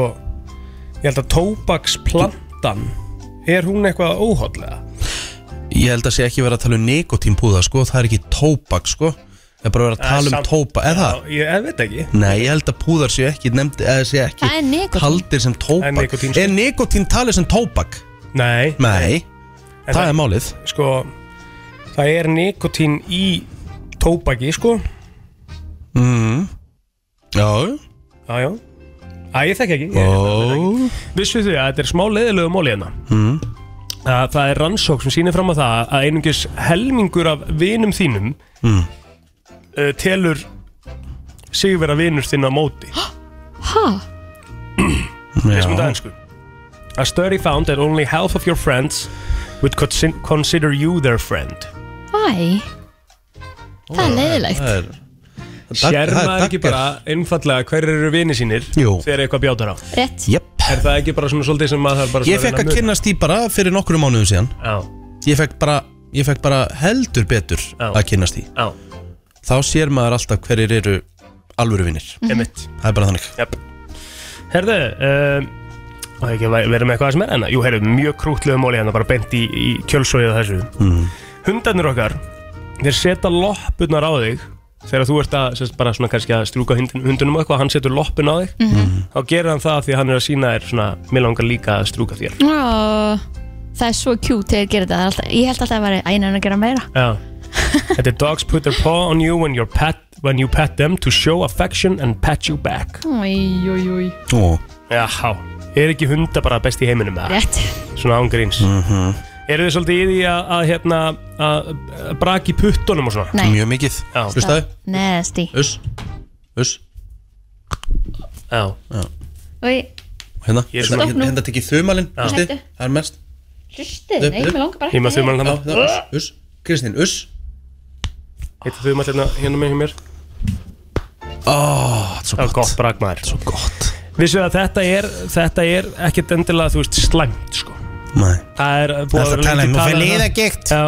Ég held að tóbaksplantan Er hún eitthvað óhóðlega? Ég held að sé ekki verið að tala um nikotínpúða sko, það er ekki tóbak sko Það er bara verið að tala um tóbak, eða það? Ég, ég veit ekki Nei, ég held að púðar sé ekki nefndi, eða sé ekki það er nikotín taldir sem er nikótín, sko. Er nikotín talið sem tóbak? Nei, Nei, það það- er málið. sko Það er nikotín í tóbaki sko. Mm. Já, Já, já. Æ, ég þekki ekki, ó. Vissu þið að þetta er smá leiðilegu móli hérna? Mm. að það er rannsók sem sýnir fram á það að einungis helmingur af vinum þínum Mm. uh, telur sig vera vinur þinn á móti. Ha? Lesum þetta ennsku A study found that only half of your friends would consi- consider you their friend. Æ Það er leiðilegt það er Sér maður ekki bara einfallega hver eru vinið sínir Jú. þegar eitthvað bjátar á? Rétt. Jep. Er það ekki bara svona svolítið sem maður þarf bara Ég svona fekk að reyna kynnast í bara fyrir nokkru mánuðum síðan. Já, Ég fekk bara, ég fekk bara heldur betur Já. að kynnast í já, Þá sér maður alltaf hverjir eru alvöru vinnir emitt Það er bara þannig. Jep. Herðu, uh, og ekki vera með eitthvað sem er enna Jú, heyrðu, mjög krútlega móli hérna bara bent í, í kjölsóið af þessu. Mm. Hundarnir okkar, þeir setja loppurnar á þig. Þegar þú ert að, sérst, bara svona kannski að strúka hundin, hundunum og eitthvað, hann setur loppun á þig. Mhm. þá gerir hann það því að hann er að sína þér svona, mér langar líka að strúka þér. Ó, Það er svo cute þegar gera þetta. Það er alltaf, Ég held alltaf að vera einan að gera meira. Já. Þetta er dogs put their paw on you when, you're pet, when you pet them to show affection and pat you back. Új, új, új Ó. Jáhá, er ekki hunda bara best í heiminum með Rétt. Svona ángríns mm -hmm. Eru þið svolítið í því að, að, hérna, að að braki puttunum og svona? Nei. Mjög mikið. Já. Hlustaðu. Nasty. Uss. Uss. Já. Já. Új, Hérna. Ég er Hérna, svona- hérna, hérna tekið þumalinn. Já. Hlusti Hættu. Það er mest. Hlustið, nei, mér langar bara Ég með þumalinn Já, þarna. hérna, uss. Uss. Kristín Uss. Þau maður hérna, hérna með mér? Ó, þetta er svo Það er gott. brak maður. Svo gott Vissu að þetta er, þetta er ekkert endilega, þú veist, slæmt sko. Nei Það er búið Það er að tala lengi um að talað fyrir það. liðagigt Já,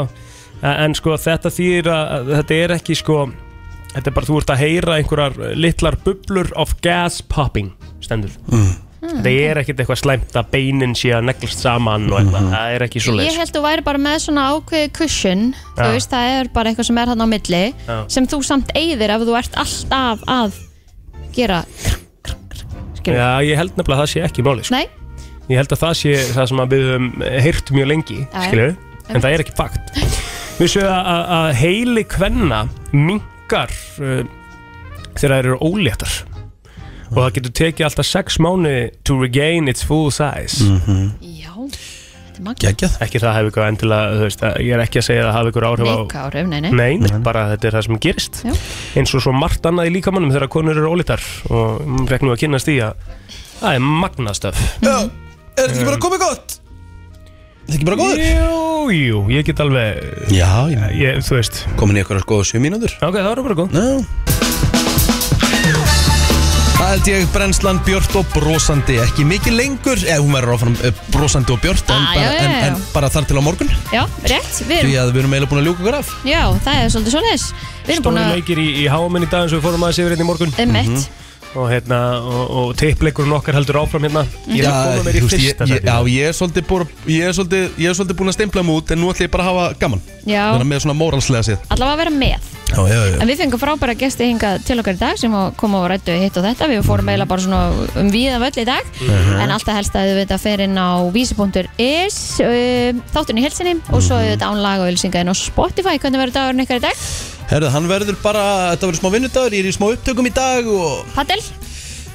en sko þetta þýr að að þetta er ekki sko Þetta er bara, þú ert að heyra einhverjar litlar bublur of gas popping stendur Mm. Þetta er ekkert eitthvað slæmt að beinin sé að neglast saman og eitthvað, það er ekki svo Ég held þú væri bara með svona ákveði cushion Þú Já. veist, það er bara eitthvað sem er hann á milli Já. sem þú samt eigðir ef þú ert alltaf að gera skilur. Já, ég held nefnilega að það sé ekki máli sko. Nei, Ég held að það sé það sem að við höfum heyrt mjög lengi Já, já. skilur, en það er ekki fakt. Vissu að, að, að heili kvenna minkar uh, þegar þær eru óléttar. Og það getur tekið alltaf 6 mánu to regain its full size. Já, er magna Gægjað ekki það hafi eitthvað endilega þú veist, að- ég er ekki að segja að það hafi eitthvað áhrif á Neika áhrif, nei, nei. Nei, nei, bara þetta er það sem gerist. Já. eins og svo margt annað í líkamannum þegar konur eru ólítar og maður fekk nú að kynast því að það er magnastöf Já Er þetta ekki bara komið gott? Er þetta ekki bara góður? Jú, jú, ég get alveg Já, ég ég, þú veist. Komin í eitthvað skoða 7 mínútur. Ok, það eru bara góð. Já Það held ég brennslan björt og brosandi Ekki mikið lengur. Eða hún verður áfram uh, brosandi og björt en, Ah, bara, já, já, en, já. en bara þar til á morgun. Já, rétt, við Því erum, að við erum eiginlega búin að ljúka okkur af. Já, það er svolítið svoleiðis. Við erum búin Stóri að, leikir í, í háaminn í dag eins og við fórum aðeins yfir hérna í morgun. Emitt og, hérna, og, og tippleikurinn okkar heldur áfram hérna. Ég er að koma mér í þú veist, fyrsta ég. Já, ég er svolítið búin Ég er svolítið, ég er svolítið búin að stempla mig út En nú ætlum ég bara að hafa gaman. Já, Þannig að með svona móralslega séð. Allavega að vera með. Já, já, já. En við fengum frábæra gesti hingað til okkar í dag sem að koma og rættu hitt og þetta. Við fórum eiginlega bara svona um víða völl í dag. En alltaf helst að við þetta fer inn á vísi.is um, Þátturinn í helsinni Og svo þetta án laga og ylsinga inn á Spotify. Hvernig verður dagurinn ykkar í dag? Herðu, hann verður bara, þetta verður smá vinnudagur Ég er í smá upptökum í dag og Paddel?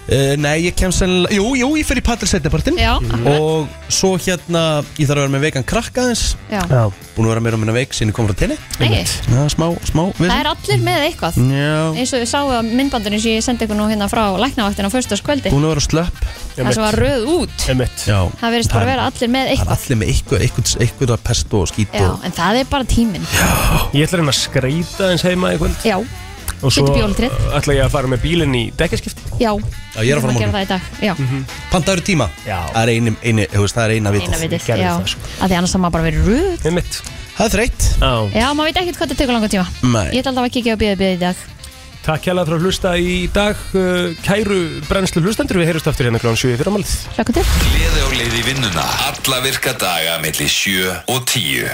Uh, nei, ég kem sennilega, jú, jú, ég fer í paddel setjapartin Já, akkurat. Og svo hérna, ég þarf að vera með vegan krakka aðeins. Já. Já. Búin að vera meira á minna veik sinni kom frá tenni Nei, Já, smá, smá það er allir með eitthvað. Já, eins og við sáum á myndbandinu sem ég sendi ykkur nú hérna frá læknavaktin á föstaskvöldi búin að vera slöpp. Það sem var röð út. Einmitt. Já, það verðist bara að vera allir með það er eitthvað. allir með eitthvað, eitthvað, eitthvað að pest og skít Já, og en það er bara tíminn. Ég ætla að reyna að skreita eins heima í kvöld. Já, og svo ætla ég að fara með bílinn í dekkaskipti já, Já, ég er að fara á gera morgun það í dag Já, Pantaður tíma? Já. Það er eini, eini, þú veist, það er eina eina vitið vitið gerði Já, það, sko. að því annars það maður bara verið röð. Einmitt. Það er þreytt. Já. Já, maður veit ekkert hvað það tekur langa tíma. Nei. Ég ætla alltaf að kíkja á bíða bíða í dag. Takk hérlega fyrir að hlusta í dag uh, Kæru brennslu hlustendur. Við heyrjumst aftur hérna kláðan 7 fyrir amalið Hlökkum til. Gleði á leið í vinnuna. Alla virka daga millir 7 og 10